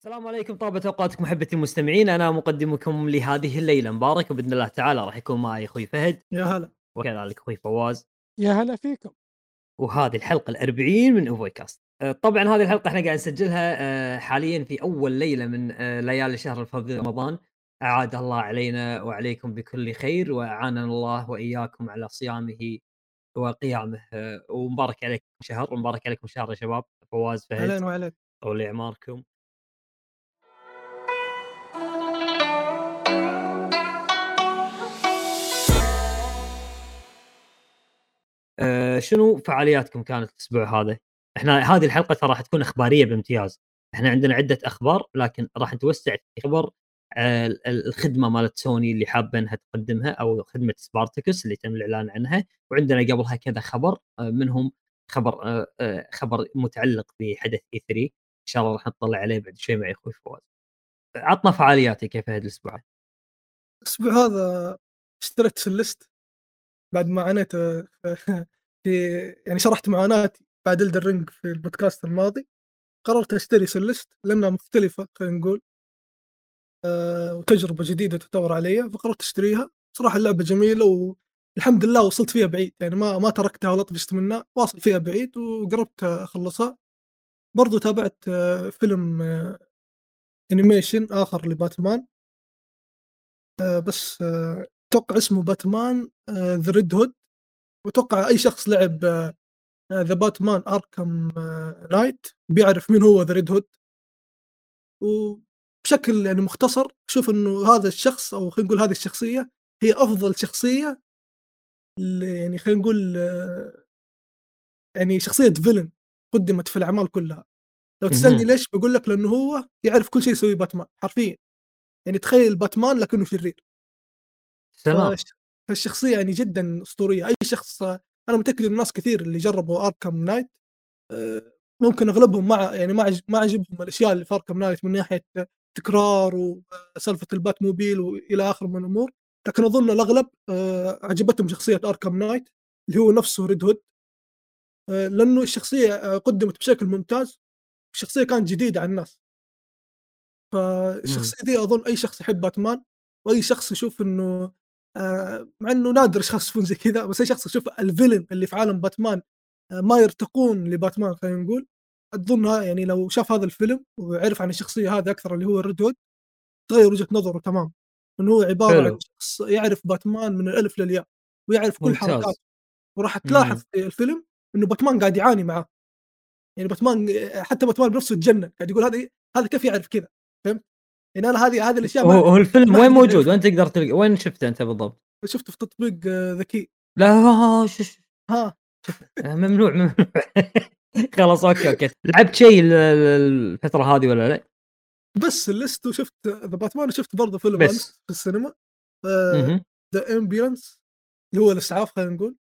السلام عليكم طابت أوقاتكم أحبتي المستمعين. أنا مقدمكم لهذه الليلة مبارك وباذن الله تعالى راح يكون معي أخوي فهد. يا هلا. وكذلك أخوي فواز. يا هلا فيكم. وهذه الحلقة الأربعين من اوفوي كاست آه، طبعا هذه الحلقة إحنا قاعد نسجلها آه، حاليا في أول ليلة من آه، ليالي شهر الفضل رمضان. أعاد الله علينا وعليكم بكل خير وأعاننا الله وإياكم على صيامه وقيامه. ومبارك عليكم شهر ومبارك عليكم شهر يا شباب. فواز فهد. أهلا وعليك طول أعماركم. آه، شنو فعالياتكم كانت الأسبوع هذا؟ إحنا هذه الحلقة ترى راح تكون إخبارية بامتياز. إحنا عندنا عدة أخبار لكن راح نتوسع في خبر آه، الخدمة مالت سوني اللي حابة إنها تقدمها أو خدمة Spartacus اللي تم الإعلان عنها. وعندنا قبلها كذا خبر آه، منهم خبر خبر متعلق بحدث E3 إن شاء الله راح نطلع عليه بعد شوي مع أخوي فواز. عطنا فعالياتي كيف هذا الأسبوع. الأسبوع هذا اشتريت Celeste بعد ما عانيت في يعني شرحت معاناتي بعد Elden Ring في البودكاست الماضي قررت أشتري Celeste لأنها مختلفة خلينا نقول أه وتجربة جديدة تعتبر علي فقررت أشتريها. صراحة اللعبة جميلة والحمد لله وصلت فيها بعيد يعني ما ما تركتها ولا طفشت منها واصل فيها بعيد وقربت أخلصها. برضو تابعت آه، فيلم animation آه، آخر لباتمان آه، بس أتوقع اسمه باتمان The Red Hood واتوقع أي شخص لعب The Batman Arkham Knight بيعرف مين هو The Red Hood وبشكل يعني مختصر شوف إنه هذا الشخص أو خلينا نقول هذه الشخصية هي أفضل شخصية يعني خلينا نقول يعني شخصية فيلن قدمت في الأعمال كلها. لو تسألني ليش بقول لك لأنه هو يعرف كل شيء يسويه باتمان حرفيا. يعني تخيل باتمان لكنه شرير. تمام فالشخصيه يعني جدا أسطورية. أي شخص أنا متأكد إن ناس كثير اللي جربوا اركم نايت آه، ممكن أغلبهم ما يعني ما ما عجبهم الأشياء اللي في Arkham Knight من ناحية تكرار وسالفه ال Batmobile والى اخره من الأمور. لكن أظن الأغلب آه، عجبتهم شخصية Arkham Knight اللي هو نفسه Red Hood آه، لأنه الشخصية قدمت بشكل ممتاز. الشخصية كانت جديدة على الناس. فالشخصية دي أظن أي شخص يحب باتمان وأي شخص يشوف إنه آه، مع إنه نادر اشخاص يشوفون زي كذا بس أي شخص يشوف ال villain اللي في عالم باتمان آه، ما يرتقون لباتمان خلينا نقول أظن يعني لو شاف هذا الفيلم وعرف عن الشخصية هذه أكثر اللي هو ال Red Hood تغير وجهة نظره تمام. انه هو عبارة حلو. عن شخص يعرف باتمان من الألف للياء ويعرف كل حركاته وراح تلاحظ في الفيلم إنه باتمان قاعد يعاني معاه. يعني باتمان حتى باتمان بنفسه تجنن قاعد يقول هذا هذا كيف يعرف كذا؟ فهمت؟ يعني أنا هذه هذه الأشياء هو, هو الفيلم وين موجود؟ وين تقدر تلقى وين شفته أنت بالضبط؟ شفته في تطبيق ذكي. لا ها ممنوع ممنوع. خلاص okay okay. لعبت شيء الفترة هذه ولا لا؟ بس Celeste وشفت The Batman وشفت برضه فيلم بس. في السينما. The Ambulance اللي هو الإسعاف خلينا نقول.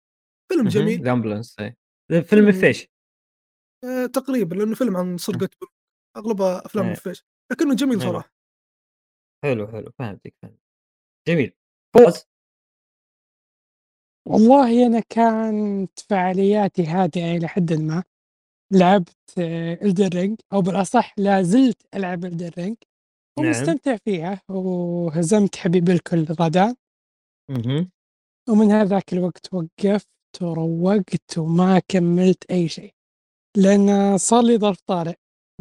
فيلم جميل. The Ambulance فيلم الفيش آه تقريبا لأنه فيلم عن سرقه أغلبها أفلام إيه. الفيش لكنه جميل أيوه. صراحة. حلو حلو فهمتك فهمت جميل. فوز والله أنا كانت فعالياتي هادئة إلى حدٍ ما، لعبت Elden Ring أو بالأصح لا زلت ألعب Elden Ring. نعم. ومستمتع فيها، وهزمت حبيبي الكل رادان. اهم. ومن هذاك الوقت وقّفت وروّقت وما كمّلت أي شيء، لأن صار لي ظرف طارئ،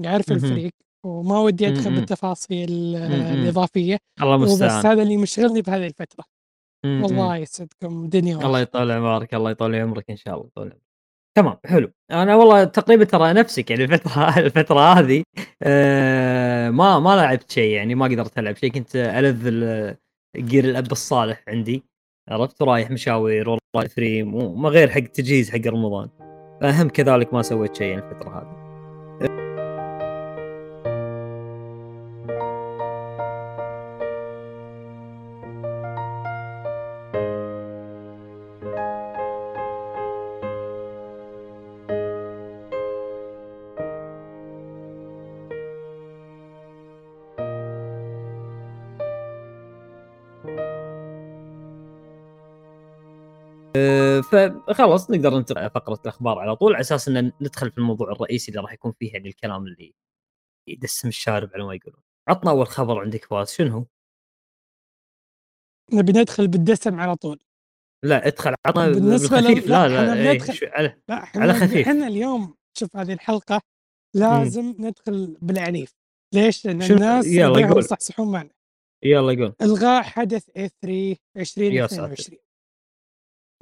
أعرف الفريق. وما ودي أدخل بالتفاصيل الإضافية، الله المستعان. وبس هذا اللي مشغلني بهذه الفترة. والله يسعدكم. دنيا الله يطول عمرك الله يطول عمرك إن شاء الله يطول عمرك. تمام حلو. أنا والله تقريبا ترى نفسك يعني الفترة الفترة هذه آه ما ما لعبت شيء يعني ما قدرت ألعب شيء. كنت الذ جير الأب الصالح عندي عرفت؟ رايح مشاوير والله فريم وما غير حق تجهيز حق رمضان. أهم كذلك ما سويت شيء يعني الفترة هذه. فخلاص نقدر ننتقل فقرة الأخبار على طول على أساس إن ندخل في الموضوع الرئيسي اللي راح يكون فيه يعني الكلام اللي يدسم الشارب على ما يقولون عطنا أول خبر عندك فاز شنو هو؟ نبي ندخل بالدسم على طول لا ادخل عطنا بالخفيف لل- لا لا، لا, شو- على لا إحنا على خفيف. إحنا اليوم شوف هذه الحلقة لازم ندخل بالعنيف ليش؟ لأن الناس يلا يبيهم قول. يصحصحون معنا يلا قول الغاء حدث اي 3 يا ساتر. 2022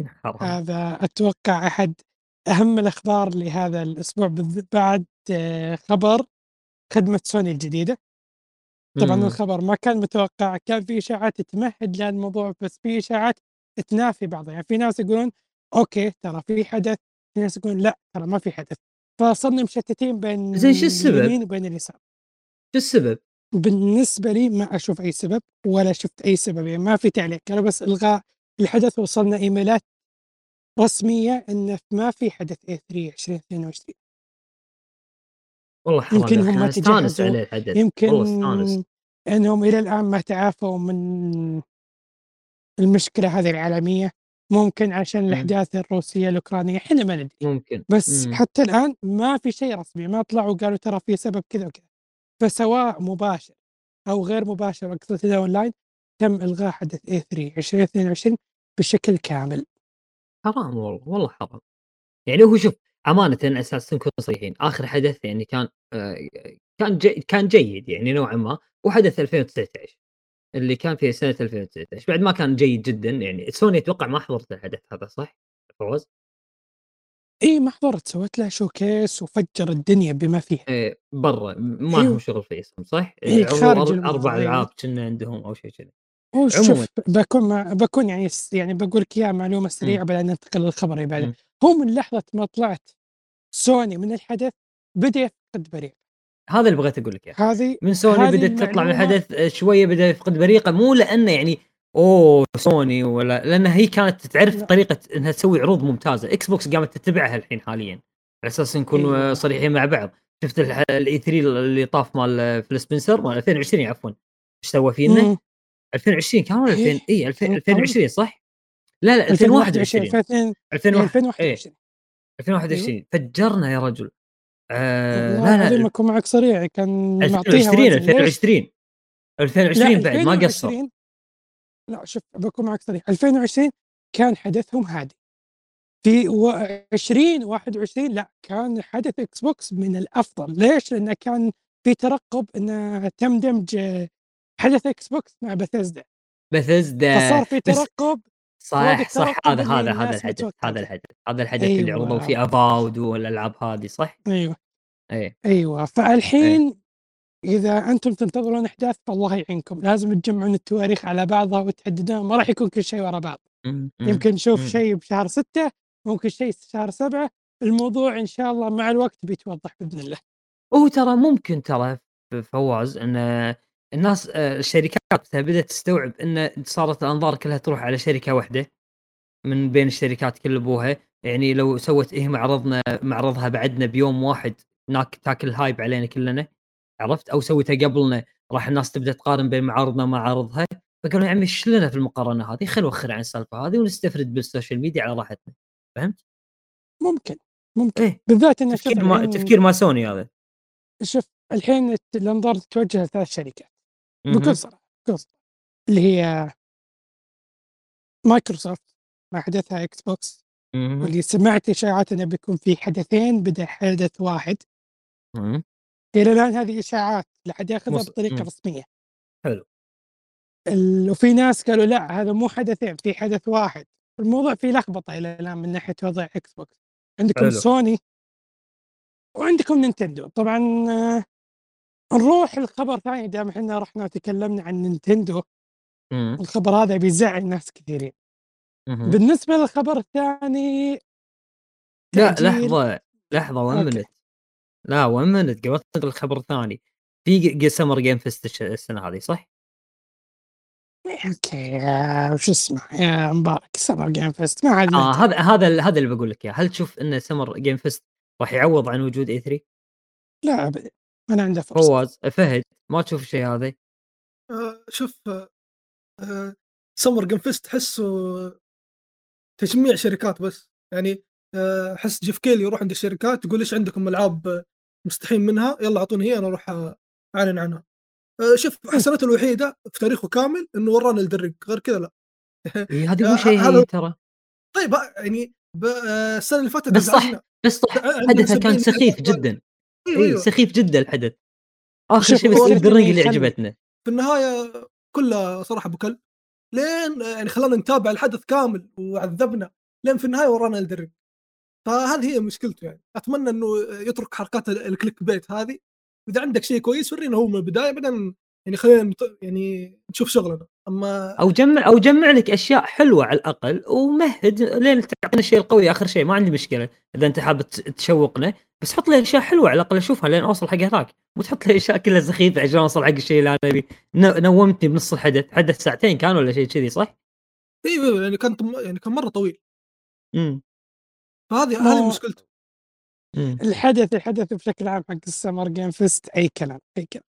حرام هذا أتوقع أحد أهم الأخبار لهذا الأسبوع بعد آه، خبر خدمة سوني الجديدة طبعا مم. الخبر ما كان متوقع كان في إشاعات تمهد للموضوع بس في إشاعات تنافي بعضها يعني في ناس يقولون okay ترى في حدث في ناس يقولون لا ترى ما في حدث فصرنا مشتتين بين زين شو السبب؟ اليمين وبين اليسار شو السبب؟ بالنسبة لي ما أشوف أي سبب ولا شفت أي سبب يعني ما في تعليق كانوا بس إلغاء الحدث وصلنا إيميلات رسمية انه ما في حدث اي 3 2022 والله حرام يمكن هم تجهزوا، عليه الحدث. يمكن والله أستانس. إنهم إلى الآن ما تعافوا من المشكلة هذه العالمية. ممكن عشان. الأحداث الروسية الأوكرانية إحنا ما ندري. ممكن. بس مم. حتى الآن ما في شيء رسمي. ما طلعوا قالوا ترى في سبب كذا وكذا. فسواء مباشر أو غير مباشر أقصد هذا أونلاين تم إلغاء حدث E3 2022 بشكل كامل حرام والله والله حرام يعني هو شوف امانه أساس نكون صريحين آخر حدث يعني كان آه، كان جي كان جيد يعني نوعا ما وحدث 2019 اللي كان في سنة 2019 بعد ما كان جيد جدا يعني سوني أتوقع ما حضرت الحدث هذا صح؟ فواز؟ إي ما حضرت سويت له showcase وفجر الدنيا بما فيها إيه برا ما. لهم شغل في اسم صح؟ عرضوا خارج أربع. ألعاب كنا عندهم أو شيء كذا عموماً. شوف بكون مع بكون يعني يعني بقول لك إياها معلومة سريعة بعدين ننتقل للخبر اللي بعده. هو من لحظة ما طلعت سوني من الحدث بدأ يفقد بريق هذا اللي بغيت أقول لك إياه هذه من سوني بدأت تطلع من الحدث شوية بدأ يفقد بريقه مو لأنه يعني أوه سوني ولا لأن هي كانت تعرف لا. طريقة إنها تسوي عروض ممتازة إكس بوكس قامت تتبعها الحين حاليا على أساس نكون. أيوة. صريحين مع بعض شفت ال E3 اللي طاف مال فيل سبنسر مال 2020 عفوا إيش سوى فينا؟ مم. 2020 كان ولا إيه. 2000 اي 2000 كان 2020 صح؟ لا لا 2021 2021 2022 2021 إيه 2021 2021 فجرنا يا رجل. آه لا العظيم لا. أكون معك صريح كان معطيها 2020 وزن. ليش؟ 2020 2020 لا بعد ما قصر. 2020 لا شوف بكون معك صريح 2020 كان حدثهم هادي. في و 2021 لا كان حدث إكس بوكس من الأفضل. ليش؟ لأنه كان في ترقب إنه تم دمج حدث إكس بوكس مع Bethesda Bethesda فصار في ترقب صح صح. هذا اللي هذا هذا الحدث. هذا الحدث هذا الحدث اللي أيوة. عرضوا فيه Avowed والألعاب هذه صح؟ أيوه. إيه. أيوه. فالحين إذا أنتم تنتظرون أحداث فالله يعينكم. لازم تجمعون التواريخ على بعضها وتحددون ما راح يكون كل شيء ورا بعض. يمكن نشوف. شيء بشهر ستة ممكن شيء شهر سبعة. الموضوع إن شاء الله مع الوقت بيتوضح بإذن الله. هو ترى ممكن ترى فواز إن الناس آه، الشركات بدأت تستوعب إن صارت الأنظار كلها تروح على شركة واحدة من بين الشركات كل أبوها. يعني لو سوت إيه معرضنا معرضها بعدنا بيوم واحد ناك تاكل hype علينا كلنا عرفت؟ أو سويتها قبلنا راح الناس تبدأ تقارن بين معارضنا ومعارضها فقالوا يا عمي إيش لنا في المقارنة هذه؟ خلينا نوخر عن السالفة هذه ونستفرد بال social media على راحتنا. فهمت؟ ممكن ممكن. إيه. بالذات إن تفكير ما تفكير ما سوني هذا. شوف الحين الأنظار تتوجه لثلاث شركات. بكل صراحة بكل صراحة اللي هي مايكروسوفت مع حدثها إكس بوكس. واللي سمعت إشاعات إنه بيكون في حدثين بدأ حدث واحد. إلى الآن هذه إشاعات لا حد يأخذها مص- بطريقة مم. رسمية حلو. ال- وفي ناس قالوا لا هذا مو حدثين في حدث واحد الموضوع فيه لخبطة إلى الآن من ناحية وضع إكس بوكس عندكم حلو. سوني وعندكم نينتندو طبعا آه، نروح لخبر ثاني دام إحنا رحنا تكلمنا عن نينتندو. الخبر هذا بيزعل ناس كثيرين مهم. بالنسبة للخبر الثاني لا لحظة وين okay. منت لا وين منت قبل تنقل الخبر الثاني في Summer Game Fest السنة هذه صح؟ okay يا وش اسمه يا مبارك Summer Game Fest ما عاد ننتهي. هذا هذا هذا اللي بقول لك إياه هل تشوف إن Summer Game Fest راح يعوض عن وجود E3 لا ابدا ما عنده فرصة. فواز فهد ما تشوف الشيء هذا آه، شوف آه، آه، Summer Game Fest تحسه تجميع شركات بس. يعني آه، احس Geoff Keighley يروح عند الشركات يقول إيش عندكم ألعاب مستحيين منها؟ يلا أعطوني هي أنا أروح أعلن عنها. آه، شوف حسنته الوحيدة في تاريخه كامل إنه ورانا Elden Ring غير كذا لا. إيه هذه مو شيء هي ترى. طيب يعني آه، السنة اللي فاتت بس صح بس صح. حدثه كان سخيف جدا. اي أيوه. سخيف جدا الحدث. آخر شيء بس Elden Ring اللي عجبتنا. في النهاية كلها صراحة أبو كلب لين يعني خلانا نتابع الحدث كامل وعذبنا لين في النهاية ورانا Elden Ring فهذه هي مشكلته يعني. أتمنى إنه يترك حركات ال clickbait هذه. واذا عندك شيء كويس ورينا هو من البداية بعدين يعني خلينا يعني نشوف شغلنا. أما أو جمع أو جمع لك أشياء حلوة على الأقل ومهد لين تعطينا الشيء القوي آخر شيء ما عندي مشكلة. إذا أنت حاب تشوقنا بس حط لي أشياء حلوة على الأقل اشوفها لين أوصل حق هناك مو تحط لي أشياء كلها سخيفة عشان أوصل حق الشيء اللي أنا ابي نومتني بنص الحدث. حدث ساعتين كان ولا شيء كذي صح؟ أيوه يعني كان يعني كان مرة طويل. امم فهذه هذه مشكلته الحدث الحدث بشكل عام حق ال Summer Game Fest أي كلام أي كلام.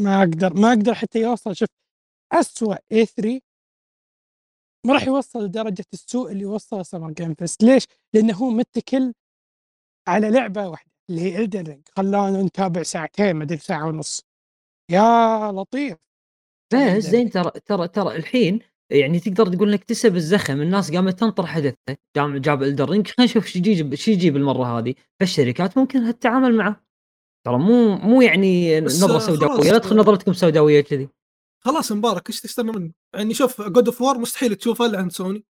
ما أقدر ما أقدر حتى يوصل. شوف اسوء E3 ما راح يوصل لدرجه السوء اللي وصله Summer Game Fest ليش؟ لأنه هو متكل على لعبة واحدة اللي هي Elden Ring خلانا نتابع ساعتين ما أدري ساعة ونص. يا لطيف. بس زين ترى ترى ترى الحين يعني تقدر تقول إنك اكتسب الزخم. الناس قامت تنطر حدثه جاب جاب Elden Ring خلينا نشوف إيش يجيب إيش يجيب المرة هذه. فالشركات ممكن تتعامل معه. ترى مو مو يعني نظرة سوداوية. لا تدخل نظرتكم سوداوية كذي. خلاص مبارك إيش تستنى منه؟ يعني شوف God of War مستحيل تشوفها إلا عند سوني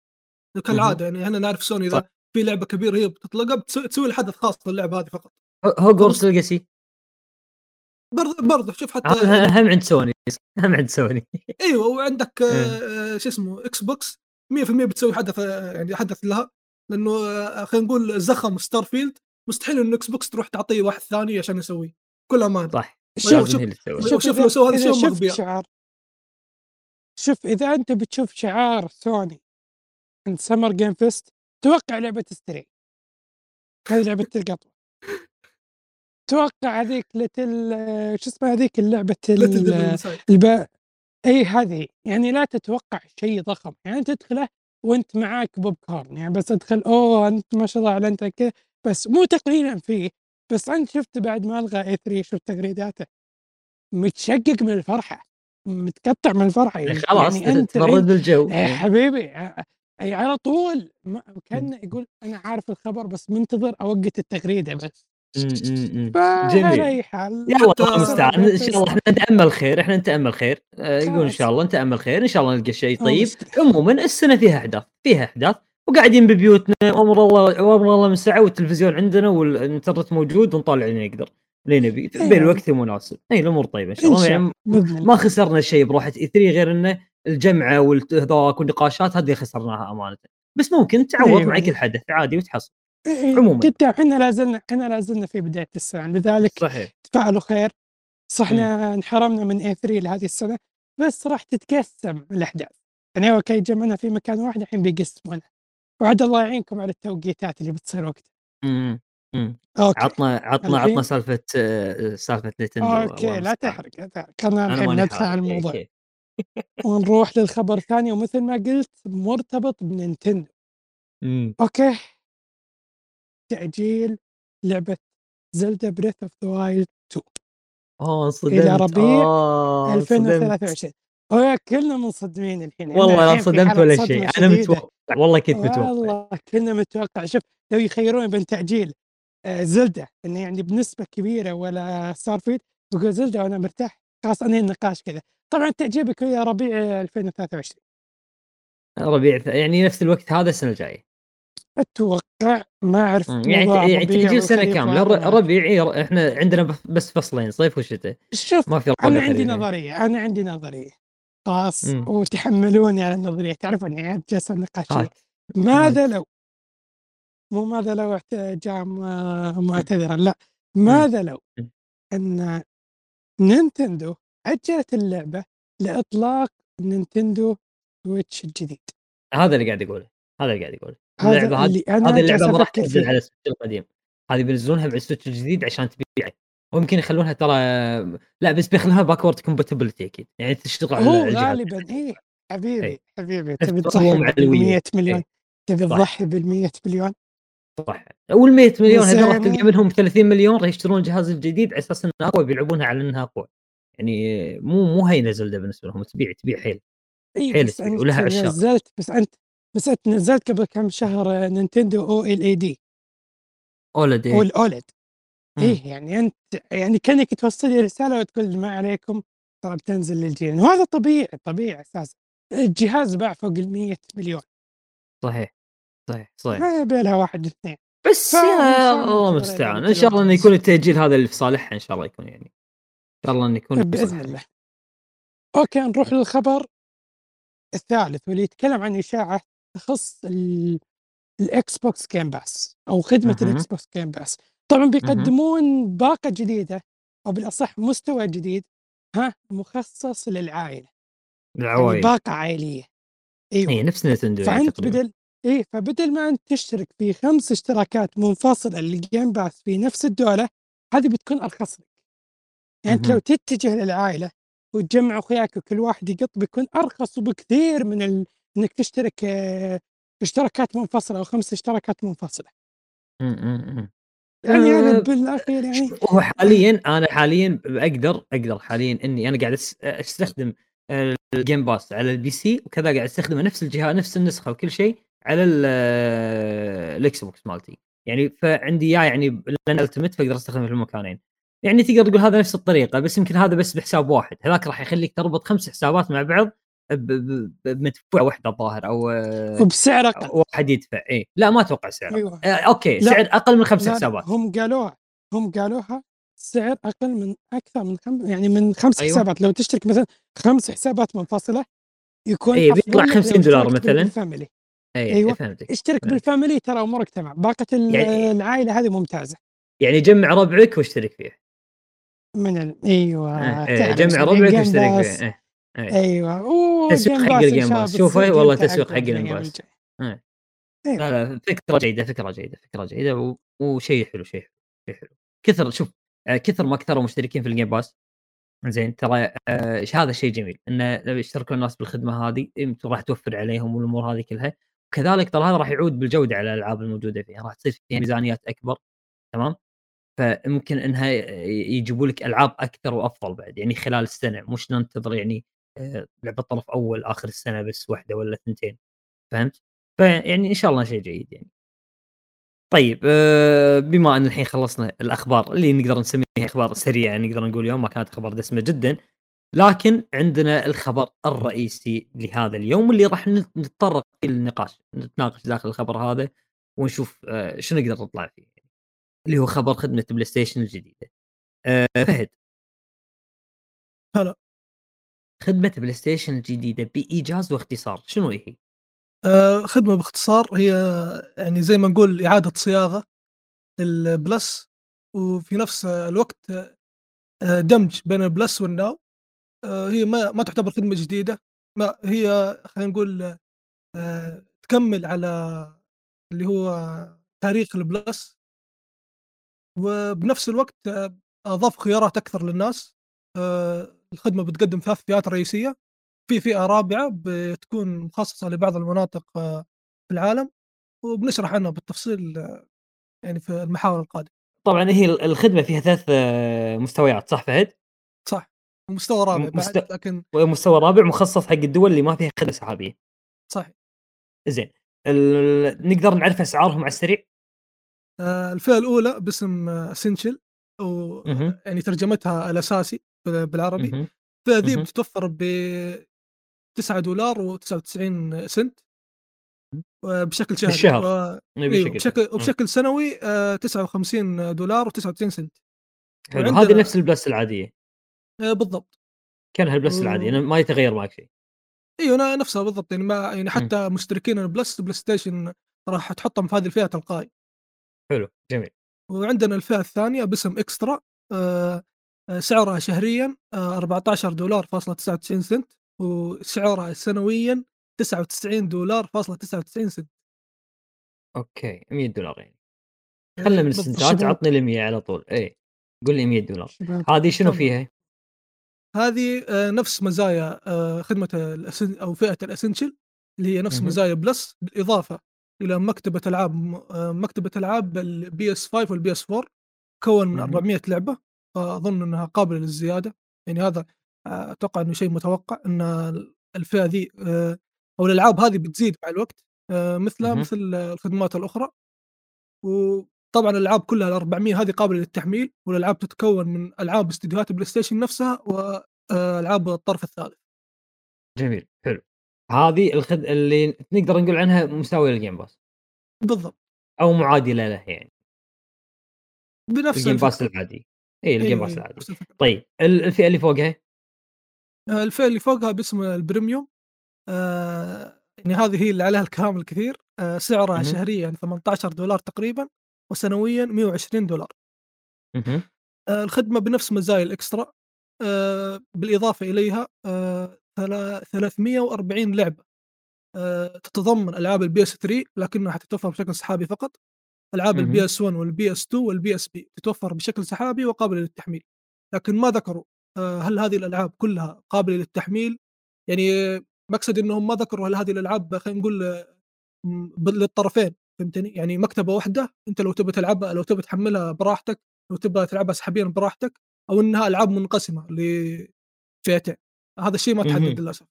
كالعادة يعني إحنا نعرف سوني إذا في لعبة كبيرة هي بتطلقها بتسوي الحدث خاص للعبه هذه فقط. Hogwarts Legacy برضه برضه شوف حتى هم عند سوني هم عند سوني أيوه وعندك آه شو اسمه Xbox 100% بتسوي حدث يعني حدث لها لأنه آه خلينا نقول زخم Starfield مستحيل إنه Xbox تروح تعطيه واحد ثاني عشان يسويه كل أمان. صح. شوف شوف شوف, شوف لو سوى هذا الشيء شعار. شوف إذا أنت بتشوف شعار سوني عند Summer Game Fest توقع لعبة Stray هذه لعبة القطوه توقع هذيك Little شو اسمها هذيك اللعبة الب... إي هذه. يعني لا تتوقع شيء ضخم. يعني تدخله وأنت معاك بوب كورن يعني بس أدخل أوه أنت ما شاء الله أعلنت كذا. بس مو تقليلا فيه. بس انت شفت بعد ما ألغى إي 3 شفت تغريداته متشقق من الفرحة. متقطع من الفرحة يعني خلاص يعني أنت تبرد الجو يا حبيبي اي على طول كان يقول أنا عارف الخبر بس منتظر أوقت التغريدة بس. جميل. حال يلا الله المستعان إن شاء الله إحنا نتأمل خير إحنا نتأمل خير. آه، يقول إن شاء الله نتأمل خير إن شاء الله نلقى شيء طيب. عموما السنة فيها أحداث فيها أحداث وقاعدين ببيوتنا أمر الله وأمر الله من سعة والتلفزيون عندنا والإنترنت موجود ونطالع اللي نقدر. اللي نبي؟ في أيوة. الوقت المناسب اي الأمور طيبة إن شاء الله. يعني ما خسرنا شيء بروحه اي 3 غير إنه الجمعه والهذاك والنقاشات هذه خسرناها أمانة. بس ممكن تعوض أيوة. مع كل حدث عادي وتحصل. عموما. كنت إحنا لازلنا إحنا لازلنا في بداية السنة. لذلك صحيح. تفاعلوا خير. صحنا انحرمنا من اي 3 لهذه السنة. بس راح تتقسم الأحداث. يعني okay جمعنا في مكان واحد الحين بيقسمونها وعد الله يعينكم على التوقيتات اللي بتصير وقتها. امم امم عطنا عطنا عطنا سالفة سالفة نتندو okay لا تحرق لا تحرق. خلينا الحين ندخل على الموضوع. ونروح للخبر الثاني ومثل ما قلت مرتبط بنينتندو. امم okay. تأجيل لعبة Zelda Breath of the Wild 2 آه صدمت إلى ربيع آه 2023 هو كلنا منصدمين الحين. والله لا صدمت ولا شيء. أنا متوقع والله كنت متوقع. والله كلنا متوقع. شوف لو يخيرون بين تأجيل آه زلدا إنه يعني بنسبة كبيرة ولا ستار فيد بقول زلدا وأنا مرتاح خلاص أنهي النقاش كذا. طبعا بيكون يا ربيع 2023 ربيع يعني نفس الوقت هذا السنة الجاية. أتوقع ما أعرف يعني يعني تجي سنة كاملة. ربيع إحنا عندنا بس فصلين صيف وشتاء. شوف ما في أنا عندي نظرية أنا عندي نظرية. خلاص وتحملوني على النظرية تعرفون يعني جلسة نقاشية. ماذا لو مو ماذا لو جاء معتذرا لا ماذا لو أن نينتندو أجلت اللعبة لإطلاق Nintendo Switch الجديد؟ هذا اللي قاعد اقوله هذا اللي قاعد اقوله اللعبة هذه هذه اللعبة ما راح تنزل على ال Switch القديم. هذه بينزلونها على ال Switch الجديد عشان تبيع ويمكن يخلونها ترى لا بس بيخلونها backward compatibility أكيد. يعني تشتغل على هو غالبا اي حبيبي إيه. حبيبي تبي تضحي بال 100 مليون تبي تضحي بال 100 مليون؟ صح. وال 100 مليون هذول راح تلقى منهم 30 مليون راح يشترون الجهاز الجديد على أساس إنه أقوى بيلعبونها على إنها أقوى. يعني مو مو هينه Zelda بالنسبة لهم. تبيع تبيع حيل. إي حيل تبيع ولها عشاق نزلت بس أنت بس أنت نزلت قبل كم شهر نينتندو OLED؟ OLED أو. ال OLED مم. إيه يعني أنت يعني كأنك توصل لي رسالة وتقول ما عليكم ترى بتنزل للجيل. وهذا طبيعي طبيعي أساسا. الجهاز باع فوق ال 100 مليون. صحيح. صحيح صحيح. ما يبي لها واحد اثنين. بس يا الله المستعان إلى إن شاء الله إنه. يكون التأجيل هذا اللي في صالحها إن شاء الله يكون يعني. إن شاء الله إنه يكون بإذن. الله. okay نروح للخبر الثالث واللي يتكلم عن إشاعة تخص ال- ال Xbox Game Pass أو خدمة مهم. ال Xbox Game Pass طبعا بيقدمون باقة جديدة أو بالأصح مستوى جديد ها مخصص للعائلة. يعني العوايد باقة عائلية. أيوه. اي نفس نتندو يعني فأنت. بدل إيه فبدل ما أنت تشترك في خمس اشتراكات منفصلة لل Game Pass في نفس الدولة هذه بتكون أرخص لك يعني أنت لو. تتجه للعائلة وتجمع أخوياك وكل واحد يقط بيكون أرخص بكثير من ال... إنك تشترك آه، اشتراكات منفصلة أو خمس اشتراكات منفصلة. يعني هذا أه، بالأخير يعني هو حاليا أنا حاليا أقدر أقدر حاليا إني أنا قاعد أستخدم ال Game Pass على ال PC وكذا قاعد أستخدمه نفس الجهاز نفس النسخة وكل شيء على ال- ال Xbox مالتي. يعني فعندي إياه يعني لأن Ultimate فأقدر أستخدمه في المكانين. يعني تقدر تقول هذا نفس الطريقة بس يمكن هذا بس بحساب واحد. هذاك راح يخليك تربط خمس حسابات مع بعض بمدفوعه واحدة الظاهر أو وبسعر أقل واحد يدفع. اي لا ما أتوقع سعر أيوه. آه، أوكي لا. سعر أقل من خمس حسابات. هم قالوها هم قالوها سعر أقل من أكثر من خم... يعني من خمس أيوة. حسابات. لو تشترك مثلا خمس حسابات منفصلة يكون إيه، بيطلع أفضل لك 50 لو دولار مثلاً. بال family اي أيوة. فهمتك اشترك فهمت. بال family ترى أمورك تمام باقة يعني- العائلة هذه ممتازة يعني جمع ربعك واشترك فيه من ال... أيوه إيه، إيه، جمع ربعك واشترك. فيه إيه، إيه. أيوه أوه تسويق حق ال Game Pass. شوفه والله تسويق حق ال Game Pass. إيه. إيه. لا لا فكرة جيدة فكرة جيدة فكرة جيدة و... وشيء حلو شيء حلو شيء حلو كثر شوف آه، كثر ما كثروا مشتركين في ال Game Pass زين ترى آه هذا شيء جميل انه لو يشتركوا الناس بالخدمة هذه راح توفر عليهم والأمور هذه كلها كذلك ترى هذا راح يعود بالجودة على الألعاب الموجودة فيها راح تصير فيها ميزانيات أكبر تمام فيمكن إنها يجيبوا لك ألعاب أكثر وأفضل بعد يعني خلال السنة مش ننتظر يعني آه، لعبة طرف أول آخر السنة بس واحدة ولا ثنتين فهمت؟ فيعني إن شاء الله شيء جيد يعني. طيب آه، بما إن الحين خلصنا الأخبار اللي نقدر نسميها أخبار سريعة نقدر نقول اليوم ما كانت أخبار دسمة جدا لكن عندنا الخبر الرئيسي لهذا اليوم اللي راح نت- نتطرق فيه للنقاش نتناقش داخل الخبر هذا ونشوف آه، شو نقدر نطلع فيه اللي هو خبر خدمة PlayStation الجديدة. آه، فهد هلا. خدمة PlayStation الجديدة بإيجاز واختصار شنو هي؟ آه، خدمة باختصار هي يعني زي ما نقول إعادة صياغة ال Plus وفي نفس الوقت دمج بين البلس والناو هي ما ما تعتبر خدمة جديدة. ما هي خلينا نقول آه، تكمل على اللي هو تاريخ البلس. وبنفس الوقت آه، أضاف خيارات أكثر للناس. آه، الخدمة بتقدم ثلاث فئات رئيسية. في فئة رابعة بتكون مخصصة لبعض المناطق آه، في العالم. وبنشرح عنها بالتفصيل آه، يعني في المحاور القادمة. طبعا هي الخدمة فيها ثلاث آه، مستويات صح فهد؟ صح. مستوى رابع مست- لكن ومستوى رابع مخصص حق الدول اللي ما فيها خدمه سحابيه. صح زين ال... نقدر نعرف أسعارهم على السريع؟ آه، الفئة الأولى باسم اسنشل أو مهم. يعني ترجمتها الأساسي بال- بالعربي مهم. الفئة ذي. بتتوفر ب 9 دولار و99 سنت آه، بشكل شهري بالشهر. و... أيوه شكل بشكل مم. وبشكل سنوي آه، 59 دولار و99 سنت حلو وعندنا- هذه نفس ال Plus العادية آه، بالضبط كانها ال Plus و- العاديه ما يتغير معك شيء إيوه نفسها بالضبط يعني ما يعني حتى مشتركين ال Plus PlayStation راح تحطهم في هذه الفئة تلقائي حلو جميل وعندنا الفئة الثانية باسم Extra آه، آه، سعرها شهريا آه، 14 دولار فاصلة 99 سنت وسعرها سنويا 99 دولار فاصلة 99 سنت أوكي 100 دولار يعني خلنا من. السنتات. عطني ال 100 على طول اي قول لي 100 دولار هذه شنو. فيها؟ هذه آه، نفس مزايا آه، خدمة أو فئة ال Essential اللي هي نفس. مزايا Plus بالإضافة إلى مكتبة ألعاب آه، مكتبة ألعاب ال PS 5 وال PS 4 كون مهم. 400 لعبة فأظن أنها قابلة للزيادة يعني هذا أتوقع أنه شيء متوقع أن الفئة ذي أو الألعاب هذه بتزيد مع الوقت مثلها. مثل الخدمات الأخرى وطبعا الألعاب كلها ال 400 هذه قابلة للتحميل والألعاب تتكون من ألعاب استديوهات PlayStation نفسها والعاب الطرف الثالث. جميل حلو. هذه الخد اللي نقدر نقول عنها مساويه لل Game Pass بالضبط. أو معادلة له يعني. بنفس ال Game Pass العادي. اي ال Game Pass العادي. طيب ال- الفئة اللي فوقها؟ آه، الفئة اللي فوقها باسم ال Premium آه يعني هذه هي اللي عليها الكلام الكثير. آه سعرها. شهريا 18 دولار تقريبا. وسنويا 120 دولار. آه الخدمة بنفس مزايا ال Extra آه بالإضافة إليها آه ثلا- 340 لعبة. آه تتضمن ألعاب ال PS 3 لكنها حتتوفر بشكل سحابي فقط. ألعاب. ال PS 1 وال PS 2 وال PSP تتوفر بشكل سحابي وقابلة للتحميل. لكن ما ذكروا آه، هل هذه الألعاب كلها قابلة للتحميل؟ يعني آه، مقصد إنهم ما ذكروا هل هذه الألعاب خلينا نقول آه، للطرفين. فهمتني يعني مكتبة واحدة أنت لو تبي تلعبها لو تبي تحملها براحتك لو تبغى تلعبها سحابيا براحتك أو إنها ألعاب منقسمة لفئتين هذا الشيء ما تحدد. للأسف.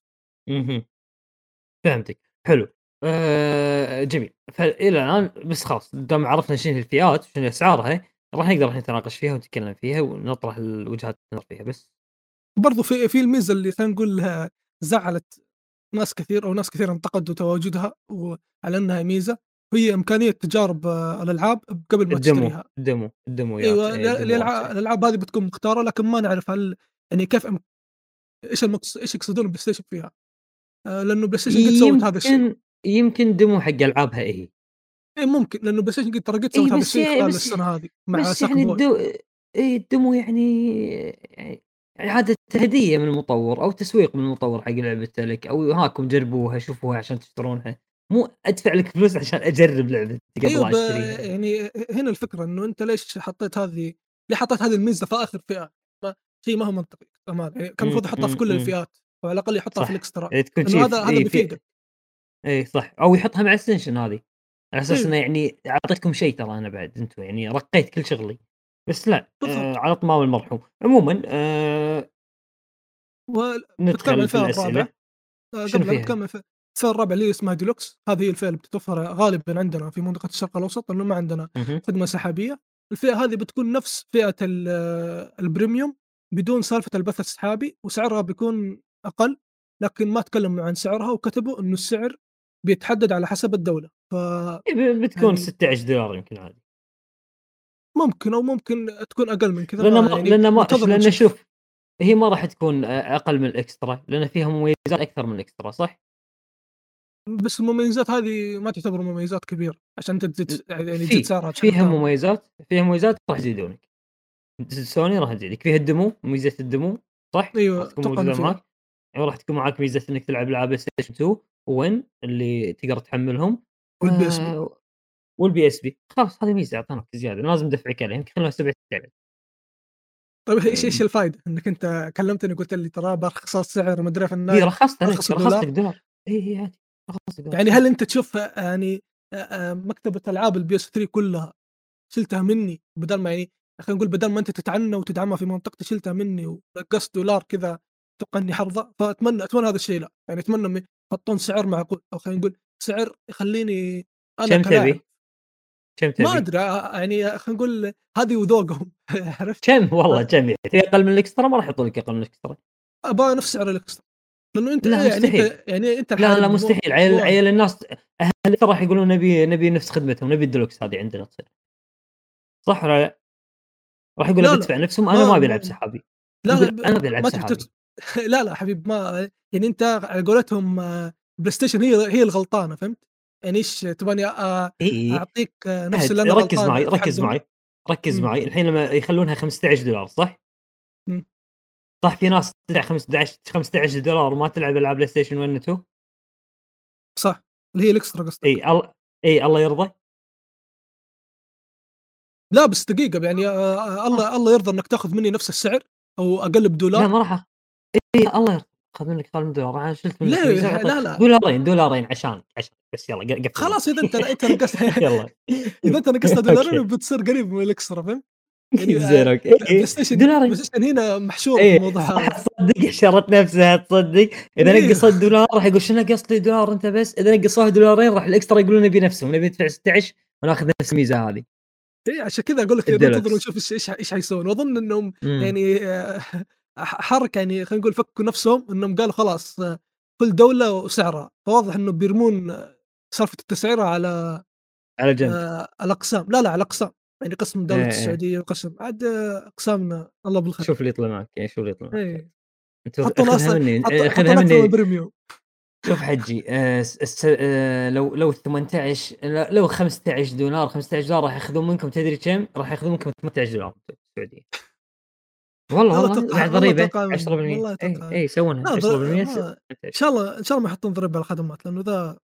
فهمتك، حلو. آآ جميل، فإلى الآن بس خلاص دام عرفنا شنو الفئات وشنو أسعارها، راح نقدر نتناقش فيها ونتكلم فيها ونطرح ال وجهات النظر فيها بس. برضو في في الميزة اللي خلينا نقول آه، زعلت ناس كثير أو ناس كثير انتقدوا تواجدها وعلى إنها ميزة وهي إمكانية تجارب آه، الألعاب قبل ما الدمو، تشتريها. الدمو، أيوه إيه، الدمو شيء. الألعاب هذه بتكون مختارة لكن ما نعرف هل يعني كيف أم- إيش المقص... إيش يقصدون PlayStation فيها. آه لأنه PlayStation قد سوت هذا الشيء. يمكن demo حق ألعابها هي. إيه ممكن لأنه PlayStation قد ترى قد إي سوت هذا الشيء خلال بس السنة هذه مع بس يعني الدو إي ال demo يعني يعني عادة هدية من المطوّر أو تسويق من المطوّر حق لعبته لك أو هاكم جربوها شوفوها عشان تشترونها، مو أدفع لك فلوس عشان أجرب لعبتي قبل لا ب... أشتريها. يعني هنا الفكرة إنه أنت ليش حطيت هذه ليه حطيت هذه الميزة في آخر فئة؟ ما شيء ما هو منطقي كمان يعني كان المفروض يحطها في كل. الفئات أو على الأقل يحطها في الإكسترا. يعني تكون لأنه شي هذا هذا إي في بيفيدك. إي صح، أو يحطها مع الextension هذه، على إنه أيوه يعني أعطيتكم شيء ترى أنا بعد أنتم يعني رقيت كل شغلي، بس بالضبط. آآ على طمام المرحوم. عمومًا وبتكلم عن ندخل في الرابعة. آه، قبل لا فيها؟ الفئه الرابعه اللي اسمها ديلوكس هذه هي الفئة اللي بتتوفر غالبا عندنا في منطقة الشرق الأوسط لأنه ما عندنا. خدمة سحابية الفئة هذه بتكون نفس فئة ال- Premium بدون سالفة البث السحابي وسعرها بيكون أقل لكن ما تكلموا عن سعرها وكتبوا إنه السعر بيتحدد على حسب الدولة ف إي ب بتكون يعني $16 يمكن عادي. ممكن أو ممكن تكون أقل من كذا لأن ما يعني لأن ما ونشوف شوف هي ما راح تكون أ أقل من ال Extra لأن فيها مميزات أكثر من ال Extra صح؟ بس المميزات هذه ما تعتبر مميزات كبيرة عشان أنت تزيد يعني تزيد سعرها فيها مميزات فيها مميزات راح يزيدونك. سوني راح تزيدك، فيها ال demo ميزة ال demo صح؟ أيوه تكون فيها. معاك، أيوه راح تكون معاك ميزة إنك تلعب ألعاب PlayStation 2 و1 اللي تقدر تحملهم. وال PSP. آآ وال PSP خلاص هذه ميزة أعطيناك زيادة. لازم ندفعك عليها. يمكن خلوها 7 $6 طيب إيش إيش آمم الفايدة؟ إنك أنت كلمتني قلت لي ترى برخص السعر ما أدري في إي النهايه رخصتها لك أرخص رخصت بدولار دولار إي إي عادي. رخصت يعني. هل أنت تشوف يعني آآ مكتبة ألعاب ال PS 3 كلها شلتها مني بدل ما يعني خلينا نقول بدل ما أنت تتعنى وتدعمها في منطقتي شلتها مني ونقصت دولار كذا أتوقع اني حرضى فأتمنى أتمنى هذا الشيء لا يعني أتمنى يحطون سعر معقول أو خلينا نقول سعر يخليني أنا كم تبي؟ كم ما تبي؟ أدري آه، يعني خلينا نقول هذه وذوقهم عرفت؟ كم والله كم يعني أقل من الإكسترا ما راح يحطوا لك أقل من الإكسترا. أبغى نفس سعر الإكسترا لأنه أنت لا يعني مستحيل. انت يعني أنت لا لا مستحيل أنا. عيال الناس الإكسترا راح يقولون نبي نبي نفس خدمتهم نبي الديلوكس هذه عندنا تصير. صح والّا لأ؟ راح يقول لا لا أدفع نفسهم أنا ما ألعب ما سحابي. لا لا ب أنا أبي ألعب ما تبي سحابي. لا لا حبيبي ما يعني أنت على قولتهم PlayStation هي هي الغلطانة فهمت؟ يعني إيش تبغاني أ إي أعطيك نفس اللي أنا ركز معي ركز؟ معي ركز. معي الحين لما يخلونها $15 صح؟ إمم. صح في ناس تدفع 15 $15 وما تلعب ألعاب PlayStation 1 و2؟ صح اللي هي ال Extra قصدك. إي ال إي الله يرضى؟ لا بس دقيقة يعني آه. الله الله يرضى إنك تأخذ مني نفس السعر أقل لا بدولار؟ ما راح إي الله يرضى أخذ منك قلم دولار أنا شلت منك ليه؟ ميزة لا، لا. دولارين دولارين عشان عشان بس يلا قفل خلاص إذا انت أنت نقصت يلا إذا أنت نقصت دولارين. بتصير قريب من ال Extra فهمت؟ يعني زين okay. Play إيه، Station هنا محشور إيه. هذا تصدق شرت نفسها تصدق. إذا إيه. نقصت دولار راح يقول شنو نقصت لي دولار أنت بس؟ إذا نقصوها دولارين راح ال Extra يقولون نبي نفسهم. نبي ندفع 16 وناخذ نفس الميزة هذه. اي عشان كذا أقول لك الديلكس. ننتظر ونشوف إيش إيش إيش حيسوون. وأظن إنهم مم. يعني آه، حركة يعني خلينا نقول فكوا نفسهم إنهم قالوا خلاص آه، كل دولة وسعرها. فواضح إنه بيرمون آه، سالفة التسعيرة على على جنب. آه، الاقسام لا لا على الاقسام يعني قسم دوله إيه، إيه. السعودية وقسم عاد اقسامنا الله بالخير شوف اللي يطلع معك يعني شوف اللي يطلع معك إيه أنت حطوا ناس مني حط- خذها مني بريميوم شوف حجي آه، س- آه، لو لو 18 لا، لو 15 دولار 15 دولار راح ياخذون منكم تدري كم؟ راح ياخذون منكم 18 دولار السعودية والله والله بعد ضريبة أتوقع من- 10% والله اي. اي يسوونها لا، 10% ضر- ما- 18. إن شاء الله إن شاء الله ما يحطون ضريبة على الخدمات لأنه ذا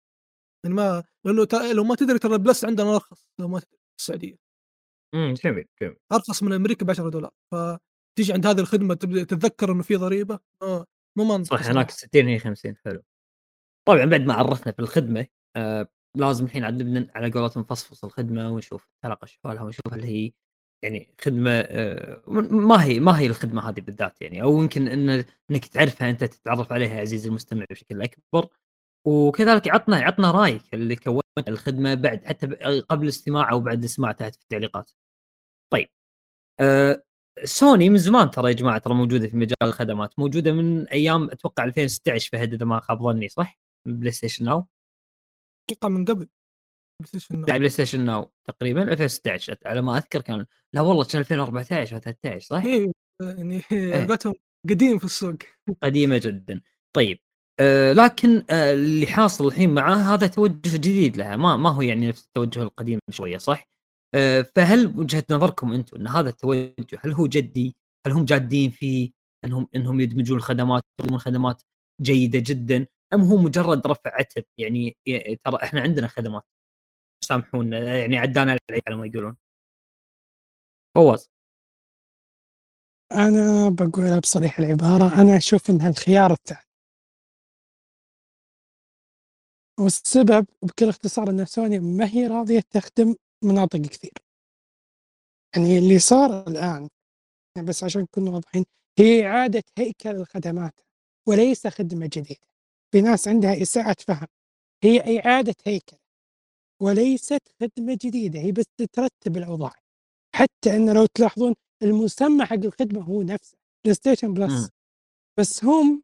يعني ما لأنه لو ما تدري ترى Plus عندنا أرخص لو ما تدري في السعودية إمم جميل جميل. أرخص من أمريكا ب 10 دولار. فتيجي عند هذه الخدمة تبدأ تتذكر إنه في ضريبة؟ آه، مو منطقي صح هناك 60 هي 50 حلو. طبعا بعد ما عرفنا في الخدمة آه لازم الحين عاد نبدا على قولتهم نفصفص الخدمة ونشوف نتناقش حولها ونشوف هل هي يعني خدمة آه ما هي ما هي الخدمة هذه بالذات يعني أو يمكن إن إنك تعرفها أنت تتعرف عليها عزيزي المستمع بشكل أكبر. وكذلك عطنا عطنا رأيك اللي كونت الخدمة بعد حتى قبل الاستماع أو بعد الاستماع تحت في التعليقات. طيب آه سوني من زمان ترى يا جماعة ترى موجودة في مجال الخدمات موجودة من أيام أتوقع 2016 فهد إذا ما خاب ظني صح؟ PlayStation Now أتوقع من قبل PlayStation لا PlayStation Now تقريبا 2016 أت- على ما أذكر كان لا والله كان 2014 أو 13 صح؟ إيه، يعني لقيتهم قديم في السوق قديمة جدا طيب آه لكن آه اللي حاصل الحين معاه هذا توجه جديد لها ما ما هو يعني نفس التوجه القديم شوية صح؟ آه فهل وجهة نظركم أنتم إن هذا التوجه هل هو جدي؟ هل هم جادين فيه؟ إنهم إنهم يدمجون الخدمات يقدمون خدمات جيدة جدا أم هو مجرد رفع عتب يعني ترى إحنا عندنا خدمات سامحونا يعني عدانا على ما يقولون فواز أنا بقولها بصريح العبارة أنا أشوف انها الخيار الثاني والسبب بكل اختصار إن سوني ما هي راضية تخدم مناطق كثير. يعني اللي صار الآن يعني بس عشان نكون واضحين هي إعادة هيكل الخدمات وليس خدمة جديدة. في ناس عندها إساءة فهم. هي إعادة هيكل وليست خدمة جديدة هي بس ترتب الأوضاع. حتى إن لو تلاحظون المسمى حق الخدمة هو نفسه PlayStation Plus. بس هم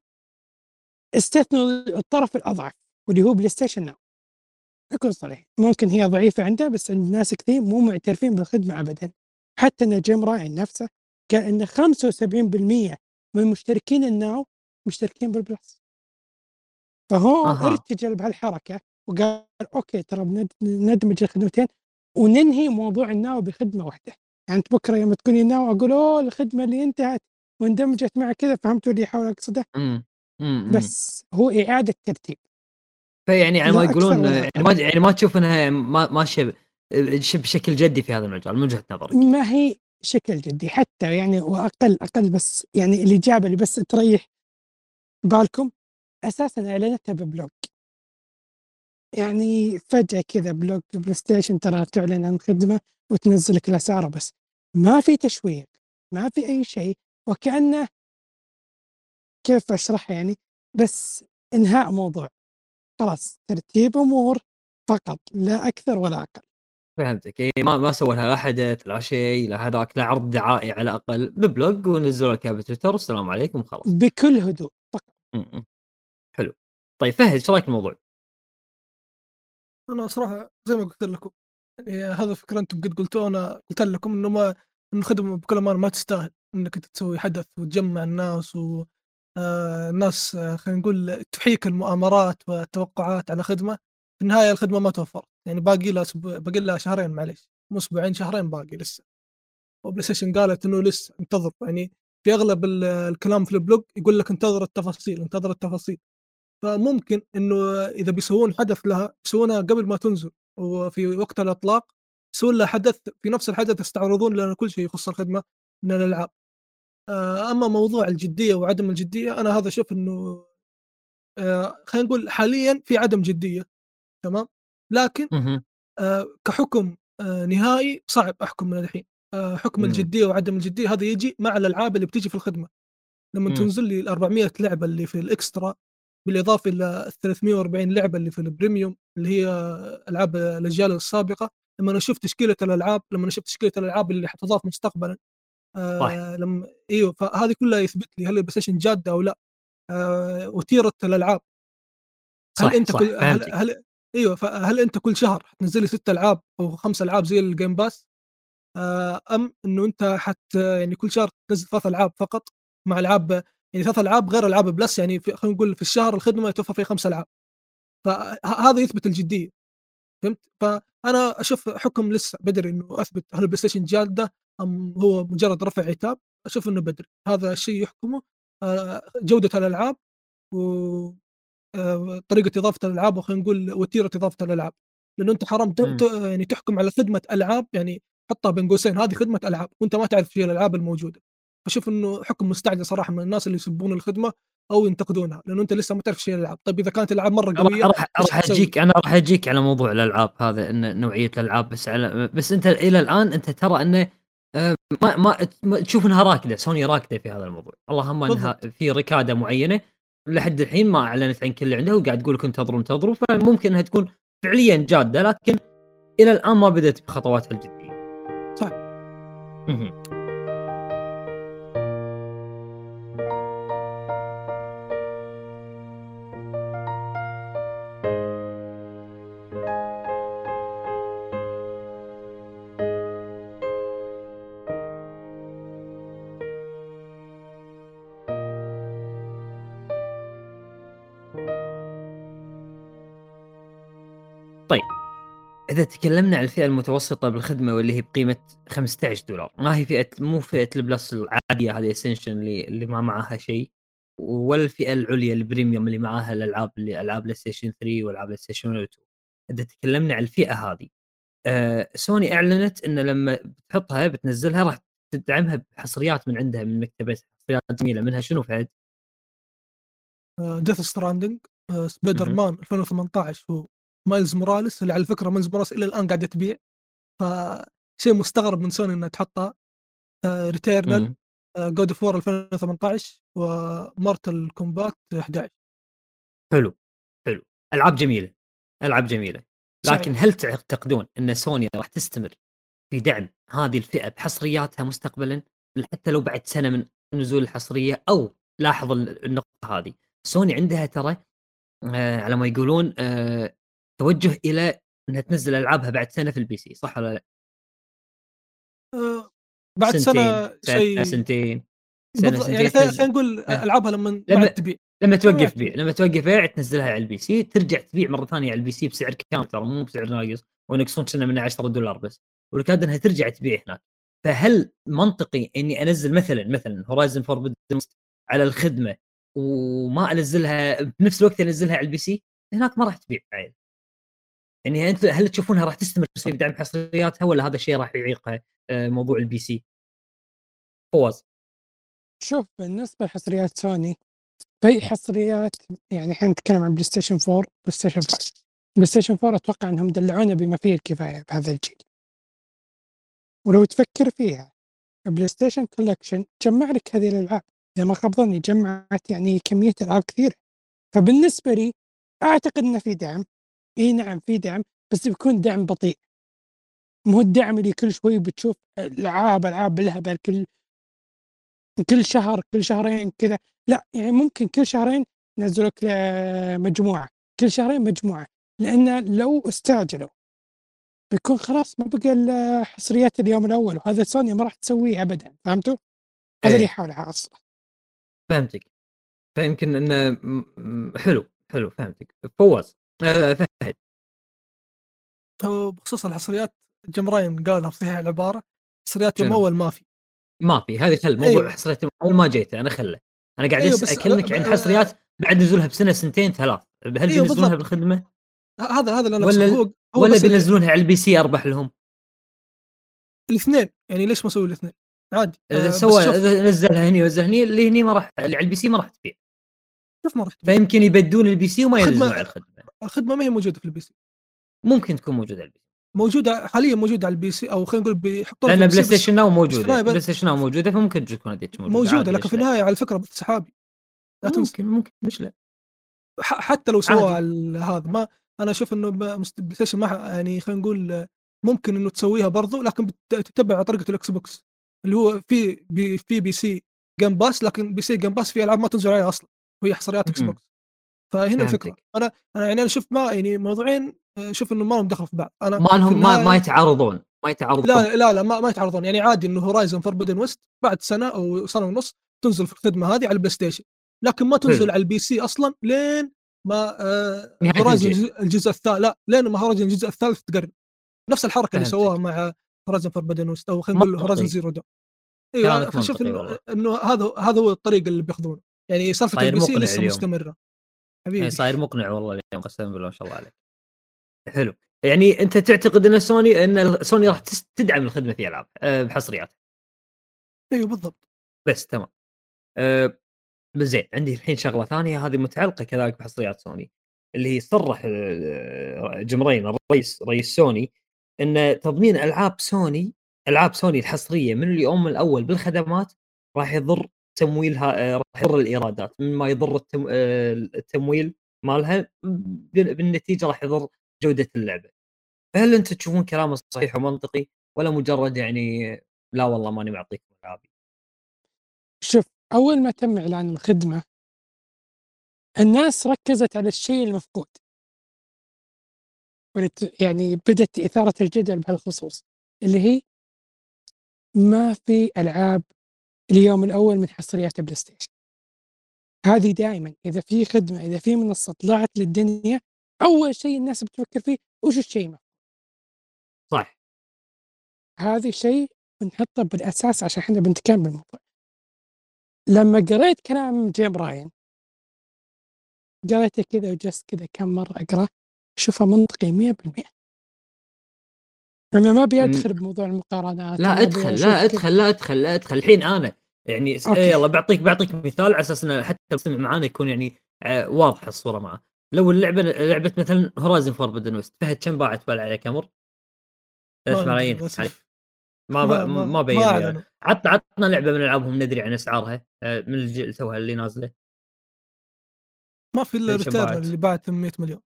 استثنوا الطرف الأضعف. واللي هو PlayStation Now اكون صريح. ممكن هي ضعيفة عنده بس عند ناس كثير مو معترفين بالخدمة ابدا. حتى إن Jim Ryan نفسه قال ان 75% من مشتركين ال Now مشتركين بال Plus. فهو أها. ارتجل بهالحركة وقال okay ترى ندمج الخدمتين وننهي موضوع ال Now بخدمة واحدة. يعني أنت بكرة يوم تقول لي Now أقول أوه الخدمة اللي انتهت واندمجت مع كذا فهمتوا اللي امم امم بس هو إعادة ترتيب. فيعني يعني لا ما يقولون يعني ما يعني ما تشوف إنها ما ماشيه بشكل جدي في هذا المجال من وجهة نظرك؟ ما هي شكل جدي حتى يعني واقل أقل بس يعني الإجابة اللي بس تريح بالكم أساسا اعلنتها ب blog يعني فجأة كذا blog PlayStation ترى تعلن عن خدمة وتنزل لك الأسعار بس ما في تشويق ما في أي شيء وكأنه كيف اشرحها يعني بس إنهاء موضوع. خلاص ترتيب أمور فقط لا أكثر ولا أقل. فهمتك. إيه ما ما سووا لها لا حدث لا شيء لا هذاك لا عرض دعائي على الأقل. ببلوج ونزلوا لك بتويتر والسلام عليكم وخلاص. بكل هدوء فقط. حلو. طيب فهد إيش رأيك الموضوع؟ أنا صراحة زي ما قلت لكم يعني هذا فكرة أنتم قد قلتوه أنا قلت لكم إنه ما إنه الخدمه بكل أمانة ما تستاهل إنك أنت تسوي حدث وتجمع الناس و الناس آه، خلينا نقول تحيك المؤامرات والتوقعات على خدمة. في النهاية الخدمة ما توفرت. يعني باقي لها باقي لها شهرين معليش. مو أسبوعين شهرين باقي لسه. و PlayStation قالت إنه لسه انتظر. يعني في أغلب ال- الكلام في ال blog يقول لك انتظر التفاصيل انتظر التفاصيل. فممكن إنه إذا بيسوون حدث لها يسوونها قبل ما تنزل وفي وقت الإطلاق يسوون لها حدث في نفس الحدث يستعرضون لنا كل شيء يخص الخدمة من الألعاب. آه، أما موضوع الجدية وعدم الجدية أنا هذا أشوف إنه آه خلينا نقول حاليا في عدم جدية تمام لكن آه كحكم آه نهائي صعب أحكم من الحين آه حكم. الجدية وعدم الجدية هذا يجي مع الألعاب اللي بتيجي في الخدمة لما. تنزل لي ال 400 لعبة اللي في الإكسترا بالإضافة إلى ال 340 لعبة اللي في البريميوم اللي هي ألعاب الأجيال السابقة لما أنا أشوف تشكيله الألعاب لما أشوف تشكيله الألعاب اللي حتضاف مستقبلا آه لما إيوه فهذه كلها يثبت لي هل ال PlayStation جادة أو لا. آه وتيرة الألعاب. هل صح أنت صح كل هل, هل إيوه فهل أنت كل شهر حتنزل لي ست ألعاب أو خمس ألعاب زي ال Game Pass آه أم إنه أنت حت يعني كل شهر تنزل ثلاث ألعاب فقط مع ألعاب يعني ثلاث ألعاب غير ألعاب Plus يعني خلينا نقول في الشهر الخدمة يتوفر فيها خمس ألعاب. فهذا يثبت الجدية. فهمت؟ فأنا أشوف حكم لسه بدري إنه أثبت هل ال PlayStation جادة أم هو مجرد رفع عتاب أشوف إنه بدري هذا الشيء يحكمه آه، جودة الألعاب و آه، طريقة إضافة الألعاب وخلينا نقول وتيرة إضافة الألعاب. لأنه أنت حرام يعني تحكم على خدمة ألعاب يعني حطها بين قوسين هذه خدمة ألعاب وأنت ما تعرف شيء الألعاب الموجودة. فشوف إنه حكم مستعجل صراحة من الناس اللي يسبون الخدمة أو ينتقدونها لأنه أنت لسه ما تعرف شيء الألعاب. طيب إذا كانت الألعاب مرة قوية راح راح أجيك أنا راح أجيك على موضوع الألعاب هذا إن نوعية الألعاب بس على بس أنت إلى الآن أنت ترى إنه ما ما تشوف إنها راكدة سوني راكدة في هذا الموضوع. اللهم إنها في ركاده معينة لحد الحين ما أعلنت عن كل اللي عندها وقاعد تقول لك انتظروا انتظروا فممكن إنها تكون فعليا جادة لكن إلى الآن ما بدأت بخطواتها الجدية. صح. إذا تكلمنا عن الفئة المتوسطة بالخدمة واللي هي بقيمة 15 دولار ما هي فئه مو فئة ال Plus العادية هذه Essential اللي اللي ما معها شيء ولا الفئة العليا ال Premium اللي معاها الألعاب اللي ألعاب PlayStation 3 وألعاب PlayStation 2 إذا تكلمنا عن الفئة هذه آه سوني أعلنت إن لما بتحطها بتنزلها راح تدعمها بحصريات من عندها من مكتبتها حصريات جميلة منها شنو فهد؟ Death Stranding سبايدر مان 2018 هو. Miles Morales اللي على فكرة Miles Morales إلى الآن قاعدة تبيع. فشيء مستغرب من سوني إنها تحطها. Returnal God of War 2018 و Mortal Kombat 11 حلو حلو. ألعاب جميلة ألعاب جميلة. لكن هل تعتقدون إن سوني راح تستمر في دعم هذه الفئة بحصرياتها مستقبلا؟ حتى لو بعد سنة من نزول الحصرية أو لاحظ النقطة هذه. سوني عندها ترى آه على ما يقولون آه توجه إلى إنها تنزل ألعابها بعد سنة في ال PC صح ولا لا؟ أه بعد سنة شيء سنتين سنة سنتين يعني خلينا نقول أه. ألعابها لما لما تبيع. لما توقف بيع لما توقف بيع تنزلها على ال PC ترجع تبيع مرة ثانية على ال PC بسعر كامل ترى مو بسعر ناقص وينقصون كنا من 10 دولار بس. وبالكاد إنها ترجع تبيع هناك. فهل منطقي إني أنزل مثلا مثلا Horizon Four على الخدمة وما أنزلها بنفس الوقت أنزلها على ال PC؟ هناك ما راح تبيع عيل يعني أنت هل تشوفونها راح تستمر في دعم حصرياتها ولا هذا الشيء راح يعيقها آه، موضوع ال PC؟ فواز. شوف بالنسبة لحصريات سوني في حصريات يعني الحين نتكلم عن PlayStation 4 PlayStation 5 PlayStation 4 أتوقع إنهم دلعونا بما فيه الكفاية بهذا الجيل. ولو تفكر فيها PlayStation Collection جمع لك هذه الألعاب. إذا ما خاب ظني جمعت يعني كمية ألعاب كثيرة. فبالنسبة لي أعتقد إنه في دعم. إي نعم في دعم بس بيكون دعم بطيء. مو الدعم اللي كل شوي بتشوف ألعاب العاب بالهبل كل كل شهر كل شهرين كذا. لا يعني ممكن كل شهرين ينزلوا لك مجموعة كل شهرين مجموعة لأن لو استعجلوا بيكون خلاص ما بقى حصريات اليوم الأول وهذا سوني ما راح تسويه ابدا فهمتوا؟ هذا اللي إيه. يحاول أصلا فهمتك. فيمكن إنه حلو حلو فهمتك. فواز. فهد بخصوص الحصريات جمراين قالها في صحيح العبارة حصريات يوم أول ما في. ما في هذه خل موضوع أيوه. حصريات أول ما جيت أنا خله. أنا قاعد أيوه أكلمك عن حصريات بعد نزولها بسنة سنتين ثلاث. هل أيوه بينزلونها بالخدمة؟ هذا هذا اللي أنا ولا هو ولا بينزلونها على ال PC أربح لهم؟ الاثنين. يعني ليش ما سووا الاثنين؟ عادي. إذا آه سوى إذا نزلها هني ونزلها هني اللي هني ما راح اللي على ال PC ما راح تبيع. كيف ما رحت فيمكن يبدون ال PC وما ينزلون على الخدمة. الخدمة ما هي موجودة في ال PC. ممكن تكون موجودة على ال PC. موجودة حاليا موجودة على ال PC أو خلينا نقول بيحطونها في لأن PlayStation Now موجودة بلاي ستيشن ناو موجودة فممكن تكون هذيك موجودة موجودة لكن في؟ النهاية على فكرة سحابي. لا تنسى. ممكن ممكن ليش لا. حتى لو سووها هذا ما أنا أشوف إنه PlayStation ما يعني خلينا نقول ممكن إنه تسويها برضو لكن تتبع طريقة ال Xbox اللي هو في بي في PC Game Pass لكن PC Game Pass في ألعاب ما تنزل عليها أصلا. وهي حصريات Xbox فهنا الفكرة. أنا أنا يعني أنا شفت ما يعني موضوعين آه، أشوف إنه ما لهم دخل في بعض أنا ما لهم ما ما يتعارضون ما يتعارضون لا لا لا ما, ما يتعرضون يعني عادي إنه Horizon Forbidden West بعد سنة أو سنة ونص تنزل في الخدمة هذه على ال PlayStation لكن ما تنزل حلو. على ال PC أصلا لين ما آه Horizon. الجزء- الثالث لا لين ما Horizon الجزء الثالث تقرب نفس الحركة اللي. سووها مع Horizon Forbidden West أو خلينا نقول. Horizon Zero Dawn أيوه والله. إنه هذا هذا هو الطريق اللي بياخذونه يعني صاير ال PC لسه اليوم. مستمرة. حبيبي. يعني صاير مقنع والله اليوم قسما بالله ما شاء الله عليك. حلو. يعني أنت تعتقد أن سوني أن سوني راح تدعم الخدمة في ألعاب أه، بحصريات؟ إيوه بالضبط. بس تمام. أه بس زين عندي الحين شغلة ثانية هذه متعلقة كذلك بحصريات سوني اللي هي صرح أه، Jim Ryan الرئيس رئيس سوني إن تضمين ألعاب سوني ألعاب سوني الحصرية من اليوم الأول بالخدمات راح يضر تمويلها أه، راح يضر الإيرادات. مما يضر التم... أه، التمويل مالها بال- بالنتيجة راح يضر جودة اللعبة. فهل أنت تشوفون كلامه صحيح ومنطقي؟ ولا مجرد يعني لا والله ماني معطيكم العابي شوف أول ما تم إعلان الخدمة الناس ركزت على الشيء المفقود. يعني بدت إثارة الجدل بهالخصوص اللي هي ما في ألعاب اليوم الأول من حصريات PlayStation. هذه دائما إذا في خدمة إذا في منصة طلعت للدنيا أول شيء الناس بتفكر فيه وش الشيء المفقود؟ صح. هذا شيء بنحطه بالأساس عشان إحنا بنتكلم بالموضوع. لما قريت كلام Jim Ryan قريته كذا وجلست كذا كم مرة أقرأ أشوفه منطقي 100% أنا ما أبي أدخل بموضوع المقارنات لا أشوف لا. أدخل لا أدخل لا أدخل الحين أنا يعني okay. إيه يلا بعطيك بعطيك مثال على أساس إنه حتى المستمع معانا يكون يعني آه، واضحه الصورة معه لو اللعبة لعبة مثلا Horizon Forbidden West فهد كم باعت بال عليك أمر؟ 3 ملايين. ما ما, ما بين ما. أعلنوا عطنا عطنا لعبة من ألعابهم ندري عن أسعارها آه، من الجيل توها اللي نازلة ما في إلا Returnal باعت؟ اللي باع 800 مليون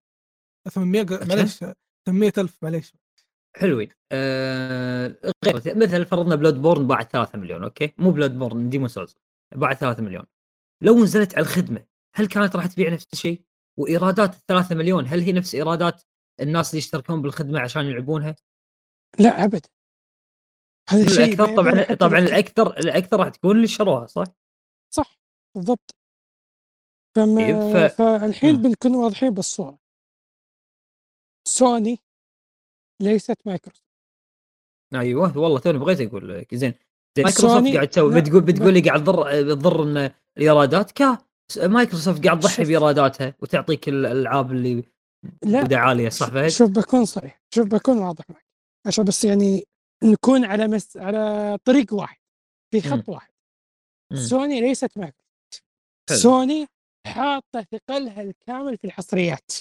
800 ق- معليش 800 ألف معليش حلوين آه غير مثلا فرضنا Bloodborne باعت 3 مليون okay مو Bloodborne Demon's Souls باعت 3 مليون لو نزلت على الخدمة هل كانت راح تبيع نفس الشيء؟ وإيرادات ال 3 مليون هل هي نفس إيرادات الناس اللي يشتركون بالخدمة عشان يلعبونها؟ لا ابدا هذا شيء الأكثر ما طبعا طبعا تفكير. الأكثر الأكثر راح تكون اللي شروها صح؟ صح بالضبط فما إيه، ف- فالحين. بنكون واضحين بالصورة سوني ليست مايكروسوفت أيوه والله توني بغيت أقول لك زين مايكروسوفت قاعد تسوي بتقول. بتقول لي قاعد تضر بتضر الإيرادات كا مايكروسوفت قاعد تضحي. بإيراداتها وتعطيك الألعاب اللي لا عالية صح فهد؟ شوف بكون صريح شوف بكون واضح معك عشان بس يعني نكون على مس... على طريق واحد في خط واحد مم. سوني ليست مايكروسوفت. سوني حاطة ثقلها الكامل في الحصريات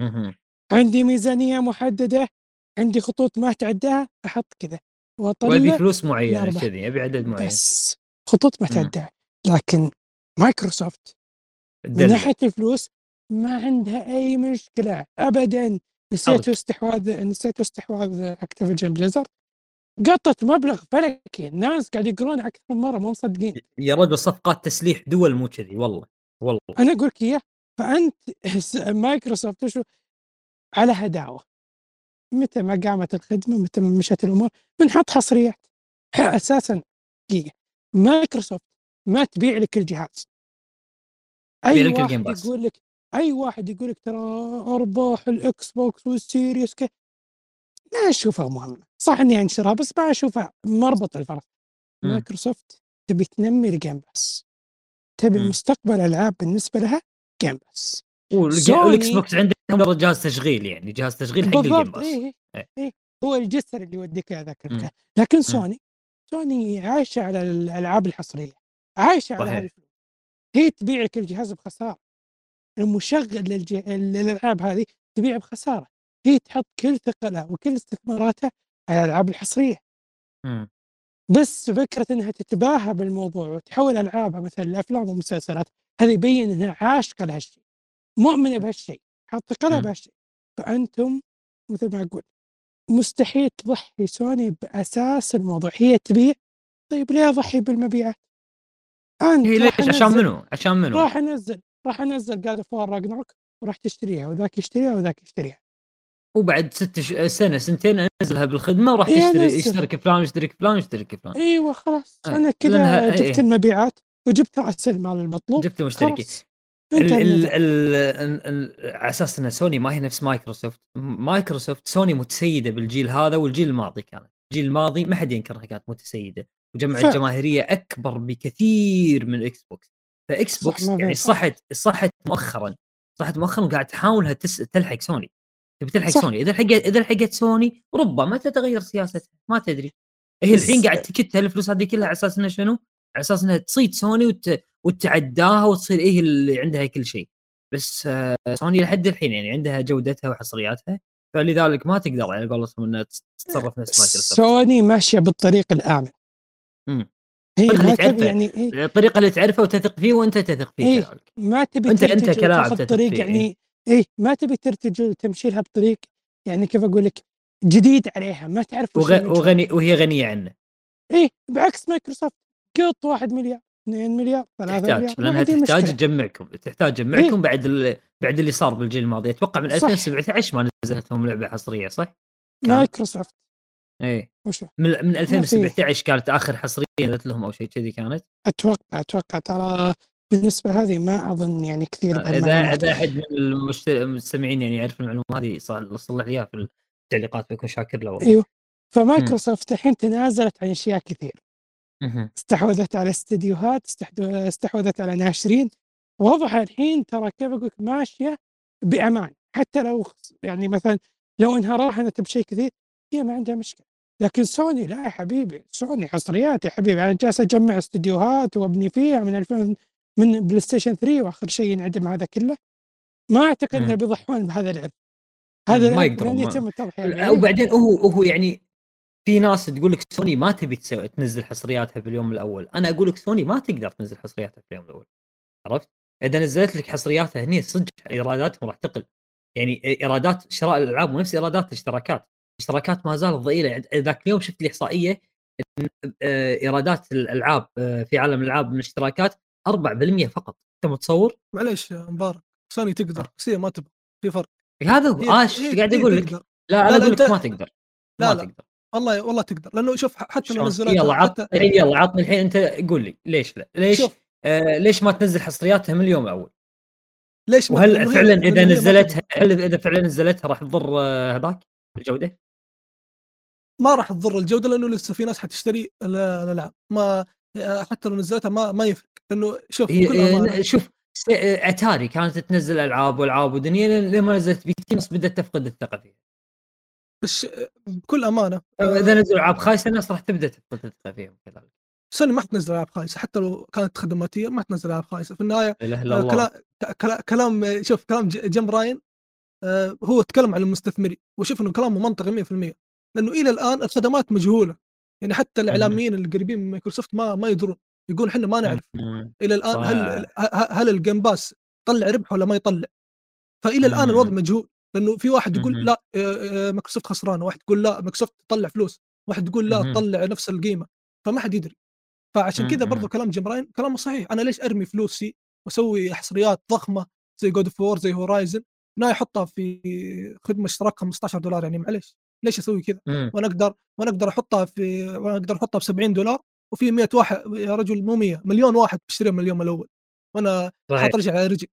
مهم. عندي ميزانية محددة عندي خطوط ما تعداها أحط كذا. وأبي واطلع فلوس معينة. كذي أبي عدد معين. بس خطوط ما مم. تعداها لكن مايكروسوفت من. ناحية الفلوس ما عندها أي مشكلة ابدا. نسيتوا أرجع. استحواذ نسيتوا استحواذ Activision Blizzard قطت مبلغ فلكي. الناس قاعد يقرون أكثر من مرة مو مصدقين. يا رجل صفقات تسليح دول مو كذي والله والله. أنا أقول لك إياه. فأنت مايكروسوفت وشو؟ على هداوة. متى ما قامت الخدمة متى ما مشت الأمور بنحط حصريات أساسا دقيقة. مايكروسوفت ما تبيع لك الجهاز. أي واحد. يقول لك أي واحد يقول لك ترى أرباح ال Xbox وال Series كي لا أشوفها مهمة. صح إني أنشرها بس ما أشوفها مربط الفرس. مم. مايكروسوفت تبي تنمي ال Game Pass تبي. مستقبل ألعاب بالنسبة لها Game Pass وال Xbox عندك مجرد جهاز تشغيل يعني جهاز تشغيل حق ال Game Pass اي إيه. اي هو الجسر اللي يوديك ذاك لكن سوني سوني عايشة على الألعاب الحصرية. عايشة على الفلوس. هي تبيع لك الجهاز بخسارة. المشغل للج... للألعاب هذه تبيع بخسارة. هي تحط كل ثقلها وكل استثماراتها على الألعاب الحصرية. بس فكرة إنها تتباهى بالموضوع وتحول ألعابها مثلا لافلام ومسلسلات هذا يبين إنها عاشقة لهالشيء. مؤمنه بهالشيء مم. بهالشيء فأنتم مثل ما أقول مستحيل تضحي سوني بأساس الموضوع هي تبيع طيب ليه أضحي بالمبيعات؟ أنت هي ليش عشان منو؟ عشان منو؟ راح أنزل راح أنزل God of War Ragnarok وراح تشتريها وذاك يشتريها وذاك يشتريها وبعد ست ش... سنة سنتين أنزلها بالخدمة وراح إيه، أنزل. يشترك فلان يشترك فلان يشترك فلان إيوه خلاص آه، أنا كذا لأنها- جبت إيه. المبيعات وجبت راس المال المطلوب جبت المشتركين على أساس إن سوني ما هي نفس مايكروسوفت. مايكروسوفت سوني متسيدة بالجيل هذا والجيل الماضي كانت. الجيل الماضي ما حد ينكرها كانت متسيدة. وجمعت فعلا. جماهيريه أكبر بكثير من Xbox. ف Xbox يعني. صحت صحت مؤخرا. صحت مؤخرا وقاعد تحاولها تس تلحق سوني. تبي تلحق صح. سوني. إذا لحقت إذا لحقت سوني ربما تتغير سياستها. ما تدري. هي الحين قاعد تكتها الفلوس هذه كلها على أساس إنها شنو؟ على أساس إنها تصيد سوني وت... وتعداها وتصير إيه اللي عندها كل شيء. بس آه، سوني لحد الحين يعني عندها جودتها وحصرياتها فلذلك ما تقدر على قولتهم إنها تتصرف نفس مايكروسوفت. سوني ماشية بالطريق الامن مم. هي الطريق ما اللي تبي تعرفه. يعني هي الطريقة اللي تعرفه وتثق فيه وأنت تثق فيه إيه. كذلك. ما تبي أنت ترتجل كلاعب تثق طريق يعني إيه ما تبي ترتجل وتمشي لها بطريق يعني كيف أقول لك جديد عليها ما تعرف وغ... وغني وهي غنية عنه. إيه بعكس مايكروسوفت قط 1 مليار. 2 مليار 3 تحتاج مليار ما لانها تحتاج. تجمعكم تحتاج تجمعكم بعد ال... بعد اللي صار بالجيل الماضي أتوقع من صح. 2017 ما نزلت لهم لعبة حصرية صح؟ مايكروسوفت وشو من من في. 2017 كانت آخر حصرية نزلت لهم أو شيء كذي كانت أتوقع أتوقع ترى بالنسبة هذه ما أظن يعني كثير إذا بالمعلومات. إذا أحد من المستمعين يعني يعرف المعلومة هذه صل- صلح لي إياها في التعليقات بكون شاكر له أيوه فمايكروسوفت الحين تنازلت عن أشياء كثير. استحوذت على استديوهات استحوذت على ناشرين. وضعها الحين ترى كيف أقول ماشية بأمان. حتى لو يعني مثلا لو إنها راهنت بشيء كثير هي ما عندها مشكلة. لكن سوني لا يا حبيبي. سوني حصريات يا حبيبي. أنا جالس أجمع استديوهات وأبني فيها من 2000 من PlayStation 3 وآخر شيء ينعدم هذا كله. ما أعتقد إنه. بيضحون بهذا العرض هذا ما يقدرون، عليه. وبعدين هو هو يعني في ناس تقول لك سوني ما تبي تسوي تنزل حصرياتها في اليوم الأول، أنا أقول لك سوني ما تقدر تنزل حصرياتها في اليوم الأول. عرفت؟ إذا نزلت لك حصرياتها هني صدق إيراداتهم راح تقل. يعني إيرادات شراء الألعاب مو نفس إيرادات الاشتراكات، الاشتراكات ما زالت ضئيلة. يعني ذاك اليوم شفت لي إحصائية آه، إيرادات الألعاب آه، في عالم الألعاب من الاشتراكات 4% فقط، أنت متصور؟ معليش يا مبارك. سوني تقدر. بس هي ما تبغى. في فرق. هذا هو. إيش قاعد أقول لك. لا أنا أقول لك ما تقدر. لا، ما لا. تقدر. والله والله تقدر. لأنه شوف حتى لو؟ نزلتها يلا حتى عطني يلا عطني الحين. أنت قول لي ليش لا؟ ليش شوف. آه ليش ما تنزل حصرياتها من اليوم الأول؟ ليش وهل فعلا إذا نزلتها. هل إذا فعلا نزلتها راح تضر آه، هذاك الجودة؟ ما راح تضر الجودة لأنه لسه في ناس حتشتري. ال- الالعاب ما حتى لو نزلتها ما ما يفرق. لأنه شوف هي آه، شوف آه، أتاري كانت تنزل ألعاب والعاب ودنيا لين- لين ما نزلت بي تي الناس بدأت تفقد الثقة فيها. بس بكل أمانة إذا نزلوا ألعاب خايسة الناس راح تبدأ تفقد الثقه فيهم كذلك سوني ما حتنزل ألعاب خايسة حتى لو كانت خدماتيه ما حتنزل ألعاب خايسة. في النهاية آه، كلام كلا- كلام شوف كلام Jim Ryan آه، هو تكلم عن المستثمرين وشوف إنه كلامه منطقي 100% لأنه إلى الآن الخدمات مجهولة. يعني حتى الإعلاميين اللي قريبين من مايكروسوفت ما ما يدرون. يقول إحنا ما نعرف. إلى الآن هل. هل ال Game Pass طلع ربح ولا ما يطلع. فإلى الآن. الوضع مجهول. لأنه في واحد يقول. لا آه، آه، مايكروسوفت خسرانه واحد يقول لا مايكروسوفت تطلع فلوس واحد يقول لا. تطلع نفس القيمة فما حد يدري فعشان كذا برضو. كلام Jim Ryan كلامه صحيح أنا ليش أرمي فلوسي وأسوي حصريات ضخمة زي God of War زي Horizon أنا احطها في خدمة اشتراك 15 دولار يعني معليش ليش أسوي كذا. وأنا أقدر وأنا أقدر أحطها في وأنا أقدر أحطها ب 70 دولار وفي 100 واحد يا رجل مو 100 مليون واحد بيشتريها من اليوم الأول وأنا حاط رجع على رجل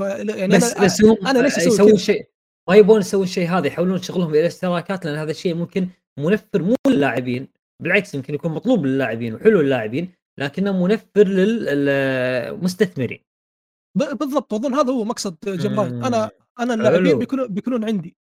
ف يعني بس أنا بس أنا ليش أسوي يسوون كذا؟ شيء ما يبون يسوون شيء هذا يحولون شغلهم إلى اشتراكات لأن هذا الشيء ممكن منفر مو للاعبين بالعكس يمكن يكون مطلوب للاعبين وحلو للاعبين لكنه منفر للمستثمرين بالضبط اظن هذا هو مقصد جيم راين أنا. أنا اللاعبين حلو. بيكونوا بيكونون عندي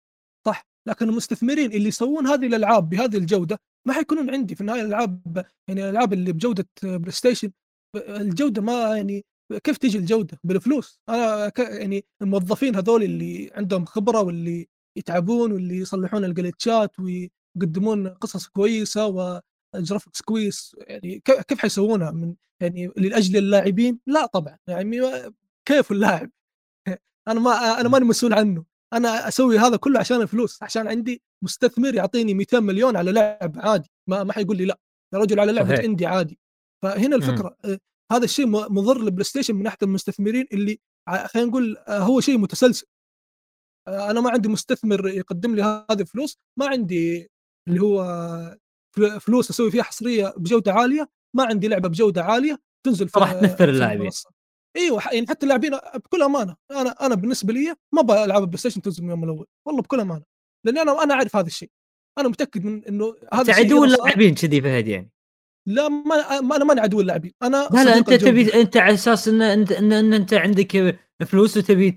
صح لكن المستثمرين اللي يسوون هذه الألعاب بهذه الجودة ما حيكونون عندي في النهاية الألعاب يعني الألعاب اللي بجودة PlayStation الجودة ما يعني كيف تجي الجودة؟ بالفلوس. أنا ك... يعني الموظفين هذول اللي عندهم خبرة واللي يتعبون واللي يصلحون الجلتشات ويقدمون قصص كويسة وجرافكس كويس يعني كيف حيسوونها؟ من يعني لاجل اللاعبين؟ لا طبعا. يعني كيف اللاعب؟ أنا ما أنا ماني مسؤول عنه. أنا أسوي هذا كله عشان الفلوس. عشان عندي مستثمر يعطيني 200 مليون على لاعب عادي. ما ما حيقول لي لا. يا رجل على لعبة عندي عادي. فهنا الفكرة. هذا الشيء مضر لل PlayStation من ناحية المستثمرين اللي خلينا نقول آه هو شيء متسلسل. آه أنا ما عندي مستثمر يقدم لي هذه الفلوس ما عندي اللي هو فلوس أسوي فيها حصرية بجودة عالية ما عندي لعبة بجودة عالية تنزل في راح تنفر اللاعبين. إيوه يعني حتى اللاعبين بكل أمانة أنا أنا بالنسبة لي ما أبغى العاب PlayStation تنزل من اليوم الأول والله بكل أمانة لأني أنا أنا أعرف هذا الشيء. أنا متأكد من إنه هذا عدو اللاعبين كذي فهد يعني. لا ما أنا ماني عدو اللاعبين. أنا لا لا أنت تبي أنت على أساس إن انت إن, إن أنت عندك فلوس وتبي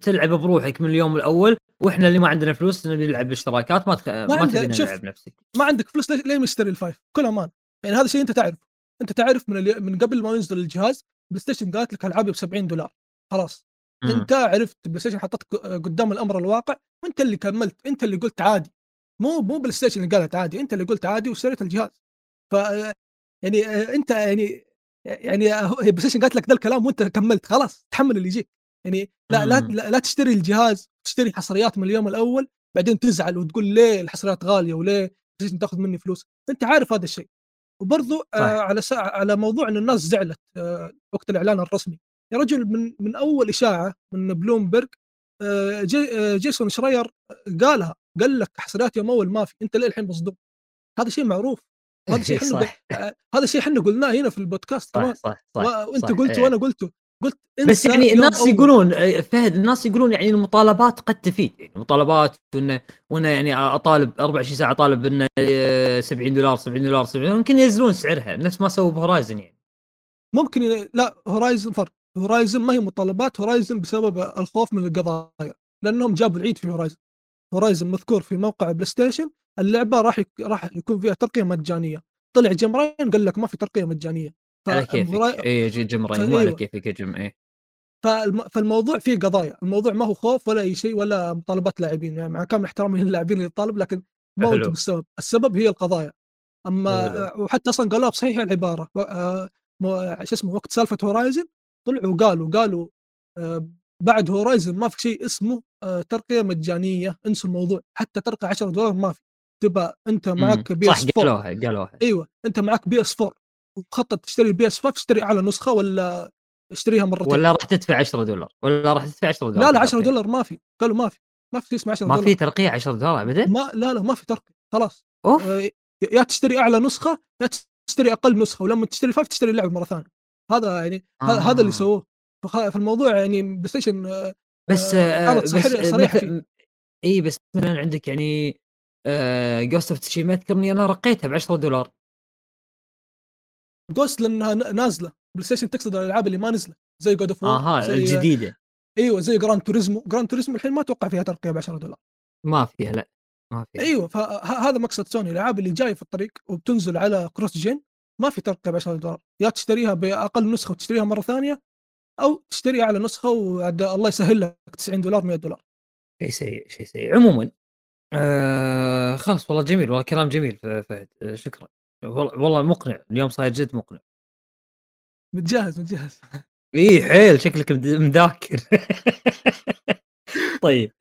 تلعب بروحك من اليوم الأول وإحنا اللي ما عندنا فلوس نبي نلعب باشتراكات ما تخ... ما, ما تبي نلعب نفسك ما عندك فلوس ليه مشتري ال five؟ كل أمانة. يعني هذا الشيء أنت تعرف. أنت تعرف من اللي من قبل ما ينزل الجهاز PlayStation قالت لك ألعابي ب 70 دولار. خلاص. مم. أنت عرفت PlayStation حطتك قدام الأمر الواقع وأنت اللي كملت أنت اللي قلت عادي. مو مو PlayStation اللي قالت عادي أنت اللي قلت عادي واشتريت الجهاز. ف يعني أنت يعني يعني هي PlayStation قالت لك ذا الكلام وأنت كملت خلاص تحمل اللي يجيك. يعني لا لا, لا لا تشتري الجهاز تشتري حصريات من اليوم الأول بعدين تزعل وتقول ليه الحصريات غالية وليه تاخذ مني فلوس؟ أنت عارف هذا الشيء. وبرضو آه على سا... على موضوع إن الناس زعلت آه وقت الإعلان الرسمي. يا رجل من من أول إشاعة من بلومبرج آه جي آه جيسون شراير قالها قال لك حصريات يوم أول ما في أنت ليه الحين مصدوم. هذا شيء معروف. هذا شيء إحنا آه، هذا شيء إحنا قلناه هنا في البودكاست صح صح صح وأنت قلت وأنا قلته. قلت بس يعني الناس يقولون آه، فهد الناس يقولون يعني المطالبات قد تفيد. يعني المطالبات وإنه وإنه يعني أطالب 24 ساعة أطالب إنه 70 دولار 70 دولار 70 دولار ممكن ينزلون سعرها. نفس ما سووا ب Horizon يعني. ممكن لا Horizon فرق Horizon ما هي مطالبات هورايزن بسبب الخوف من القضايا لأنهم جابوا العيد في Horizon. Horizon مذكور في موقع PlayStation اللعبة راح يك... راح يكون فيها ترقية مجانية. طلع جيم قال لك ما في ترقية مجانية. على كيفك. اي جيم راين مو على كيفك يا جيم اي فالموضوع فيه قضايا. الموضوع ما هو خوف ولا أي شيء ولا مطالبات لاعبين. يعني مع كامل احترامي للاعبين اللي يطالب لكن ما هو السبب. السبب هي القضايا. أما حلو. وحتى أصلا قالوها بصحيح العبارة. آه شو اسمه وقت سالفة Horizon طلعوا وقالوا قالوا آه بعد Horizon ما في شيء اسمه آه ترقية مجانية. انسوا الموضوع. حتى ترقية 10 دولار ما في. تبقى أنت معك PS 4 صح قالوها قالوها. أيوه أنت معك PS 4 ومخطط تشتري ال PS 5 تشتري أعلى نسخة ولا اشتريها مرتين؟ ولا راح تدفع 10 دولار ولا راح تدفع 10 دولار لا لا 10 دولار ما في. قالوا ما في. ما في اسمه 10 دولار. ما في ترقيه 10 دولار ابدا؟ ما لا لا ما في ترقيه خلاص. أوف. آه، يا تشتري أعلى نسخة يا تشتري أقل نسخة ولما تشتري 5 تشتري اللعبه مرة ثانية. هذا يعني آه. هذا اللي سووه. فالموضوع يعني PlayStation آه، بس آه بس صريحة اي بس مثلا عندك يعني Ghost of Tsushima اذكرني أنا رقيتها ب 10 دولار. Ghost لأنها نازلة. PlayStation تقصد الألعاب اللي ما نزلت زي God of آها الجديدة. أيوه زي Gran Turismo Gran Turismo الحين ما أتوقع فيها ترقيه ب 10 دولار. ما فيها لا. ما فيها. أيوه فهذا مقصد سوني. الألعاب اللي جاية في الطريق وبتنزل على cross-gen ما في ترقيه ب 10 دولار. يا تشتريها بأقل نسخة وتشتريها مرة ثانية أو تشتريها أعلى نسخة وعد الله يسهل لك 90 دولار 100 دولار. شيء سيء شيء سيء. عموما آه خلاص والله جميل والله كلام جميل فهد آه شكرا. والله مقنع اليوم صاير جد مقنع. متجهز متجهز. اي حيل شكلك مذاكر. طيب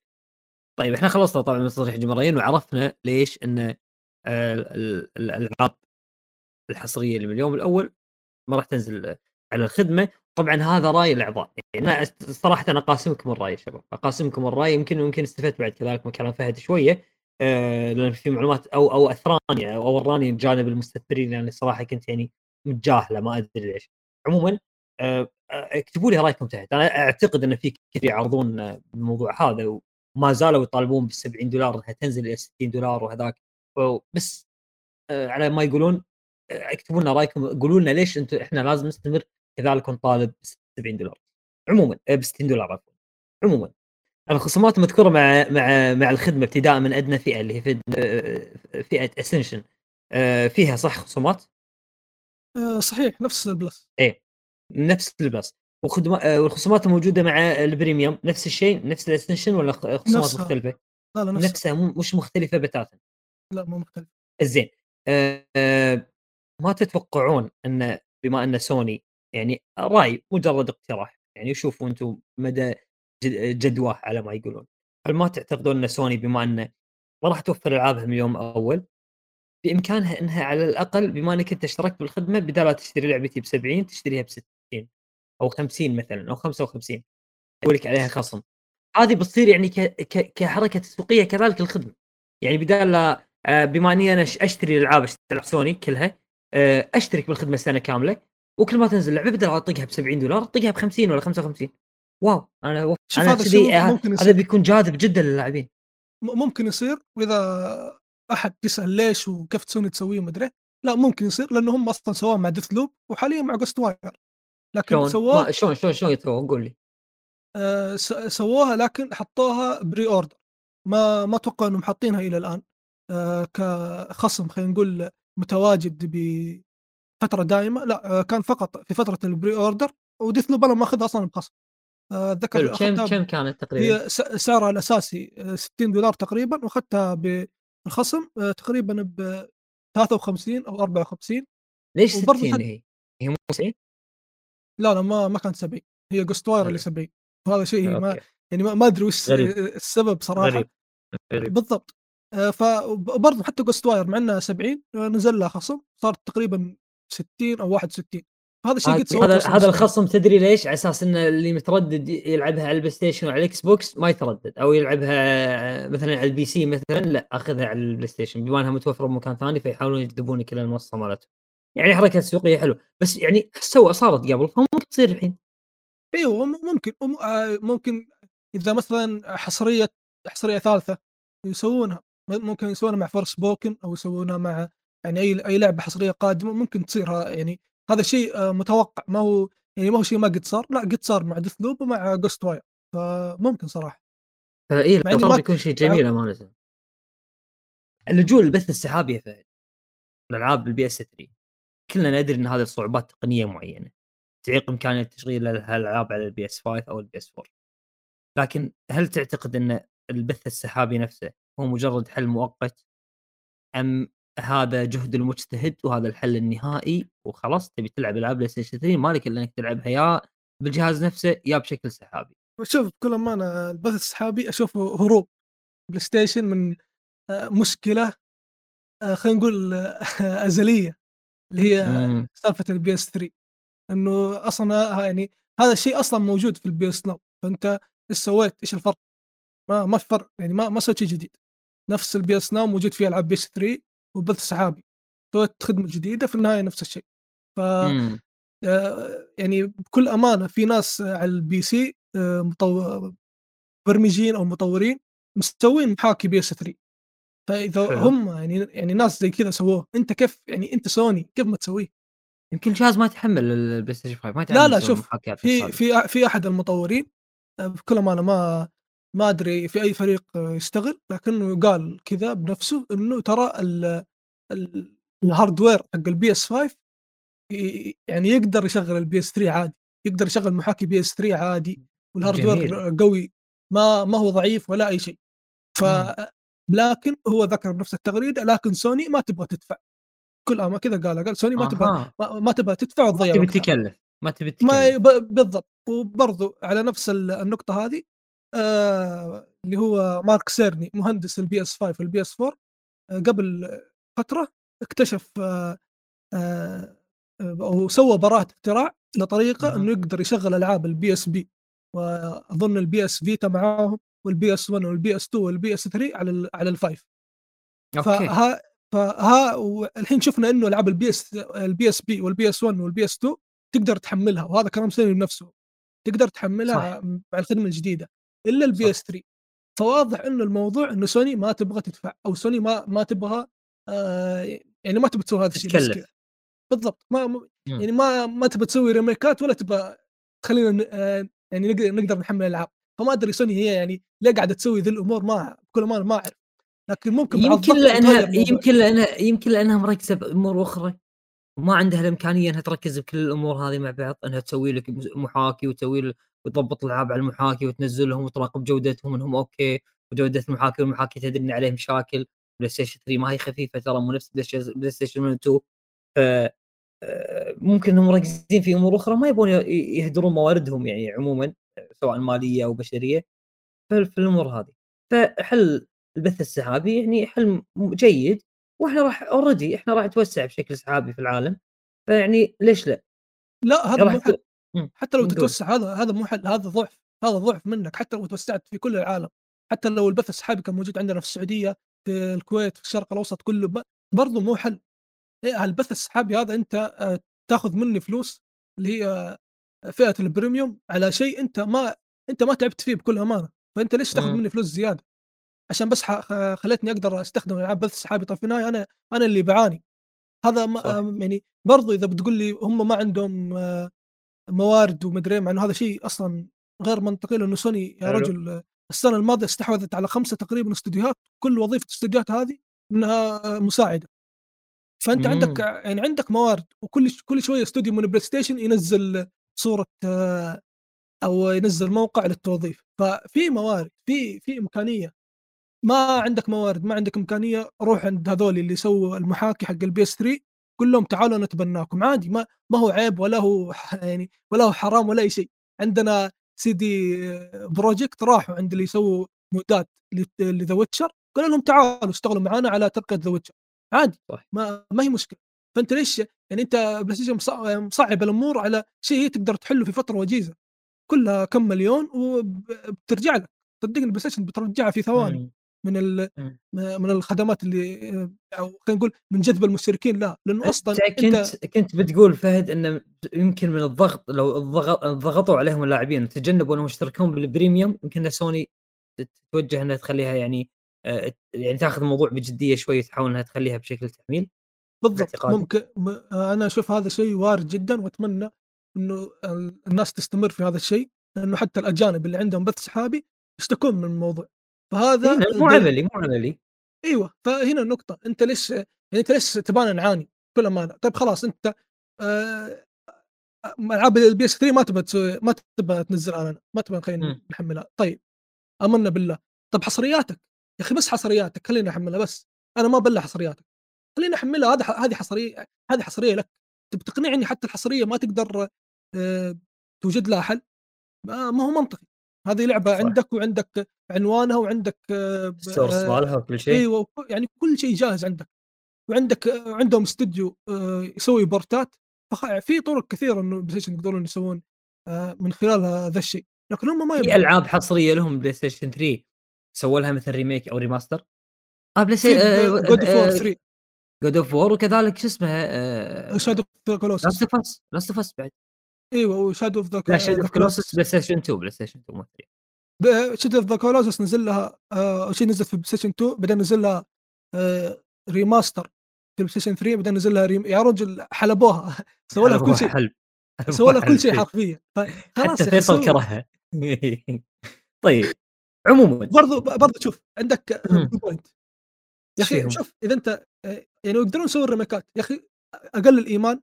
طيب إحنا خلصنا طبعا من تصريح الجمهوريين وعرفنا ليش إن آه، الألعاب الحصرية اللي من اليوم الأول ما راح تنزل على الخدمة. طبعا هذا رأي الأعضاء. يعني أنا صراحة أنا أقاسمكم الرأي يا شباب. أقاسمكم الرأي. يمكن يمكن استفدت بعد كذلك من كلام فهد شوية. آه لأن في معلومات أو أو أثراني أو وراني جانب المستثمرين يعني صراحة كنت يعني متجاهلة ما أدري ليش. عموما آه اكتبوا لي رأيكم تحت. أنا أعتقد أن في كثير يعرضون الموضوع هذا وما زالوا يطالبون بال 70 دولار إنها تنزل إلى 60 دولار وهذاك. بس آه على ما يقولون اكتبوا لنا رأيكم. قولوا لنا ليش أنتم إحنا لازم نستمر كذلك نطالب ب 70 دولار. عموما ب 60 دولار عفوا. عموما الخصومات المذكوره مع مع مع الخدمة ابتداء من أدنى فئة اللي هي في فئة Essential فيها صح خصومات؟ صحيح نفس البلس. إيه نفس البلس. والخصومات الموجوده مع ال Premium نفس الشيء؟ نفس الاكستنشن ولا خصومات نفسها. مختلفة؟ لا لا نفسها. نفسها مش مختلفة بتاتا. لا مو مختلف زين. آه، آه، ما تتوقعون أن بما أن سوني يعني رأي مجرد اقتراح يعني شوفوا أنتم مدى جد- جدواه على ما يقولون. هل ما تعتقدون أن سوني بما أنه ما راح توفر العابها من اليوم أول بإمكانها إنها على الأقل بما أنك أنت اشتركت بالخدمة بدال لا تشتري لعبتي ب 70 تشتريها ب 60 أو 50 مثلا أو 55 يقول لك عليها خصم. هذه بتصير يعني ك... ك... كحركة تسويقيه كذلك الخدمة. يعني بدال لا آه، بما أني أنا أشتري أشتري سوني كلها آه، أشترك بالخدمة سنة كاملة وكل ما تنزل لعبة بدل اطقها ب 70 دولار اطقها ب 50 ولا 55 واو أنا و... شوف أنا هذا كذي آه، هذا بيكون جاذب جدا للاعبين. ممكن يصير وإذا أحد يسأل ليش وكيف سوني تسويه مدري لا ممكن يصير لأنه هم أصلا سووه مع Deathloop وحاليا مع Ghostwire لكن سووه شلون شلون شلون يتوه قول لي. آه، سووها لكن حطوها pre-order ما ما أتوقع إنهم حاطينها إلى الآن. آه، كخصم خلينا نقول متواجد بفتره دائمه لا آه، كان فقط في فترة ال pre-order و Deathloop أنا ماخذها أصلا بخصم آه، اتذكر كم أخذتها كم كانت تقريبا؟ هي سعرها الأساسي آه، 60 دولار تقريبا وأخذتها بالخصم آه، تقريبا ب 53 أو 54 ليش وبرضه 60 حد- هي؟ هي مو 90 لا لا ما ما كانت 70 هي Ghostwire اللي حلو. 70 وهذا شيء ما يعني ما, أدري وش. آه، السبب صراحة. غريب. غريب. بالضبط. آه، فبرضه حتى Ghostwire مع إنها 70 آه، نزل لها خصم صارت تقريبا 60 أو 61 فهذا الشيء قد هذا هذا. الخصم تدري ليش؟ على أساس ان اللي متردد يلعبها على ال PlayStation وعلى ال Xbox ما يتردد أو يلعبها مثلا على ال PC مثلا لا أخذها على ال PlayStation بما أنها متوفرة بمكان ثاني فيحاولون يجذبونك إلى المنصة مالتهم. يعني حركة تسويقيه حلوة بس يعني سوى صارت قبل فممكن تصير الحين. أيوه ممكن آه، ممكن إذا مثلا حصرية حصرية ثالثة يسوونها ممكن يسوونها مع Forspoken أو يسوونها مع يعني أي أي لعبة حصرية قادمة ممكن تصير يعني هذا شيء آه، متوقع. ما هو يعني ما هو شيء ما قد صار لا قد صار مع Deathloop ومع Ghostwire فممكن صراحة. صار ما- بيكون شيء جميل أمانة. اللجوء للبث السحابي يا فهد. الألعاب ال PS 3 كلنا ندري إن هذه صعوبات تقنية معينة. تعيق إمكانية تشغيل الألعاب على ال PS 5 أو ال PS 4 لكن هل تعتقد إن البث السحابي نفسه هو مجرد حل مؤقت؟ أم هذا جهد المجتهد وهذا الحل النهائي وخلاص تبي تلعب ألعاب PlayStation 3 مالك إلا إنك تلعبها يا بالجهاز نفسه يا بشكل سحابي شوف بكل امانه البث السحابي اشوفه هروب PlayStation من آه، مشكلة آه، خلينا نقول آه، أزلية اللي هي. سالفة ال PS 3 إنه أصلا يعني هذا الشيء أصلا موجود في ال PS Now فأنت إيش سويت؟ إيش الفرق؟ ما ما في فرق يعني ما ما سويت شيء جديد نفس ال PS Now موجود فيه ألعاب PS 3 وبث سحابي سويت خدمة جديدة في النهاية نفس الشيء ف مم. آه، يعني بكل أمانة في ناس على ال PC آه، مطو... مبرمجين أو مطورين مستوين محاكي PS 3 فإذا حلو. هم يعني يعني ناس زي كذا سووه أنت كيف يعني أنت سوني كيف ما تسويه؟ يمكن الجهاز ما يتحمل ال PlayStation 5 ما يتحمل لا لا شوف في. في في أحد المطورين آه، بكل أمانة ما ما أدري في أي فريق يشتغل لكنه قال كذا بنفسه إنه ترى ال- ال- ال hardware حق ال PS 5 ي- يعني يقدر يشغل ال PS 3 عادي يقدر يشغل محاكي PS 3 عادي وال hardware. قوي ما ما هو ضعيف ولا أي شيء ف. لكن هو ذكر بنفس التغريده لكن سوني ما تبغى تدفع كل ما كذا قال قال سوني ما تبغى. ما, تبغى تدفع ما وتضيع تبي ما تبي ما تتكلف ب- بالضبط وبرضو على نفس ال- النقطة هذه آه اللي هو Mark Cerny مهندس ال PS 5 وال PS 4 آه قبل فترة اكتشف آه آه أو سوى براءة اختراع لطريقة أها. إنه يقدر يشغل ألعاب ال PSP. وأظن ال PS Vita معاهم وال PS 1 وال PS 2 وال PS 3 على ال على ال five okay. فها فها والحين شفنا إنه ألعاب ال PS ال PSP وال PS 1 وال PS 2 تقدر تحملها وهذا كلام سوني بنفسه. تقدر تحملها مع الخدمة الجديدة. إلا ال P. S 3 فواضح إنه الموضوع إنه سوني ما تبغى تدفع أو سوني ما ما تبغى آه يعني ما تبغى تسوي هذا الشيء بالضبط. ما مم. يعني ما ما تبغى تسوي remake ات ولا تبغى تخلينا آه، يعني نقدر نقدر نحمل الألعاب. فما أدري سوني هي يعني ليه قاعدة تسوي ذي الأمور ما بكل ما ما أعرف. لكن ممكن يمكن لأنها. يمكن لأنها يمكن لأنها مركزة بأمور أخرى. وما عندها الإمكانية إنها تركز بكل الأمور هذه مع بعض إنها تسوي لك محاكي وتسوي وتضبط الألعاب على المحاكي وتنزلهم وتراقب جودتهم إنهم okay وجودة المحاكي والمحاكي تدري إن عليه مشاكل. PlayStation 3 ما هي خفيفة ترى مو نفس PlayStation 1 2 ف آه، ممكن إنهم مركزين في أمور أخرى ما يبون يهدرون مواردهم يعني عموما سواء مالية أو بشرية. في الأمور هذه. فحل البث السحابي يعني حل جيد وإحنا راح اوريدي إحنا راح نتوسع بشكل سحابي في العالم. فيعني ليش لا؟ لا هذا مو حل حتى لو تتوسع هذا هذا مو حل هذا ضعف هذا ضعف منك حتى لو توسعت في كل العالم حتى لو البث السحابي كان موجود عندنا في السعودية في الكويت في الشرق الأوسط كله برضه مو حل. إيه البث السحابي هذا أنت آه، تاخذ مني فلوس اللي هي آه، فئة البريميوم على شيء أنت ما أنت ما تعبت فيه بكل أمانة. فأنت ليش تاخذ مني فلوس زيادة؟ عشان بس خليتني أقدر أستخدم العاب بث سحابي طيب في النهاية أنا أنا اللي بعاني. هذا ما يعني برضو إذا بتقول لي هم ما عندهم آه، موارد ومدري مع إنه هذا شيء أصلا غير منطقي لأنه سوني يا رجل السنة الماضية استحوذت على خمسة تقريبا استديوهات كل وظيفة الاستديوهات هذه إنها مساعدة. فأنت عندك يعني عندك موارد وكل كل شوية استوديو من PlayStation ينزل صورة أو ينزل موقع للتوظيف. ففي موارد في في إمكانية. ما عندك موارد ما عندك إمكانية روح عند هذول اللي سووا المحاكي حق ال PS 3 قول لهم تعالوا نتبناكم. عادي ما ما هو عيب ولا هو يعني ولا هو حرام ولا أي شيء. عندنا CD Projekt راحوا عند اللي يسووا mod ات ل The Witcher قالوا لهم تعالوا اشتغلوا معنا على ترقيه The Witcher. عادي. ما ما هي مشكلة. فأنت ليش يعني أنت PlayStation مصعب الأمور على شيء تقدر تحله في فترة وجيزة. كلها كم مليون وبترجع لك. صدقني ال PlayStation بترجعها في ثواني. من ال... من الخدمات اللي أو خلينا نقول من جذب المشتركين لا لأنه أصلا كنت أنت... كنت بتقول فهد إنه يمكن من الضغط لو ضغطوا عليهم اللاعبين وتجنبوا إنهم يشتركون بالبريميوم يمكن سوني تتوجه إنها تخليها يعني آه، يعني تاخذ الموضوع بجدية شوي تحاول إنها تخليها بشكل تحميل بالضبط ممكن أنا أشوف هذا شيء وارد جدا وأتمنى إنه الناس تستمر في هذا الشيء لأنه حتى الأجانب اللي عندهم بث سحابي يشتكون من الموضوع. فهذا مو عملي مو عملي أيوه فهنا النقطة أنت ليش يعني أنت ليش تبانا نعاني بكل أمانة. طيب خلاص أنت آه ألعاب ال PS 3 ما تبغى تسوي ما تبغى تنزلها لنا ما تبغى خلينا نحملها طيب آمنا بالله. طب حصرياتك يا أخي بس حصرياتك خليني أحملها بس. أنا ما بلع حصرياتك. خليني أحملها هذا هذه حصرية هذه حصرية لك. تبي تقنعني حتى الحصرية ما تقدر آه توجد لها حل؟ ما هو منطقي. هذه لعبة صح. عندك وعندك عنوانها وعندك ال source آه، مالها وكل شيء. إيوه يعني كل شيء جاهز عندك. وعندك عندهم استوديو آه، يسوي port ات. في طرق كثيرة إنه PlayStation يقدرون يسوون آه، من خلال هذا الشيء. لكن هم ما في ألعاب حصرية لهم PlayStation 3 سووا لها مثل remake أو remaster آه PlayStation God of War 3 God of War وكذلك شو اسمه Shadow of Last of Us Last of Us بعد. إيوه و Shadow of the لا Shadow of Colossus PlayStation 2 PlayStation 2 مو 3 Shadow of the Colossus نزل لها آه شيء نزلت في PlayStation 2 بعدين نزل لها آه remaster في PlayStation 3 بعدين نزل لها rem... يا رجل حلبوها. سووا لها كل شيء. سووا لها كل شيء حرفيا. خلاص حتى فيصل كرهها. طيب عموما. برضو برضو شوف عندك point يا أخي شوف إذا أنت آه، يعني يقدرون يسوون remake ات يا أخي أقل الإيمان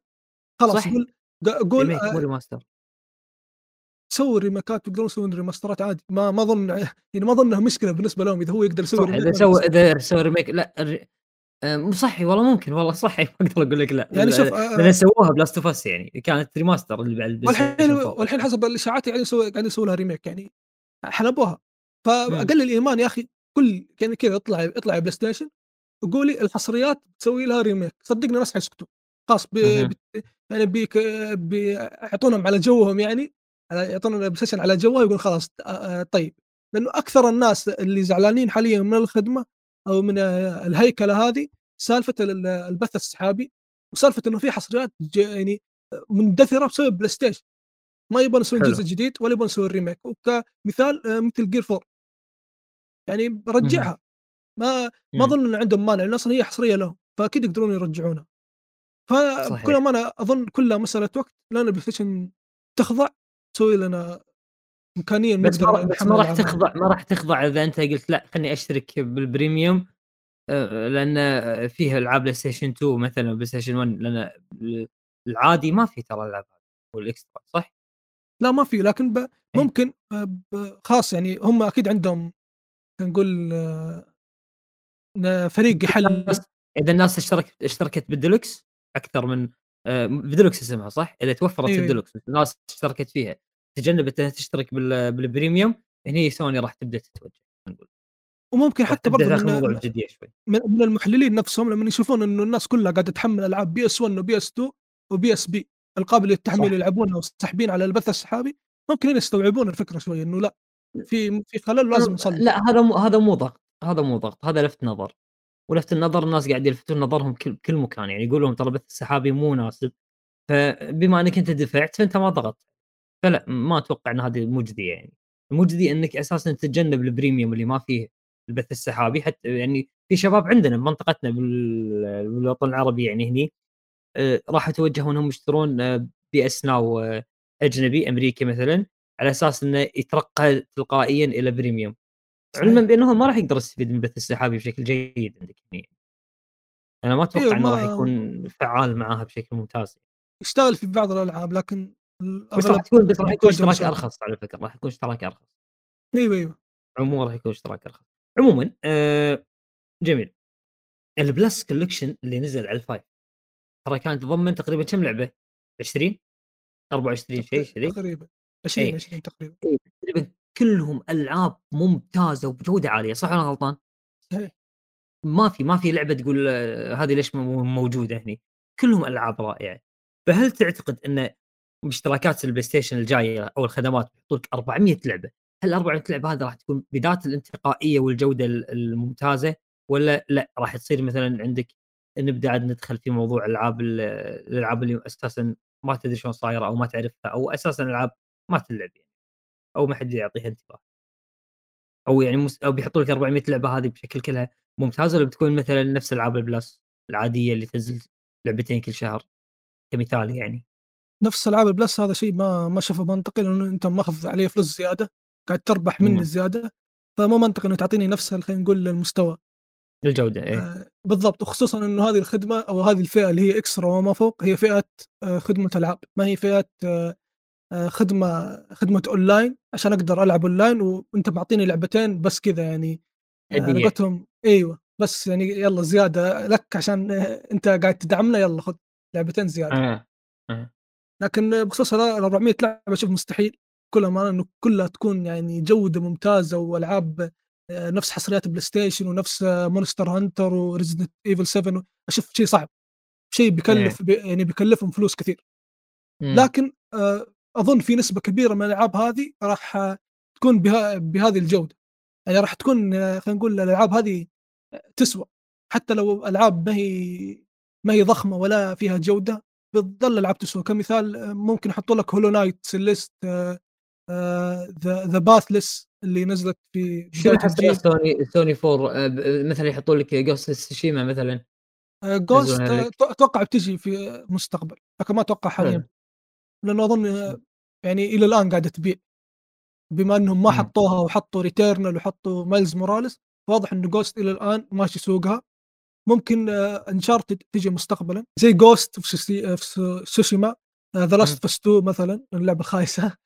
خلاص قول قول remake مو remaster. سووا remake ات يقدرون يسوون remaster ات عادي. ما ما أظن يعني ما أظن إنها مشكلة بالنسبة لهم إذا هو يقدر يسوي remake إذا سوى إذا سوى remake لا آه، مو صحي والله ممكن والله صحي ما أقدر أقول لك لا. يعني شوف لأن آه. سووها The Last of Us يعني كانت remaster اللي بعد والحين والحين حسب الإشاعات يعني يسوي قاعدين يسووا لها remake يعني حلبوها. فأقل الإيمان يا أخي كل يعني كذا اطلع اطلع PlayStation وقولي الحصريات تسوي لها remake. صدقني الناس حيسكتوا خلاص بي يعني بيك بيعطونهم على جوهم يعني يعطون ال Play على جوه يقول خلاص طيب. لأنه أكثر الناس اللي زعلانين حاليا من الخدمة أو من الهيكلة هذه سالفة البث السحابي وسالفة إنه في حصريات يعني مندثرة بسبب PlayStation ما يبون يسوون جزء جديد ولا يبون يسوون remake وكمثال مثل جير فور يعني رجعها. ما ما اظن ان عندهم مانع لأن أصلا هي حصرية لهم فأكيد يقدرون يرجعونها. فكل ما أنا أظن كلها مسألة وقت لأن ال PlayStation تخضع تسوي لنا إمكانية بس, ما, راح تخضع ما راح تخضع إذا أنت قلت لا خليني أشترك بال premium آه، لأن فيها العاب PlayStation 2 مثلا PlayStation 1 لأن العادي ما في ترى الألعاب وال extra صح؟ لا ما في لكن ب... ممكن آه، ب... خاص يعني هم أكيد عندهم نقول آه، فريق يحل. إذا الناس اشتركت اشتركت بالديلوكس أكثر من آه، بديلوكس اسمها صح؟ إذا توفرت أيوة. الديلوكس الناس اشتركت فيها. تجنبت أنها تشترك بال premium هني سوني راح تبدأ تتوجه نقول. وممكن حتى برضه من, من المحللين نفسهم لما يشوفون إنه الناس كلها قاعدة تحمل ألعاب PS 1 و PS 2 و PSP القابل للتحميل يلعبونها وساحبين على البث السحابي ممكن يستوعبون الفكرة شوي إنه لا في في خلل لازم نصلح. لا هذا مو هذا مو ضغط هذا مو ضغط هذا لفت نظر. ولفت النظر الناس قاعد يلفتون نظرهم كل مكان يعني يقولون ترى بث السحابي مو مناسب. فبما أنك أنت دفعت فأنت ما ضغطت. فلا ما أتوقع إن هذه مجديه يعني. المجدي إنك أساسا تتجنب ال premium اللي ما فيه البث السحابي حتى يعني في شباب عندنا بمنطقتنا بالوطن العربي يعني هني آه، راح يتوجهون إنهم يشترون آه، PS Now آه، أجنبي أمريكي مثلا على أساس إنه يترقى تلقائيا إلى premium. علما بأنه ما راح يقدر يستفيد من البث السحابي بشكل جيد عندك هنا أنا ما أتوقع إيه إنه راح يكون فعال معاها بشكل ممتاز. يشتغل في بعض الألعاب لكن بس راح تكون بس راح يكون اشتراك أرخص على فكرة راح يكون اشتراك أرخص. أيوه أيوه. عموما راح يكون اشتراك أرخص. عموما آه جميل. ال Plus Collection اللي نزل على ال five ترى كانت تضمن تقريبا كم لعبة؟ 20 24 شيء كذي تقريبا. 20 أي. 20 تقريبا. أي. تقريبا كلهم ألعاب ممتازة وبجوده عاليه صح ولا غلطان؟ صحيح. ما في ما في لعبة تقول آه، هذه ليش موجودة هنا كلهم ألعاب رائعة. فهل تعتقد أن باشتراكات ال PlayStation الجاية أو الخدمات بيحطوا لك 400 لعبة؟ هل 400 لعبة هذه راح تكون بذات الانتقائية والجودة الممتازة ولا لا راح تصير مثلا عندك نبدأ ندخل في موضوع ألعاب الألعاب اللي أساسا ما تدري شلون صايرة أو ما تعرفها أو أساسا ألعاب ما تلعب يعني؟ أو ما حد يعطيها انتباه. أو يعني مس... أو بيحطوا لك 400 لعبة هذه بشكل كلها ممتازة ولا بتكون مثلا نفس ألعاب البلس العادية اللي تنزل لعبتين كل شهر كمثال يعني. نفس ألعاب البلس هذا شيء ما ما اشوفه منطقي لأنه أنت ماخذ عليه فلوس زيادة قاعد تربح مني. زيادة فمو منطقي إنه تعطيني نفس خلينا نقول المستوى الجوده إيه. آه بالضبط. وخصوصا إنه هذه الخدمة أو هذه الفئة اللي هي extra وما فوق هي فئة آه خدمة ألعاب. ما هي فئة آه، خدمة خدمة أونلاين عشان أقدر ألعب أونلاين وأنت معطيني لعبتين بس كذا يعني لقيتهم أيوه بس يعني يلا زيادة لك عشان آه، أنت قاعد تدعمنا يلا خذ لعبتين زيادة آه. آه. لكن بخصوص ال 400 لعبة أشوف مستحيل كلها ما إنه كلها تكون يعني جودة ممتازة وألعاب آه، نفس حصريات PlayStation ونفس Monster Hunter و Resident Evil 7 أشوف شيء صعب شيء بيكلف إيه. يعني بيكلفهم فلوس كثير لكن آه، أظن في نسبة كبيرة من الألعاب هذه راح تكون بها بهذه الجودة. يعني راح تكون آه، خلينا نقول الألعاب هذه تسوى. حتى لو ألعاب ما هي ما هي ضخمة ولا فيها جودة بتظل ألعاب تسوى. كمثال ممكن يحطوا لك Hollow Knight Celeste The The Pathless اللي نزلت في شو سوني سوني فور آه، مثلا يحطوا لك Ghost Tsushima مثلا. Ghost آه، أتوقع بتجي في المستقبل لكن ما أتوقع حاليا. لأنه أظن آه، يعني إلى الآن قاعدة تبيع. بما إنهم ما حطوها وحطوا Returnal وحطوا Miles Morales واضح انه Ghost إلى الآن ماشي سوقها. ممكن Uncharted تجي مستقبلا. زي Ghost في سوشيما The Last of Us 2 مثلا اللعبة الخايسه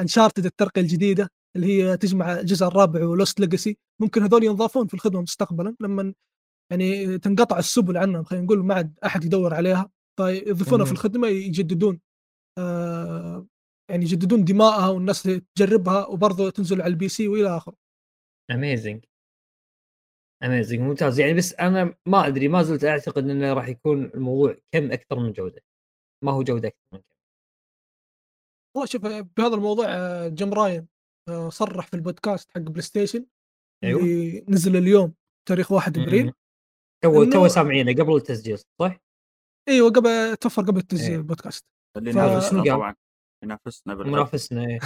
Uncharted الترقية الجديدة اللي هي تجمع الجزء الرابع و Lost Legacy ممكن هذول ينضافون في الخدمة مستقبلا. لما يعني تنقطع السبل عنهم خلينا نقول ما عاد أحد يدور عليها. فيضيفونها في الخدمة يجددون. آه يعني يجددون دماءها والناس تجربها وبرضه تنزل على ال PC والى آخره. amazing amazing ممتاز. يعني بس أنا ما أدري ما زلت أعتقد إنه راح يكون الموضوع كم أكثر من جودة. ما هو جودة أكثر من كم. والله شوف بهذا الموضوع آه، جيم راين آه، صرح في البودكاست حق PlayStation أيوه. اللي نزل اليوم تاريخ 1 ابريل تو تو سامعينه قبل التسجيل صح؟ إيوه قبل توفر قبل التسجيل أيوه. البودكاست. اللي ينافسنا طبعا. ينافسنا منافسنا إيه.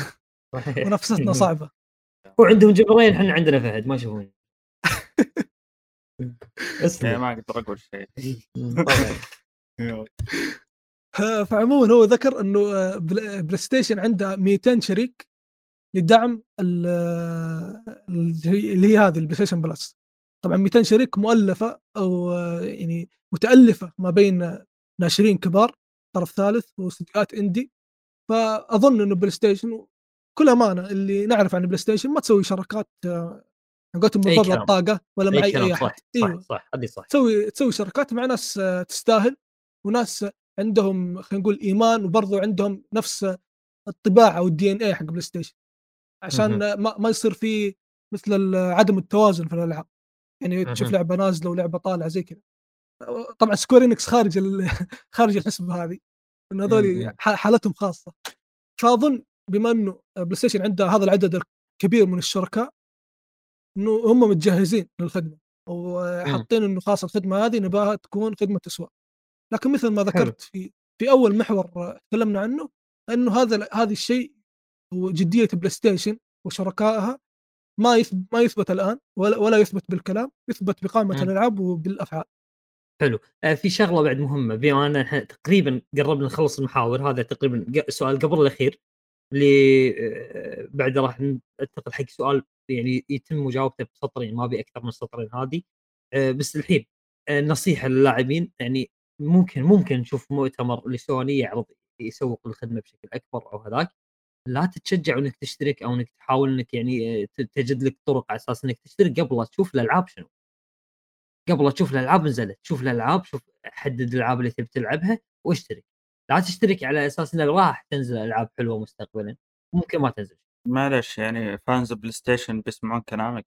منافستنا صعبة. هو عندهم جيم راين إحنا عندنا فهد ما يشوفون. اسلم ما أقدر أقول شيء. فعموما هو ذكر إنه آه، PlayStation عنده 200 شريك لدعم اللي هي هذه ال PlayStation Plus. طبعا 200 شريك مؤلفة أو يعني متألفة ما بين ناشرين كبار. طرف ثالث واستديوهات indie فأظن إنه PlayStation بكل أمانة اللي نعرف عن PlayStation ما تسوي شراكات قلت من باب الطقاق ولا مع أي, أي أحد. صح أيوه. صح صح هذه صح. تسوي تسوي شراكات مع ناس تستاهل وناس عندهم خلينا نقول إيمان وبرضه عندهم نفس الطباع وال DNA حق PlayStation عشان ما, ما يصير في مثل عدم التوازن في الألعاب. يعني تشوف لعبة نازلة ولعبة طالعة زي كذا. طبعا Square Enix خارج خارج الحسبة هذه إن هذول حالتهم خاصة. فأظن بما إنه PlayStation عنده هذا العدد الكبير من الشركاء إنه هم متجهزين للخدمة وحاطين إنه خلاص الخدمة هذه نباها تكون خدمة تسوى لكن مثل ما ذكرت في في أول محور تكلمنا عنه إنه هذا هذا الشيء وجديه PlayStation وشركائها ما يثبت ما يثبت الآن ولا, ولا يثبت بالكلام يثبت بقائمه الألعاب وبالأفعال. حلو. آه في شغلة بعد مهمة. بما ان إحنا تقريبا قربنا نخلص المحاور هذا تقريبا سؤال قبل الأخير اللي آه بعد راح ننتقل حق سؤال يعني يتم مجاوبته بسطرين ما أبي أكثر من سطرين هذه. آه بس الحين آه نصيحة للاعبين يعني ممكن ممكن نشوف مؤتمر لسوني يعرض يسوق الخدمة بشكل أكبر أو هذاك. لا تتشجع إنك تشترك أو إنك تحاول إنك يعني آه، تجد لك طرق على أساس إنك تشترك قبل لا تشوف الألعاب شنو. قبل تشوف الألعاب نزلت. شوف الألعاب شوف حدد الألعاب اللي تبي تلعبها واشترك لا تشترك على أساس انه راح تنزل ألعاب حلوة مستقبلا. ممكن ما تنزل. معلش يعني fans PlayStation بيسمعون كلامك؟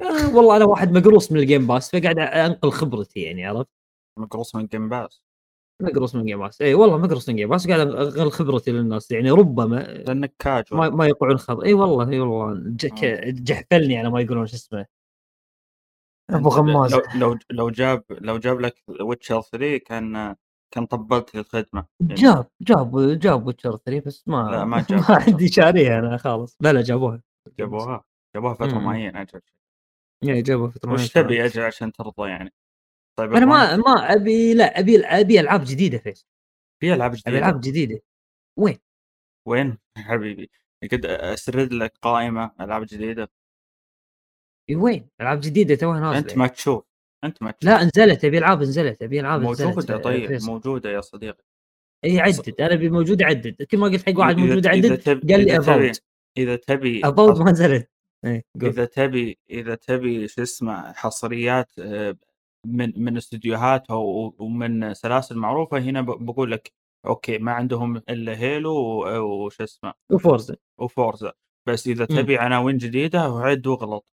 آه والله أنا واحد مقروص من ال Game Pass فقاعد أنقل خبرتي يعني عرفت؟ مقروص من ال Game Pass مقروص من Game Pass إي والله مقروص من Game Pass قاعد أنقل خبرتي للناس يعني ربما لأنك كاج ما, ما يقعون خبر. إي والله إي والله. جحفلني على ما يقولون شو اسمه. أبو غماز. لو لو لو جاب لو جاب لك Witcher 3 كان كان طبلت الخدمة يعني. جاب جاب جاب Witcher 3 بس ما لا ما جاب ما عندي شاريها أنا خالص لا لا جابوها جابوها جابوها فترة. معينة أجل. اي جابوها فترة معينة وش تبي أجل عشان ترضى يعني؟ طيب أنا ما ما أبي لا أبي أبي ألعاب جديدة فيس في ألعاب جديدة؟ ابي ألعاب جديدة. وين؟ وين؟ حبيبي قد أسرد لك قائمة ألعاب جديدة. وين؟ ألعاب جديدة توها نازلة أنت ما تشوف أنت ما تشوف لا نزلت أبي ألعاب نزلت أبي ألعاب موجودة نزلت طيب فيس. موجودة يا صديقي. اي عدد أنا أبي موجود عدد كل ما قلت حق واحد موجود عدد قال لي افولد إذا تبي افولد ما نزلت. إيه، إذا تبي إذا تبي شو اسمه حصريات آه، من من استديوهات ومن سلاسل معروفة هنا بقول لك أوكي ما عندهم إلا هيلو وش اسمه وفورزا. وفورزا. بس إذا تبي عناوين جديدة عد واغلط.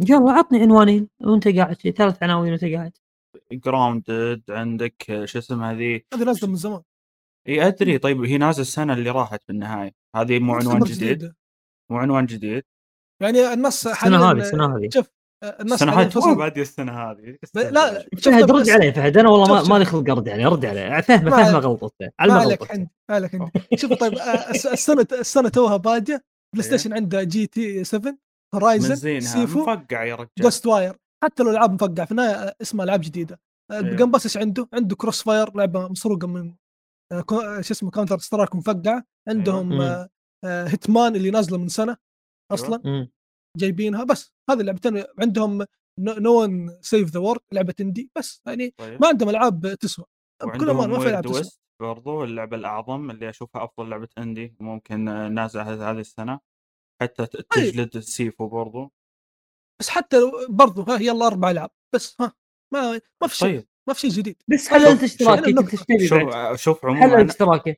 يلا عطني عنوانين وانت قاعد في ثلاث عناوين وانت قاعد. Grounded عندك شو اسمه هذه؟ هذه نازله من زمان. إي أدري. طيب هي نازلة السنة اللي راحت بالنهاية. هذه مو عنوان جديد. مو عنوان جديد. يعني النص السنة هذه السنة هذه. شوف الناس السنة هذه؟ تو بادي السنة هذه. لا فهد رد عليه فهد. أنا والله ما مالي خلق ارد عليه رد عليه. فهمه فهمه غلطته على ما عليك عندي عليك عندي شوف طيب السنة السنة توها باديه PlayStation عنده GT 7 Horizon Sifu مفقع يا رجال. Ghostwire حتى لو العاب مفقع في النهاية اسمها ألعاب جديدة. ال Game Pass إيش عنده؟ عنده CrossFire لعبة مسروقة من شو اسمه Counter-Strike مفقعة. عندهم Hitman اللي نازلة من سنة أصلا. جايبينها. بس هذه اللعبتين عندهم No One Save the World لعبة indie بس يعني طيب. ما عندهم ألعاب تسوى. بكل أمان ما في ألعاب تسوى. برضو اللعبة الأعظم اللي أشوفها أفضل لعبة اندي ممكن نازعه هذه السنة. حتى. تجلد السيفو برضو بس حتى برضو ها يلا أربع ألعاب بس ها ما ما في شيء طيب. ما في شيء جديد بس حللت اشتراكي شوف شوف عموما حللت اشتراكي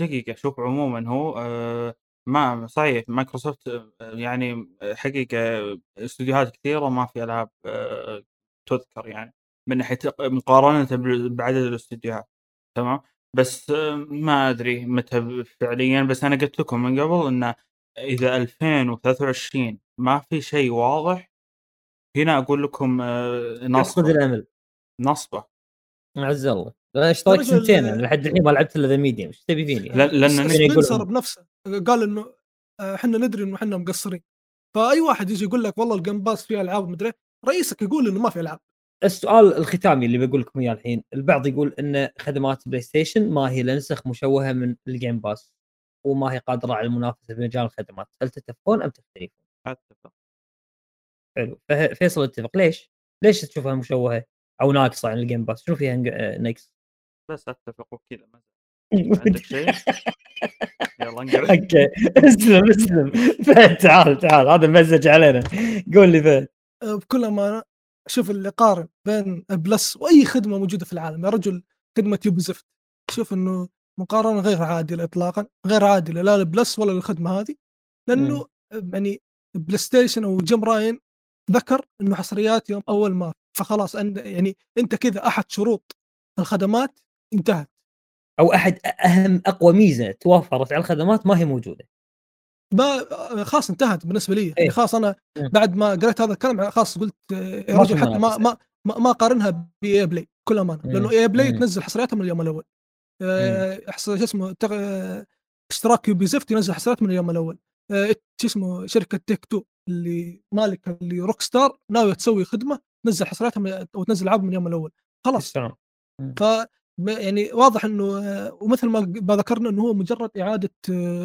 دقيقة شوف عموما هو آه ما صحيح مايكروسوفت آه، يعني آه، حقيقة استديوهات كثيرة ما في ألعاب آه، تُذكر يعني، من ناحية مقارنة بعدد الاستديوهات تمام؟ بس ما أدري متى فعليًا بس أنا قلت لكم من قبل إنه إذا 2023 ما في شيء واضح هنا أقول لكم نصبة. الأمل. نصبة. عز الله. أنا اشتركت سنتين يعني لحد الحين ما لعبت إلا The Medium إيش تبي فيني؟ لأن سبنسر بنفسه قال إنه آه، إحنا ندري إنه إحنا مقصرين فأي واحد يجي يقول لك والله ال Game Pass فيه ألعاب مدري رئيسك يقول إنه ما في ألعاب السؤال الختامي اللي بقول لكم إياه الحين البعض يقول إن خدمات PlayStation ما هي إلا نسخ مشوهة من ال Game Pass وما هي قادرة على المنافسة في مجال الخدمات. هل تتفقون أم تختلفون؟ أتفق. حلو. فيصل اتفق ليش؟ ليش تشوفها مشوهة أو ناقصة عن ال Game Pass شنو فيها نقص؟ بس أتفق وكذا عندك شيء؟ يلا انقرأ. أوكي. اسلم اسلم. فهد تعال تعال. هذا المزج علينا. قول لي فهد. بكل أمانة شوف اللي قارن بين Plus وأي خدمة موجودة في العالم يا رجل خدمة Ubisoft شوف إنه مقارنة غير عادلة اطلاقا غير عادلة لا لل Plus ولا للخدمة هذه لأنه يعني PlayStation أو جيم راين ذكر إنه حصريات يوم أول ما فخلاص يعني أنت كذا أحد شروط الخدمات انتهت. أو أحد أهم أقوى ميزة توفرت على الخدمات ما هي موجودة. ما خلاص انتهت بالنسبة لي. يعني خلاص أنا بعد ما قريت هذا الكلام خلاص قلت يا رجل حتى ما ما ما قارنها ب EA Play كل أمانة لأنه EA Play تنزل حصرياتها من اليوم الأول. شو اسمه اشتراك يوبي زفت ينزل حصريات من اليوم الأول. شو اسمه شركة Take-Two اللي مالك اللي Rockstar ناوية تسوي خدمة تنزل حصرياتها أو تنزل العاب من اليوم الأول. خلاص. ف يعني واضح إنه ومثل ما ما ذكرنا إنه هو مجرد إعادة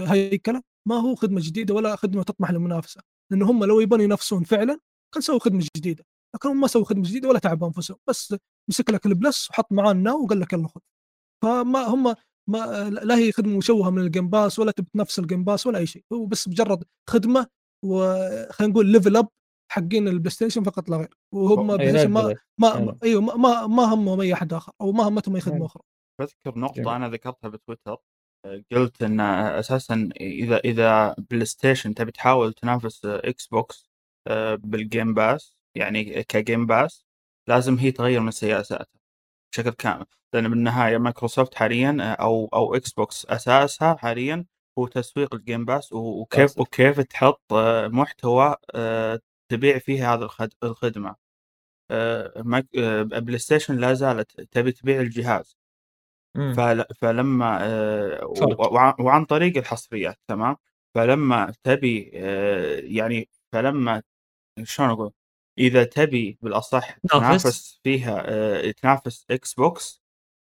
هيكلة. ما هو خدمة جديدة ولا خدمة تطمح للمنافسة. لأنه هم لو يبون ينافسون فعلا كان سووا خدمة جديدة. لكن هم ما سووا خدمة جديدة ولا تعبوا أنفسهم. بس مسك لك ال Plus وحط معاه ال Now وقال لك يلا خذ. فما هم ما لا هي خدمة مشوهة من ال Game Pass ولا تبي تنافس ال Game Pass ولا أي شيء. هو بس مجرد خدمة وخلينا نقول level up حقين ال PlayStation فقط لا غير. وهم ما ما ما أيوه ما ما همهم أي أحد آخر أو ما همتهم أي خدمة أخرى. بذكر نقطة أنا ذكرتها بتويتر. قلت إن أساسا إذا إذا PlayStation تبي تحاول تنافس Xbox بال Game Pass يعني ك Game Pass لازم هي تغير من سياساتها بشكل كامل. لأن بالنهاية مايكروسوفت حاليا أو أو Xbox أساسها حاليا هو تسويق ال Game Pass وكيف وكيف تحط محتوى تبيع فيه هذه الخدمة. PlayStation لا زالت تبي تبيع الجهاز. فلما وعن طريق الحصريات تمام؟ فلما تبي يعني فلما شلون أقول؟ إذا تبي بالأصح تنافس. فيها تنافس Xbox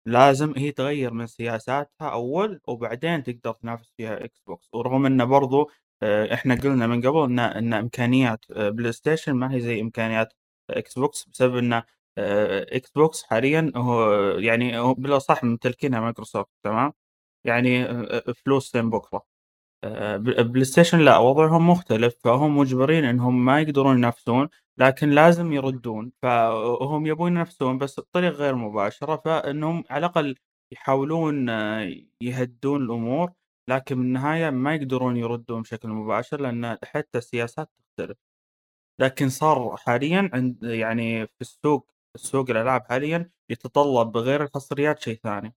لازم هي تغير من سياساتها أول وبعدين تقدر تنافس فيها Xbox ورغم إنه برضو إحنا قلنا من قبل إن إن إمكانيات PlayStation ما هي زي إمكانيات Xbox بسبب إن Xbox حاليا هو يعني هو بالأصح ممتلكينها مايكروسوفت تمام؟ يعني فلوس لين بكرة. PlayStation لا وضعهم مختلف فهم مجبرين إنهم ما يقدرون ينافسون. لكن لازم يردون فهم يبون ينافسون بس بطريقة غير مباشرة فإنهم على الأقل يحاولون يهدون الأمور لكن بالنهايه ما يقدرون يردون بشكل مباشر لأن حتى السياسات تختلف. لكن صار حاليا عند يعني في السوق السوق الألعاب حاليا يتطلب غير الحصريات شيء ثاني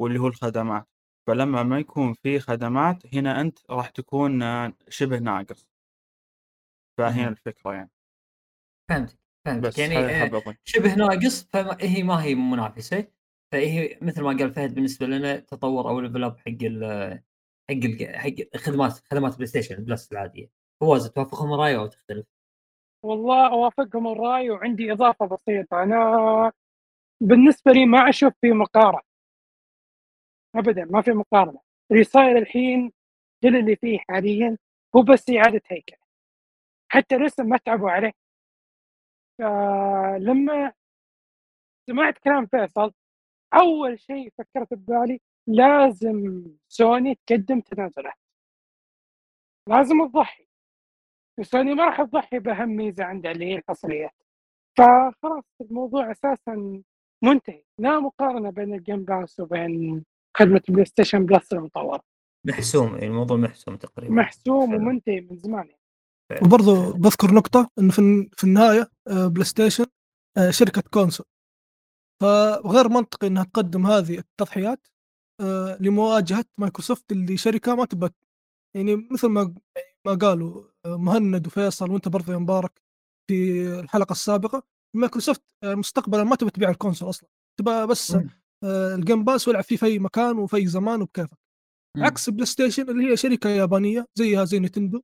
واللي هو الخدمات. فلما ما يكون في خدمات هنا أنت راح تكون شبه ناقص. فهنا الفكرة يعني. فهمت فهمت يعني شبه ناقص فهي ما هي منافسة. فهي مثل ما قال فهد بالنسبة لنا تطور أو level up حق ال حق ال حق خدمات خدمات PlayStation Plus العادية. فواز توافقهم الرأي أو تختلف؟ والله أوافقهم الرأي وعندي إضافة بسيطة. أنا بالنسبة لي ما أشوف في مقارنة. ابدا ما في مقارنة. اللي صاير الحين كل اللي فيه حاليا هو بس إعادة هيكله حتى لسه ما تعبوا عليه. فلما سمعت كلام فيصل أول شيء فكرت ببالي لازم سوني تقدم تنازلات لازم تضحي. سوني ما راح تضحي بأهم ميزة عندها اللي هي الحصريات فخلاص الموضوع أساسا منتهي. لا مقارنة بين ال Game Pass وبين خدمة PlayStation Plus المطوره محسوم الموضوع محسوم تقريبا. محسوم ومنتهي من زمان. يعني. وبرضه بذكر نقطة إنه في في النهاية PlayStation شركة console فغير منطقي إنها تقدم هذه التضحيات لمواجهة مايكروسوفت اللي شركة ما تبى يعني مثل ما ما قالوا مهند وفيصل وأنت برضه يا مبارك في الحلقة السابقة مايكروسوفت مستقبلا ما تبى تبيع ال console أصلا. تبى بس ال Game Pass والعب فيه في أي مكان وفي أي زمان وبكيفك. عكس PlayStation اللي هي شركة يابانية زيها زي Nintendo.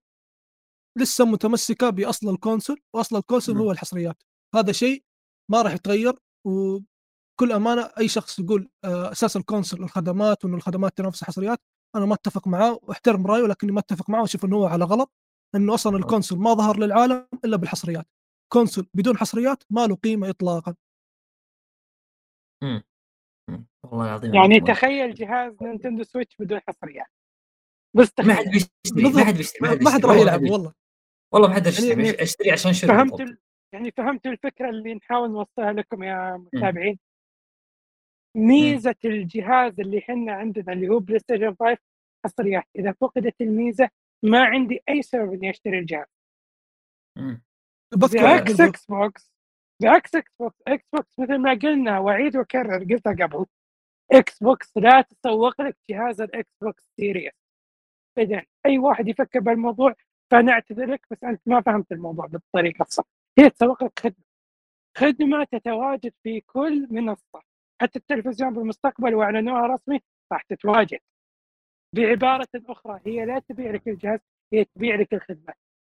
لسه متمسكة بأصل ال console وأصل ال console هو الحصريات. هذا شيء ما راح يتغير وكل أمانة أي شخص يقول أساس ال console الخدمات وإنه الخدمات تنافس الحصريات أنا ما أتفق معاه وأحترم رأيه ولكني ما أتفق معاه وأشوف إنه هو على غلط إنه أصلا ال console ما ظهر للعالم إلا بالحصريات. console بدون حصريات ما له قيمة اطلاقا. امم والله العظيم يعني تخيل جهاز Nintendo Switch بدون حصريات. بس ما حد بيشتري ما حد بيشتري ما حد راح يلعب والله. والله ما حد يشتري يعني اشتري عشان شنو فهمت يعني فهمت الفكرة اللي نحاول نوصلها لكم يا متابعين. ميزة الجهاز اللي إحنا عندنا اللي هو PlayStation 5 حصريات إذا فقدت الميزة ما عندي أي سبب إني أشتري الجهاز. بعكس Xbox بعكس Xbox Xbox مثل ما قلنا واعيد واكرر قلتها قبل. Xbox لا تسوق لك جهاز ال Xbox Series ابدا أي واحد يفكر بالموضوع فأنا أعتذر لك بس أنت ما فهمت الموضوع بالطريقة الصح. هي تسوق لك خدمة. خدمة تتواجد في كل منصة. حتى التلفزيون بالمستقبل واعلنوها رسمي راح تتواجد. بعبارة أخرى هي لا تبيع لك الجهاز هي تبيع لك الخدمة.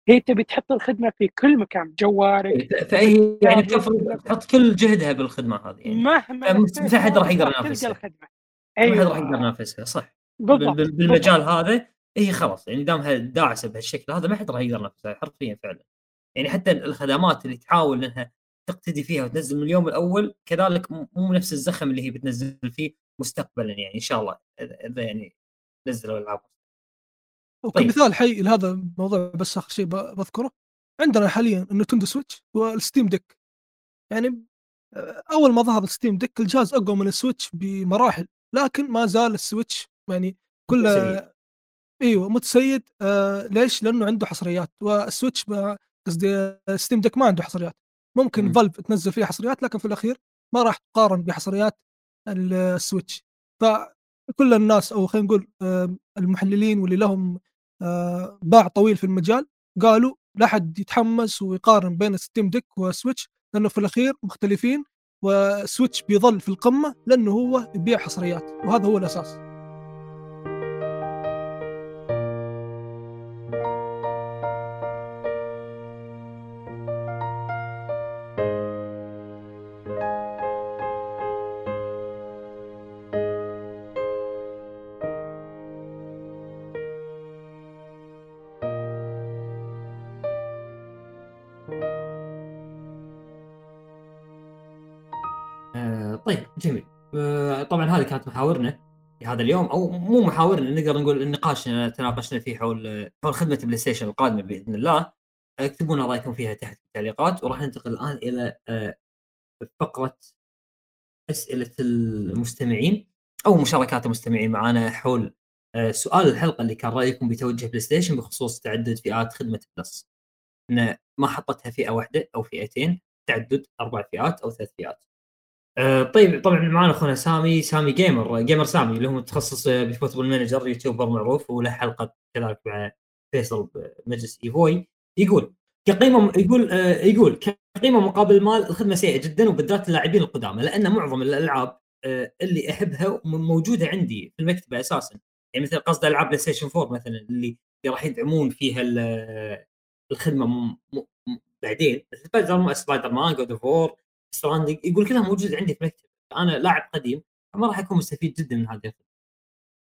هي تبي تحط الخدمة في كل مكان جوالك فهي يعني تحط كل جهدها بالخدمة هذه يعني. مهما ما حد راح يقدر ينافسها. الخدمة. أيوه. ما حد راح يقدر ينافسها صح. بالضبط. بالمجال بالضبط. هذا هي خلاص يعني دامها داعسه بهالشكل هذا ما حد راح يقدر ينافسها حرفيا فعلا. يعني حتى الخدمات اللي تحاول إنها تقتدي فيها وتنزل من اليوم الأول كذلك مو نفس الزخم اللي هي بتنزل فيه مستقبلا يعني إن شاء الله إذا يعني نزلوا العاب وكمثال طيب. حي لهذا الموضوع بس آخر شيء بذكره. عندنا حاليا ال Nintendo Switch وال Steam Deck. يعني أول ما ظهر ال Steam Deck الجهاز أقوى من ال Switch بمراحل لكن ما زال ال Switch يعني كله إيوه متسيد آه ليش؟ لأنه عنده حصريات وال Switch قصدي Steam Deck ما عنده حصريات. ممكن Valve تنزل فيه حصريات لكن في الأخير ما راح تقارن بحصريات ال Switch. فكل الناس أو خلينا نقول المحللين واللي لهم آه، باع طويل في المجال قالوا لا حد يتحمس ويقارن بين Steam Deck و Switch لأنه في الأخير مختلفين و Switch بيظل في القمة لأنه هو يبيع حصريات وهذا هو الأساس. كانت محاورنا في هذا اليوم أو مو محاورنا نقدر نقول النقاش تناقشنا فيه حول حول خدمة بلاي ستيشن القادمة بإذن الله. اكتبوا لنا رأيكم فيها تحت في التعليقات وراح ننتقل الآن إلى آه، فقرة أسئلة المستمعين أو مشاركات المستمعين معنا حول آه، سؤال الحلقة اللي كان رأيكم بتوجه بلاي ستيشن بخصوص تعدد فئات خدمة بلس. ما حطتها فئة واحدة أو فئتين تعدد أربع فئات أو ثلاث فئات. آه، طيب طبعا معنا أخونا سامي سامي جيمر جيمر سامي اللي هو متخصص ب Football Manager YouTuber معروف وله حلقة كذلك مع فيصل بمجلس إيفوي. يقول كقيمة يقول آه، يقول كقيمة مقابل المال الخدمة سيئة جدا وبالذات اللاعبين القدامى لأن معظم الألعاب آه، اللي أحبها موجودة عندي في المكتبة أساسا. يعني مثل قصد ألعاب بلاي ستيشن 4 مثلا اللي راح يدعمون فيها الخدمة م... م... بعدين. سبايدر مان God of ستراندنج يقول كلها موجودة عندي في مكتبة أنا لاعب قديم ما راح أكون مستفيد جدا من هذه الخدمه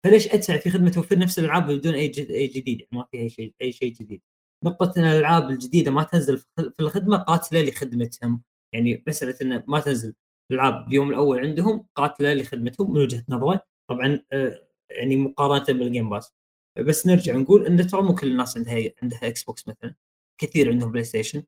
فليش أدفع في خدمة توفير نفس الألعاب بدون أي جد أي جديد؟ يعني ما في أي شيء أي شيء جديد. نقطة إن الألعاب الجديدة ما تنزل في الخدمة قاتلة لخدمتهم. يعني مسألة إنه ما تنزل الألعاب اليوم الأول عندهم قاتلة لخدمتهم من وجهة نظره طبعا آه، يعني مقارنة بالجيم باس بس نرجع نقول إن ترى مو كل الناس عندها عندها إكس بوكس مثلا. كثير عندهم بلاي ستيشن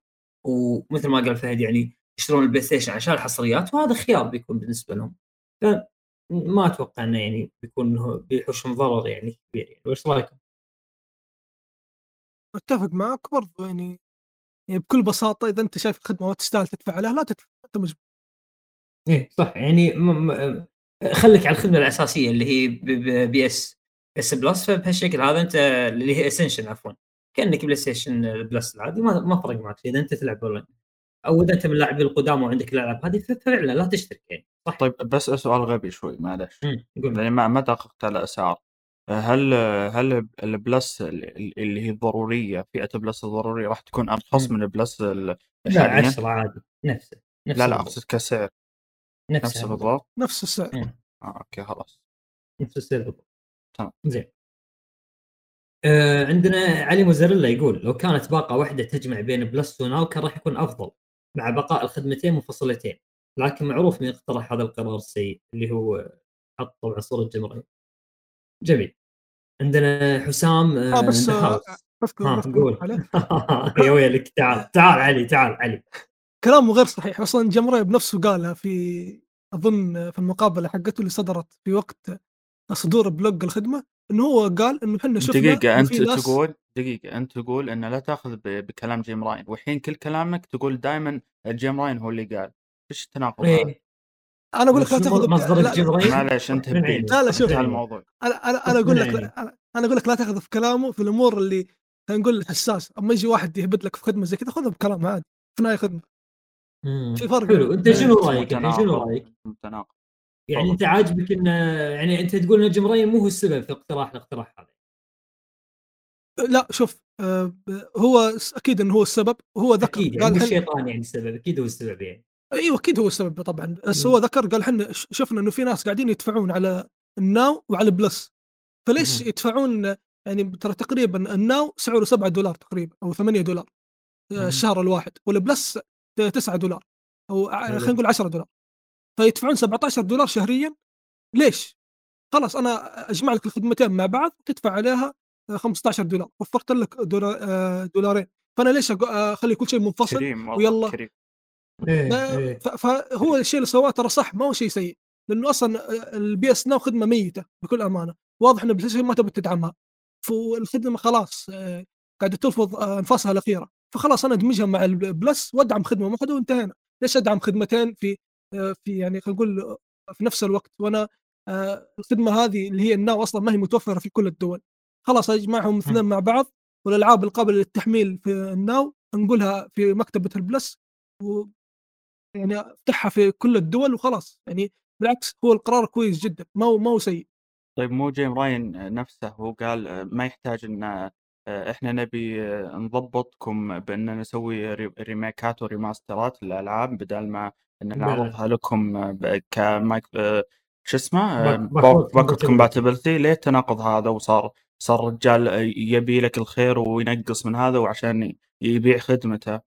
ومثل ما قال فهد يعني يشترون البلاي ستيشن عشان الحصريات وهذا خيار بيكون بالنسبة لهم. فما أتوقع إنه يعني بيكون بيحوشهم ضرر يعني كبير يعني. وش رايكم؟ أتفق معك برضو يعني يعني بكل بساطة إذا أنت شايف الخدمة ما تستاهل تدفع عليها لا تدفع أنت مجبور إيه صح. يعني م... م... خليك على الخدمة الأساسية اللي هي PS بلس. فبهالشكل هذا أنت اللي هي Essential عفوا. كأنك بلاي ستيشن بلس العادي ما ما فرق معك إذا أنت تلعب أونلاين. أو إذا أنت من اللاعبين القدامى وعندك الألعاب هذه ففعلا لا تشترك يعني صح. طيب بس سؤال غبي شوي معلش. يعني ما ما دققت على الأسعار هل هل البلس اللي هي الضرورية فئة البلس الضرورية راح تكون أرخص من البلس العادي نفسه نفس لا لا أقصد كسعر. نفسه نفس بالضبط نفس السعر. آه أوكي خلاص. نفس السعر. بالضبط تمام. زين. آه عندنا علي موزاريلا يقول لو كانت باقة واحدة تجمع بين بلس وناو كان راح يكون أفضل. مع بقاء الخدمتين منفصلتين لكن معروف من اقترح هذا القرار السيء اللي هو حط طبعا صورة جمرين جميل. عندنا حسام آه بس آه، قول. يا ويلك تعال تعال علي تعال علي. كلامه غير صحيح. أصلا جمري بنفسه قالها في أظن في المقابلة حقته اللي صدرت في وقت صدور blog الخدمة. إنه هو قال إنه إحنا شفنا دقيقة أنت ناس... تقول دقيقة أنت تقول انه لا تأخذ بكلام جيم راين. والحين كل كلامك تقول دائما جيم راين هو اللي قال. إيش التناقض إيه. أنا أقول لك لا تأخذ مصدر جيم راين؟ معلش انت لا لا شوف. الموضوع. أنا أنا أنا أقول لك أنا أقول لك لا تأخذ في كلامه في الأمور اللي خلينا نقول حساس. أما يجي واحد يهبط لك في خدمة زي كذا خذها بكلام عادي في نهاية خدمة. في فرق حلو. أنت شنو رأيك؟ شنو رأيك؟ متناقض. يعني أنت عاجبك انه يعني أنت تقول إن جيم راين مو هو السبب في اقتراح الاقتراح هذا. لا شوف آه هو أكيد انه هو السبب. هو ذكر أكيد يعني قال الشيطان يعني السبب أكيد هو السبب يعني. أيوه أكيد هو السبب طبعا. بس هو ذكر قال إحنا شفنا إنه في ناس قاعدين يدفعون على الناو وعلى البلس. فليش مم. يدفعون يعني ترى تقريبا الناو سعره 7 دولار تقريبا أو 8 دولار آه، مم. الشهر الواحد. والبلس 9 دولار أو خلينا نقول 10 دولار. فيدفعون 17 دولار شهريا. ليش؟ خلاص أنا أجمع لك الخدمتين مع بعض تدفع عليها 15 دولار. وفرت لك آه، دولارين. فأنا ليش أخلي كل شيء منفصل؟ ويلا. كريم. إيه إيه. فهو الشيء اللي سواه ترى صح ما هو شيء سيء. لأنه أصلا ال PS Now خدمة ميتة بكل أمانة. واضح ان بلاي ما تبي تدعمها. فالخدمة خلاص آه، قاعدة تلفظ آه، أنفاسها الأخيرة. فخلاص أنا أدمجها مع البلس وأدعم خدمة واحدة وانتهينا. ليش أدعم خدمتين في في يعني خلينا نقول في نفس الوقت. وأنا الخدمة هذه اللي هي الناو أصلا ما هي متوفرة في كل الدول. خلاص اجمعهم اثنين مع بعض والألعاب القابلة للتحميل في الناو ننقلها في مكتبة البلس و يعني أفتحها في كل الدول وخلاص. يعني بالعكس هو القرار كويس جدا ما هو ما هو سيء. طيب مو جيم راين نفسه هو قال ما يحتاج إن إحنا نبي نضبطكم بان نسوي ريميكات وريماسترات للألعاب بدل ما إن نعرضها لكم كمايك شو اسمه backward compatibility ليه التناقض هذا؟ وصار صار رجال يبي لك الخير وينقص من هذا وعشان يبيع خدمته.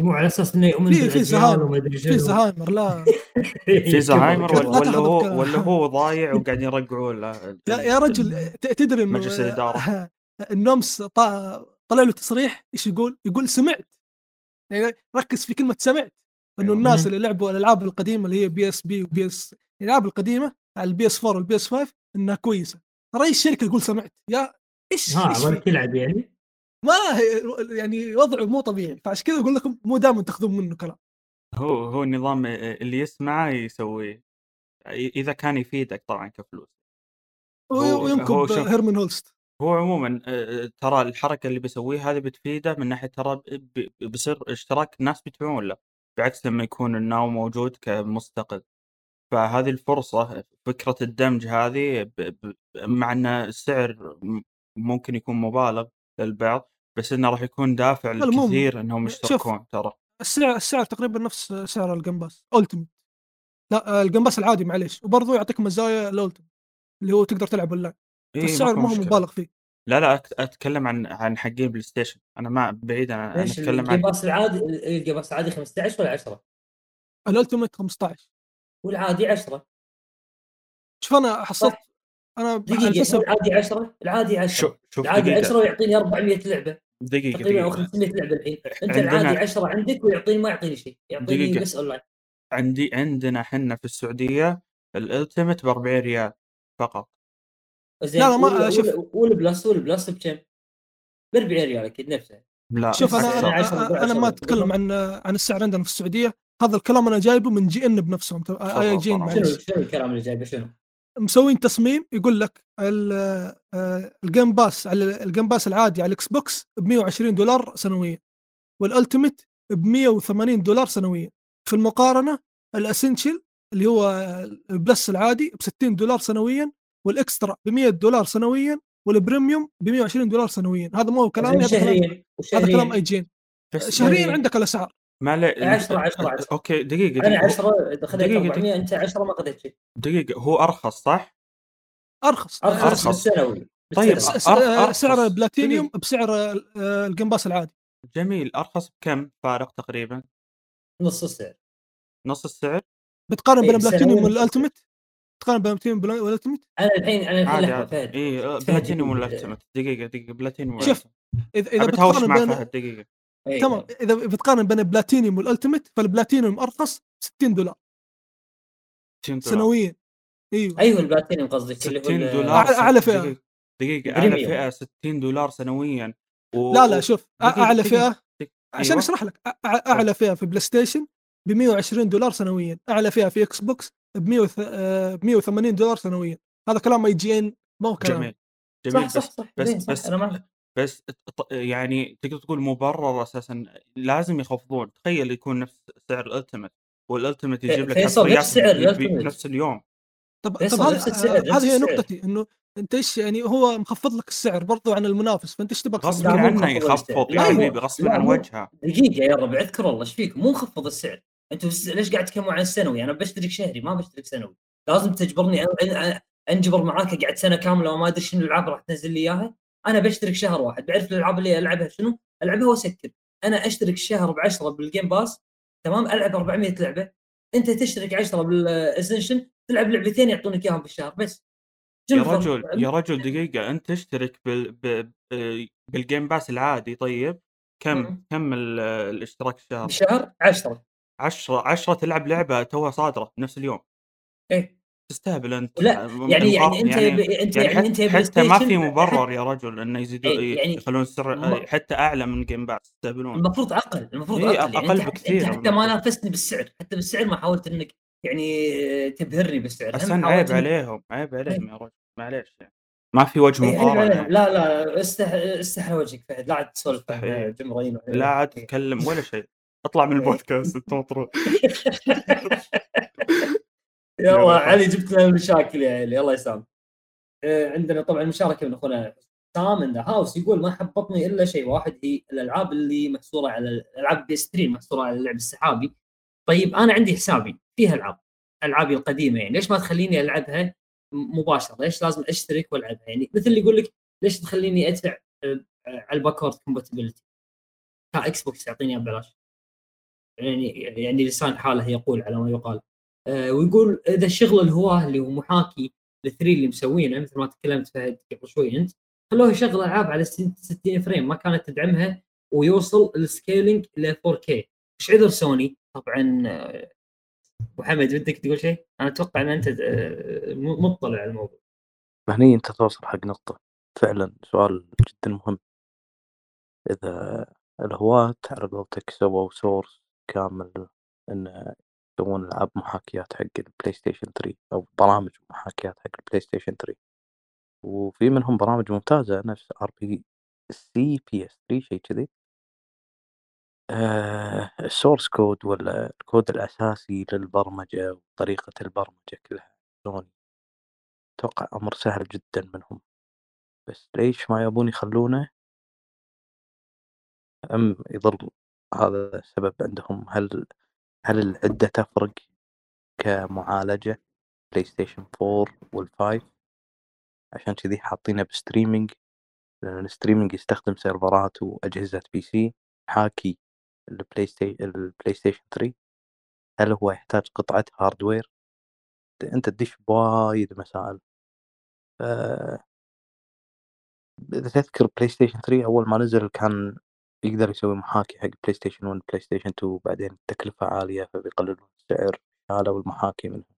مو على أساس إنه يؤمن في في زهايمر في زهايمر لا. في زهايمر ولا هو ولا هو ضايع وقاعد يرقعوا له لا يا رجل تدري مجلس الإدارة. النومس طلع له تصريح إيش يقول؟ يقول سمعت. يعني ركز في كلمة سمعت. إنه. الناس اللي لعبوا الألعاب القديمة اللي هي PSP و PS الألعاب القديمة على ال PS 4 وال PS 5 إنها كويسة. رئيس الشركة يقول سمعت؟ يا إيش ها ما تلعب يعني؟ ما يعني وضعه مو طبيعي فعشان كذا أقول لكم مو دائما تاخذون منه كلام. هو هو النظام اللي يسمعه يسويه. إذا كان يفيدك طبعا كفلوس. ويمكن هيرمن هولست. هو عموما ترى الحركة اللي بيسويها هذه بتفيده من ناحية ترى بيصير اشتراك الناس بيدفعون له بعكس لما يكون الناو موجود كمستقل. فهذه الفرصة فكرة الدمج هذه مع إن السعر ممكن يكون مبالغ للبعض بس إنه راح يكون دافع للكثير إنهم يشتركون ترى. السعر السعر تقريبا نفس سعر الجيم باس Ultimate لا الجيم باس العادي معليش وبرضه يعطيك مزايا ال Ultimate اللي هو تقدر تلعب أونلاين. إيه السعر ما هو مبالغ فيه. لا لا أتكلم عن عن حقين بلاي ستيشن أنا ما بعيد أنا أتكلم عن الجيم باس العادي الجيم باس العادي 15 ولا 10 ال Ultimate 15 والعادي 10 شوف أنا حصلت أنا دقيقة العادي 10 العادي 10 العادي 10 ويعطيني 400 لعبة. دقيقة تقريبا 500 لعبة الحين. أنت العادي 10 عندك ويعطيني ما يعطيني شيء يعطيني دقيقة. بس اونلاين عندي عندنا إحنا في السعودية ال Ultimate ب 40 ريال فقط. زين لا لا ما شوف وال Plus وال Plus بكم؟ ب 40 ريال أكيد نفسه. لا شوف أنا أنا, أنا, أنا ما أتكلم عن عن السعر عندنا في السعودية. هذا الكلام أنا جايبه من IGN بنفسهم. IGN شنو شنو الكلام اللي جايبه؟ شنو؟ مسوين تصميم يقول لك ال Game Pass على ال Game Pass العادي على الإكس بوكس ب 120 دولار سنويا وال Ultimate ب 180 دولار سنويا. في المقارنة ال Essential اللي هو ال Plus العادي ب 60 دولار سنويا وال Extra ب 100 دولار سنويا وال Premium ب 120 دولار سنويا. هذا مو كلام هذا كلام IGN. شهريا عندك الأسعار. ما عليه 10 10 10 okay دقيقة, دقيقة. أنا 10 اذا خذيت 400 أنت 10 ما خذيت شيء. دقيقة هو أرخص صح؟ أرخص. أرخص بالسنوي. طيب سعر البلاتينيوم بسعر ال Game Pass العادي جميل. أرخص بكم فارق تقريبا؟ نص السعر. نص السعر؟ بتقارن إيه، بين سنوياً بلاتينيوم تقارن بين Platinum وال Ultimate أنا الحين أنا الحين لحظة فهد اي فهد بلاتينيوم جديد. وال Ultimate دقيقة دقيقة بلاتينيوم شوف، اذا إذا بتقارن بين فهد دقيقه إيه، تمام. إذا بتقارن بين ال Platinum وال Ultimate فال Platinum أرخص 60 دولار. 60 دولار. سنويا. إيوه. أيوه البلاتينيوم قصدك اللي هو 60 ال- دولار. دقيقة, دقيقة أعلى Premium. فئة 60 دولار سنويا. و... لا لا شوف أعلى فئه دقيقة. عشان أيوة. أشرح لك أعلى فئة في بلاي ستيشن ب 120 دولار سنويا. أعلى فئة في إكس بوكس ب 180 دولار سنويا. هذا كلام IGN ما هو كلام. جميل جميل صح صح بس صح بس صح، بس معك. بس يعني تقدر تقول مبرر أساسا لازم يخفضون. تخيل يكون نفس سعر ال Ultimate وال Ultimate يجيب لك نفس سعر. بنفس اليوم. طب طب نفس نفس هذه هي السعر. نقطتي إنه أنت إيش يعني هو مخفض لك السعر برضو عن المنافس فأنت إيش تبغى غصب عنه يخفض. يا حبيبي غصب عن وجهه. دقيقة يا ربع اذكر الله إيش فيك؟ مو مخفض السعر. أنتوا س- ليش قاعد تتكلموا عن السنوي أنا بشترك شهري ما بشترك سنوي لازم تجبرني أنجبر معاك قاعد سنة كاملة وما أدري شنو الألعاب راح تنزل لي إياها. أنا بشترك شهر واحد. بعرف الألعاب اللي ألعبها شنو؟ ألعبها وأسكر. أنا أشترك شهر ب 10 بال Game Pass تمام؟ ألعب 400 لعبة. أنت تشترك 10 بال Essential تلعب لعبتين يعطونك إياهم بالشهر بس. يا؟ رجل يا رجل دقيقة. أنت تشترك بال... ب... بال Game Pass العادي. طيب كم. كم ال- الاشتراك الشهر؟ بالشهر 10 10 10 تلعب لعبة توها صادرة بنفس اليوم إيه تستهبل أنت لا يعني يعني المقارنة- أنت يعني, أنت يعني, يعني أنت حتى, ما في مبرر يا رجل إنه يزيدوا إيه، يعني يخلون السعر حتى أعلى من Game Pass يستهبلون المفروض أقل المفروض إيه، أقل يعني أقل أنت بكثير انت حتى ما. نافستني بالسعر حتى بالسعر ما حاولت إنك يعني تبهرني بالسعر حاولت عيب عليهم عيب عليهم إيه. يا رجل معليش يعني ما في وجه إيه، عليهم. يعني. لا لا استح... استحى وجهك فهد لا عاد تسولف لا عاد إيه. تتكلم ولا شيء أطلع من إيه. البودكاست أنت مطروح يلا. علي جبت لنا المشاكل يا علي. الله يسامح آه، عندنا طبعا مشاركة من أخونا سام ان ذا هاوس يقول ما حبطني إلا شيء واحد هي الألعاب اللي محصورة على الالعاب بي 3 محصورة على اللعب السحابي. طيب أنا عندي حسابي فيها ألعاب ألعابي القديمة يعني. ليش ما تخليني ألعبها مباشرة؟ ليش لازم أشترك وألعبها؟ يعني مثل اللي يقول لك ليش تخليني أدفع آه، على ال backward compatibility إكس بوكس يعطيني ببلاش. يعني يعني لسان حاله يقول على ما يقال. آه، ويقول إذا الشغل الهواه اللي هو محاكي ال three اللي مسوينه مثل ما تكلمت فهد قبل شوي أنت خلوه يشغل ألعاب على 60 frame ما كانت تدعمها ويوصل ال scaling ل 4K إيش عذر سوني؟ طبعا آه، ابو حمد بدك تقول شيء؟ أنا أتوقع إن أنت آه، مطلع على الموضوع. هني أنت توصل حق نقطة. فعلا سؤال جدا مهم. إذا الهواة على قولتك سووا source كامل إن يسوون ألعاب محاكيات حق البلاي ستيشن 3 أو برامج محاكيات حق البلاي ستيشن 3 وفي منهم برامج ممتازة نفس ار بي سي بي اس 3 شيء كذي. آه ال source code ولا الكود الأساسي للبرمجة وطريقة البرمجة كلها سوني. أتوقع أمر سهل جدا منهم. بس ليش ما يبون يخلونه؟ أم يظل هذا السبب عندهم؟ هل هل العدة تفرق كمعالجة بلاي ستيشن 4 وال five عشان كذي حاطينه ب streaming لأن ال streaming يستخدم سيرفرات وأجهزة PC حاكي البلاي ستيشن البلاي ستيشن 3 هل هو يحتاج قطعة hardware أنت تدش بوايد مسائل. ف إذا تذكر بلاي ستيشن 3 أول ما نزل كان يقدر يسوي محاكي حق بلاي ستيشن 1 بلاي ستيشن 2 بعدين التكلفة عالية فبيقللون السعر شالوا المحاكي منها.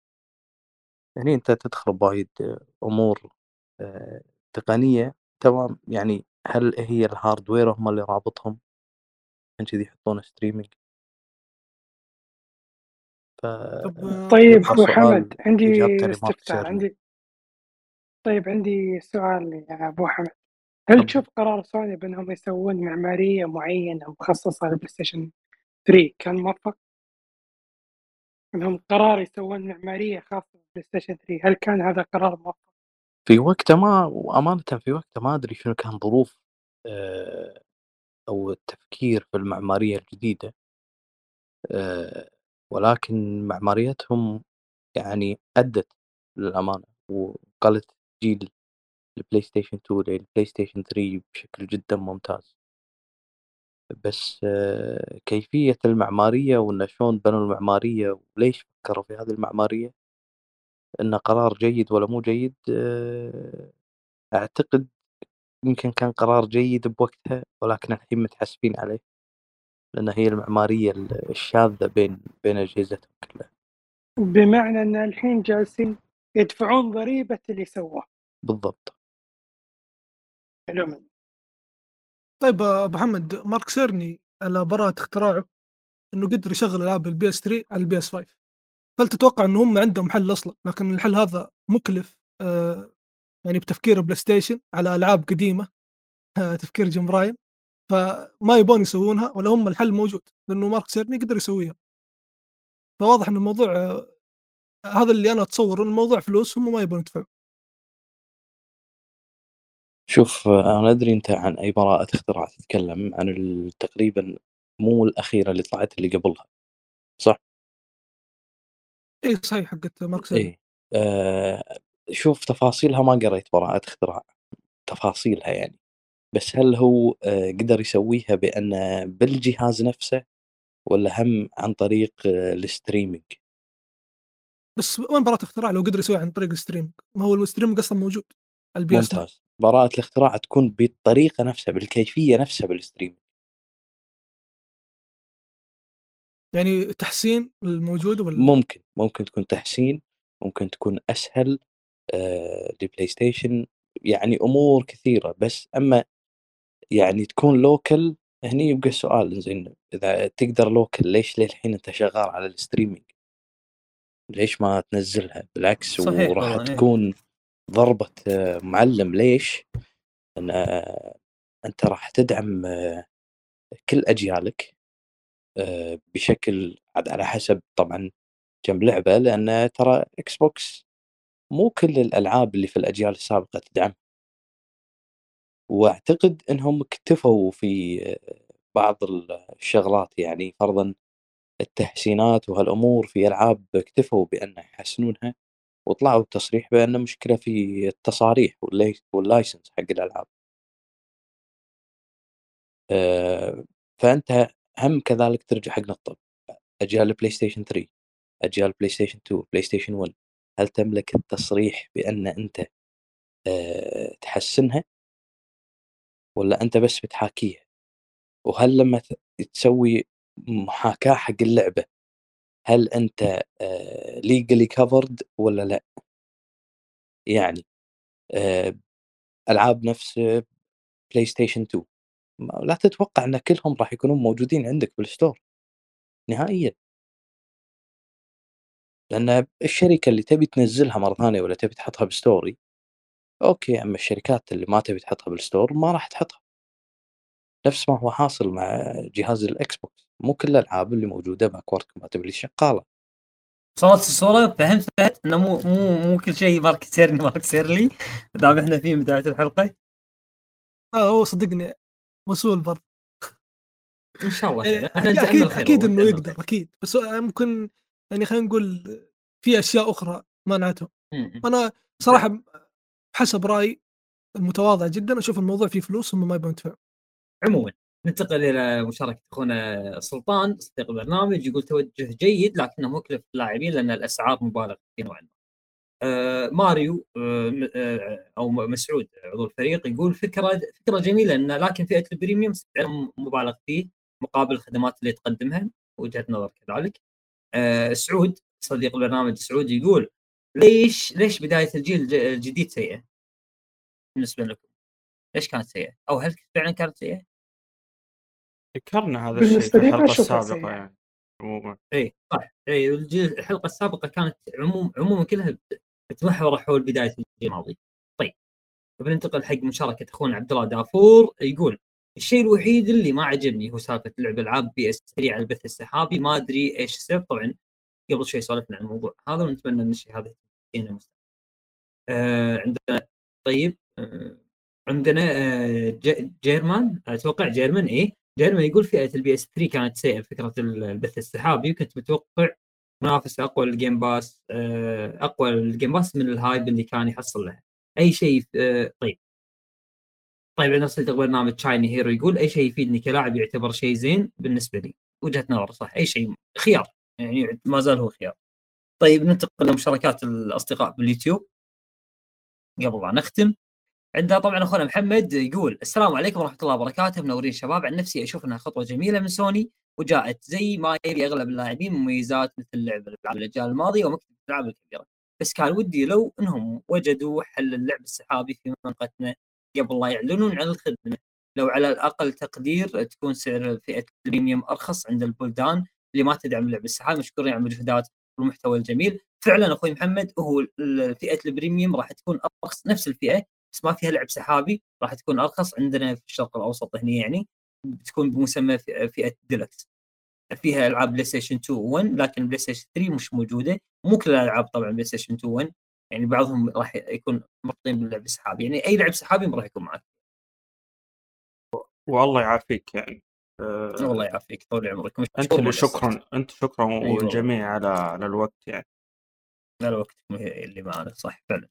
هني أنت تدخل بوايد أمور آه، تقنية تمام. يعني هل هي ال hardware هم اللي رابطهم؟ عشان كذي يحطون streaming ف آه، طيب أبو حمد عندي استفسار عندي طيب عندي سؤال يا أبو حمد. هل. تشوف قرار سوني بأنهم يسوون معمارية معينة مخصصة للبلاي ستيشن 3 كان موفق؟ إنهم قرار يسوون معمارية خاصة بالبلاي ستيشن 3 هل كان هذا قرار موفق؟ في وقته ما وأمانة في وقته ما أدري شنو كان ظروف آه، أو التفكير في المعمارية الجديدة آه، ولكن معماريتهم يعني أدت للأمانة ونقلت جيل ال PlayStation 2 لل PlayStation 3 بشكل جدا ممتاز. بس كيفية المعمارية وإن شلون بنوا المعمارية وليش فكروا في هذه المعمارية؟ إنه قرار جيد ولا مو جيد أعتقد يمكن كان قرار جيد بوقتها ولكن الحين متحسفين عليه. لأن هي المعمارية الشاذة بين بين أجهزتهم كلها. بمعنى إن الحين جالسين يدفعون ضريبة اللي سواه بالضبط. حلو منه. طيب أبو محمد مارك سيرني على براءة اختراعه إنه قدر يشغل ألعاب ال PS 3 على ال PS 5 هل تتوقع ان هم عندهم حل أصلا؟ لكن الحل هذا مكلف آه يعني بتفكير PlayStation على ألعاب قديمة آه تفكير جيم راين فما يبون يسوونها ولا هم الحل موجود لأنه مارك سيرني قدر يسويها. فواضح إن الموضوع آه هذا اللي أنا اتصور الموضوع فلوس هم ما يبون يدفعون. شوف آه، أنا أدري أنت عن أي براءة اختراع تتكلم عن ال- تقريبا مو الأخيرة اللي طلعت اللي قبلها صح؟ إي صحيح حقت مارك سيرني إيه آه شوف تفاصيلها ما قريت براءة اختراع تفاصيلها يعني بس هل هو آه قدر يسويها بأن بالجهاز نفسه ولا هم عن طريق آه ال streaming؟ بس وين براءة اختراع لو قدر يسويها عن طريق ال stream ما هو ال stream أصلا موجود على ال PS ممتاز. براءة الاختراع تكون بالطريقة نفسها بالكيفية نفسها بال stream يعني تحسين الموجود ولا ممكن ممكن تكون تحسين ممكن تكون أسهل آه ل PlayStation يعني أمور كثيرة بس أما يعني تكون local هني يبقى السؤال زين إذا تقدر local ليش للحين أنت شغال على ال streaming ليش ما تنزلها؟ بالعكس صحيح وراح والله، إيه. تكون ضربة آه، معلم ليش؟ لأن آه، أنت راح تدعم آه، كل أجيالك بشكل على حسب طبعا كم لعبة لأن ترى Xbox مو كل الألعاب اللي في الأجيال السابقة تدعم وأعتقد إنهم اكتفوا في بعض الشغلات يعني فرضا التحسينات وهالأمور في ألعاب اكتفوا بأن يحسنونها وطلعوا بتصريح بأن مشكله في التصاريح وال license حق الألعاب. آه، فأنت هم كذلك ترجع حق نقطة. أجيال ال PlayStation 3 أجيال PlayStation 2 PlayStation 1 هل تملك التصريح بأن أنت آه، تحسنها؟ ولا أنت بس بتحاكيها؟ وهل لما تسوي محاكاة حق اللعبة هل أنت legally كفرد ولا لأ؟ يعني آه، ألعاب نفس PlayStation 2 ما- لا تتوقع إن كلهم راح يكونون موجودين عندك بال store نهائيا. لأن الشركة اللي تبي تنزلها مرة ثانية ولا تبي تحطها ب store أوكي أما الشركات اللي ما تبي تحطها بال store ما راح تحطها. نفس ما هو حاصل مع جهاز ال Xbox. مو كل الألعاب اللي موجودة backward compatible شغالة. وصلت الصورة فهمت فهمت إنه مو مو مو كل شيء مارك سيرني مارك سيرني مدحناه في بداية الحلقة. آه هو صدقني مسؤول برضه. إن شاء الله أكيد أكيد, إنه يقدر. أكيد. بس ممكن يعني خلينا نقول في أشياء أخرى منعته م- م. أنا صراحة حسب رأيي المتواضع جدا أشوف الموضوع فيه فلوس هم ما يبون يدفعون. عموما. ننتقل إلى مشاركة أخونا سلطان صديق البرنامج يقول توجه جيد لكنه مكلف للاعبين لأن الأسعار مبالغ في نوعا ما. آه ماريو آه آه أو مسعود عضو الفريق يقول فكرة فكرة جميلة إن لكن فئة ال premium سعرها مبالغ فيه مقابل الخدمات اللي تقدمها وجهة نظر كذلك. آه سعود صديق البرنامج سعود يقول ليش ليش بداية الجيل الج- الجديد سيئة؟ بالنسبة لكم ليش كانت سيئة؟ أو هل فعلا كانت سيئة؟ ذكرنا هذا الشيء في الحلقة السابقة. يعني عموما إي صح إي الحلقة السابقة كانت عموم عموما كلها بتمحور حول بداية الجيل الماضي. طيب بننتقل حق مشاركة أخونا عبد الله دافور يقول الشيء الوحيد اللي ما عجبني هو سالفة لعب العاب PS 3 على البث السحابي ما أدري إيش السبب طبعا قبل شوي سولفنا عن الموضوع هذا ونتمنى إن الشيء هذا مستقبلا. آه عندنا طيب آه عندنا آه جيرمان أتوقع جيرمان إيه جيرمان يقول فئة ال PS 3 كانت سيئة فكرة البث السحابي وكنت متوقع منافسة أقوى لل Game Pass آه، أقوى لل Game Pass من ال hype اللي كان يحصل له أي شيء آه، طيب. طيب عندنا صديق برنامج تشايني هيرو يقول أي شيء يفيدني كلاعب يعتبر شيء زين؟ بالنسبة لي وجهة نظر صح. أي شيء خيار يعني ما زال هو خيار. طيب ننتقل لمشاركات الأصدقاء باليوتيوب. قبل لا نختم عندنا طبعا أخونا محمد يقول السلام عليكم ورحمة الله وبركاته. منورين شباب عن نفسي أشوف أنها خطوة جميلة من سوني وجاءت زي ما يبي أغلب اللاعبين مميزات مثل لعب الألعاب الأجيال الماضية ومكتبه الألعاب الكبيرة. بس كان ودي لو إنهم وجدوا حل اللعب السحابي في منطقتنا قبل لا يعلنون عن الخدمة. لو على الأقل تقدير تكون سعر فئة البريميوم أرخص عند البلدان اللي ما تدعم اللعب السحابي. مشكورين على المجهودات والمحتوى الجميل. فعلا أخوي محمد هو فئة ال premium راح تكون أرخص نفس الفئة بس ما فيها لعب سحابي راح تكون أرخص عندنا في الشرق الأوسط هنا يعني بتكون بمسمى فئة ديلكس فيها ألعاب PlayStation 2 1 لكن PlayStation 3 مش موجودة. مو كل الألعاب طبعا PlayStation 2 1 يعني بعضهم راح يكون مرتبطين باللعب السحابي. يعني أي لعب سحابي ما راح يكون معك. والله يعافيك يعني. أه والله يعافيك طول عمرك. أنت اللي شكرا أنت شكرا أيوة. والجميع على على الوقت يعني. على الوقت اللي معنا صح فعلا.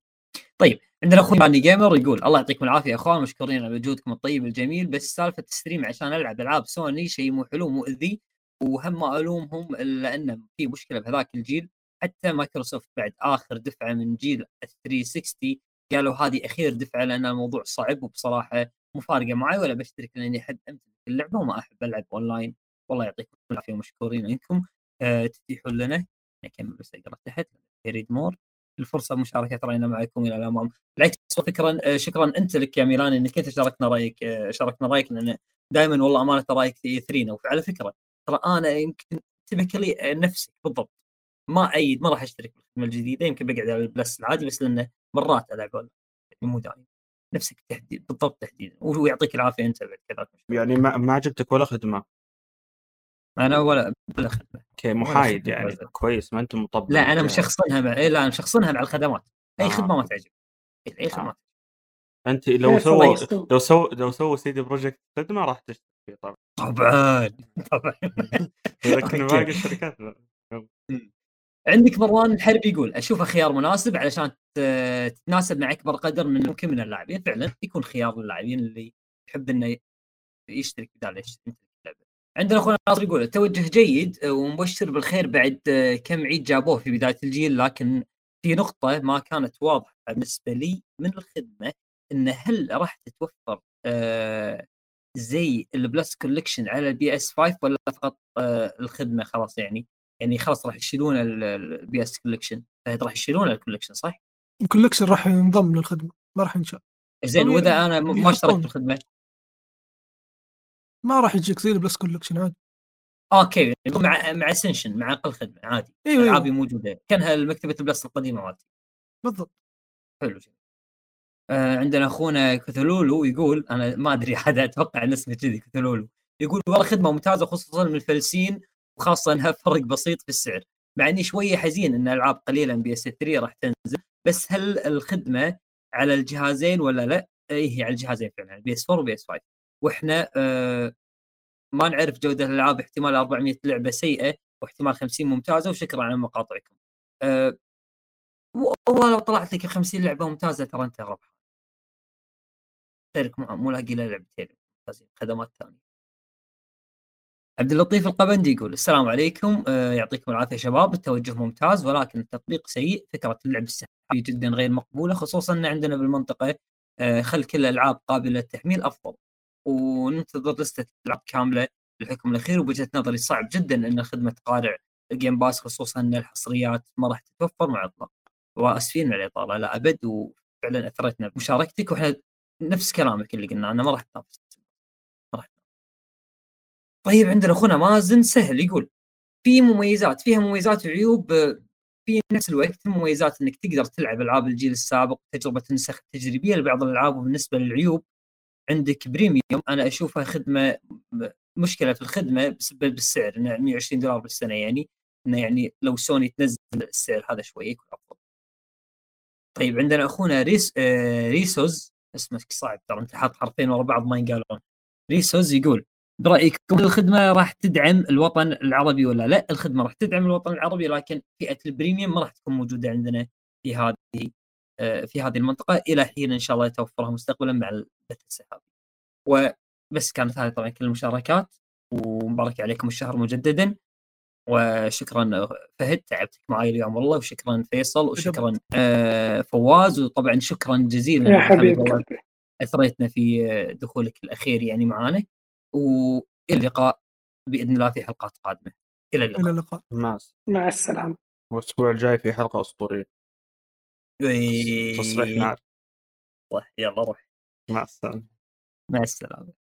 طيب عندنا أخوي Money Gamer يقول الله يعطيكم العافية يا أخوان مشكورين على وجودكم الطيب الجميل بس سالفة ال stream عشان ألعب ألعاب سوني شيء مو حلو مؤذي وهم ما ألومهم إلا أن في مشكلة بهذاك الجيل حتى مايكروسوفت بعد آخر دفعة من جيل 360 قالوا هذه أخير دفعة لأن الموضوع صعب وبصراحة مو فارقة معي ولا بشترك لأني أحب أمتلك اللعبة وما أحب ألعب أونلاين. والله يعطيكم العافية ومشكورين انكم أه تتيحون لنا نكمل بس أقرأ تحت. read more. الفرصة مشاركه راينا معكم إلى الامام بالعكس شكرا آه، شكرا أنت لك يا ميلان إنك أنت شاركنا رأيك آه، شاركنا رأيك لأن دائما والله أمانة رأيك يثرينا وعلى فكرة ترى أنا يمكن typically نفسك بالضبط. ما ايد ما راح أشترك بالخدمه الجديدة يمكن بقعد على ال Plus العادي بس لأنه مرات ألعب يعني مو دائما نفسك تحديد بالضبط تحديدا ويعطيك العافية أنت بعد كذا. يعني ما ما عجبتك ولا خدمة؟ أنا ولا okay محايد يعني. كويس ما انت مطبق لا أنا مشخصنها مع... إيه لا أنا مشخصنها مع الخدمات. أي آه. خدمة ما تعجب. أي خدمة آه. أنت لو سووا لو سووا لو سووا CD Projekt خدمة راح تشتري طبعا. طبعا طبعا. لكن باقي الشركات عندك مروان الحربي يقول اشوفه خيار مناسب علشان تتناسب مع أكبر قدر من ممكن من اللاعبين. فعلا يكون خيار للاعبين اللي يحب إنه يشترك بدال يشترك. عندنا اخونا ناصر يقول التوجه جيد ومبشر بالخير بعد كم عيد جابوه في بداية الجيل لكن في نقطة ما كانت واضحة بالنسبة لي من الخدمة إن هل راح تتوفر آه، زي ال Plus Collection على ال PS 5 ولا فقط آه، الخدمة خلاص يعني يعني خلاص راح يشيلون ال PS Collection راح يشيلون ال Collection صح؟ ال Collection راح ينضم للخدمة ما راح ينشال زين وإذا أنا ما اشتركت بالخدمه ما راح يجيك زي ال Plus Collection عادي. okay مع مع Essential مع أقل خدمة عادي. إيوه ألعابي موجودة. كأنها مكتبة ال Plus القديمة مالتي بالضبط. حلو. آه عندنا أخونا كثلولو يقول أنا ما أدري حدا أتوقع إن اسمه كذي كثلولو يقول والله خدمة ممتازة خصوصا من الفلسين وخاصة إنها فرق بسيط في السعر. مع إني شوية حزين إن ألعاب قليلة PS 3 راح تنزل بس هل الخدمة على الجهازين ولا لا؟ اي هي على الجهازين فعلا PS 4 و PS 5 وإحنا آه ما نعرف جودة الألعاب احتمال 400 لعبة سيئة واحتمال 50 ممتازة وشكرا على مقاطعكم. أه والله لو طلعت لك 50 لعبة ممتازة ترى أنت ربح. غيرك مو لاقي له لعبتين ممتازين خدمات ثانية. عبد اللطيف القبندي يقول السلام عليكم أه يعطيكم العافية شباب التوجه ممتاز ولكن التطبيق سيء فكرة اللعب السحابي جدا غير مقبولة خصوصا إن عندنا بالمنطقة خل كل الألعاب قابلة للتحميل أفضل وننتظر لسته العاب كاملة للحكم الأخير وبوجهة نظري صعب جدا إن الخدمه تقارع الجيم باس خصوصا إن الحصريات ما راح تتوفر مع الإطلاق. وآسفين على الإطالة لا أبد وفعلا أثرتنا بمشاركتك وإحنا نفس كلامك اللي قلنا أنا ما راح تنافس ما راح طيب عندنا أخونا مازن سهل يقول في مميزات فيها مميزات وعيوب في نفس الوقت مميزات إنك تقدر تلعب ألعاب الجيل السابق تجربة النسخ التجريبيه لبعض الألعاب وبالنسبة للعيوب عندك بريميوم أنا أشوفها خدمة مشكلة في الخدمة بسبب السعر إنه 120 دولار بالسنة يعني إنه يعني لو سوني تنزل السعر هذا شوي يكون أفضل. طيب عندنا أخونا ريس آه ريسوز اسمك صعب ترى أنت حاط حرفين ورا بعض ما ينقالون. ريسوز يقول برأيك الخدمة راح تدعم الوطن العربي ولا لا؟ الخدمة راح تدعم الوطن العربي لكن فئة ال premium ما راح تكون موجودة عندنا في هذه في هذه المنطقة إلى حين إن شاء الله يتوفرها مستقبلا مع البث السحابي. وبس كانت هذه طبعا كل المشاركات ومبارك عليكم الشهر مجددا. وشكرا فهد تعبتك معي اليوم والله وشكرا فيصل وشكرا آه فواز وطبعا شكرا جزيلا يا حبيبي أثريتنا في دخولك الأخير يعني معانا. وإلى اللقاء بإذن الله في حلقات قادمة. إلى اللقاء. إلى اللقاء. مع السلامة. والأسبوع الجاي في حلقة أسطورية. تصريح نار طيب يلا روح. مع السلامة. مع السلامة.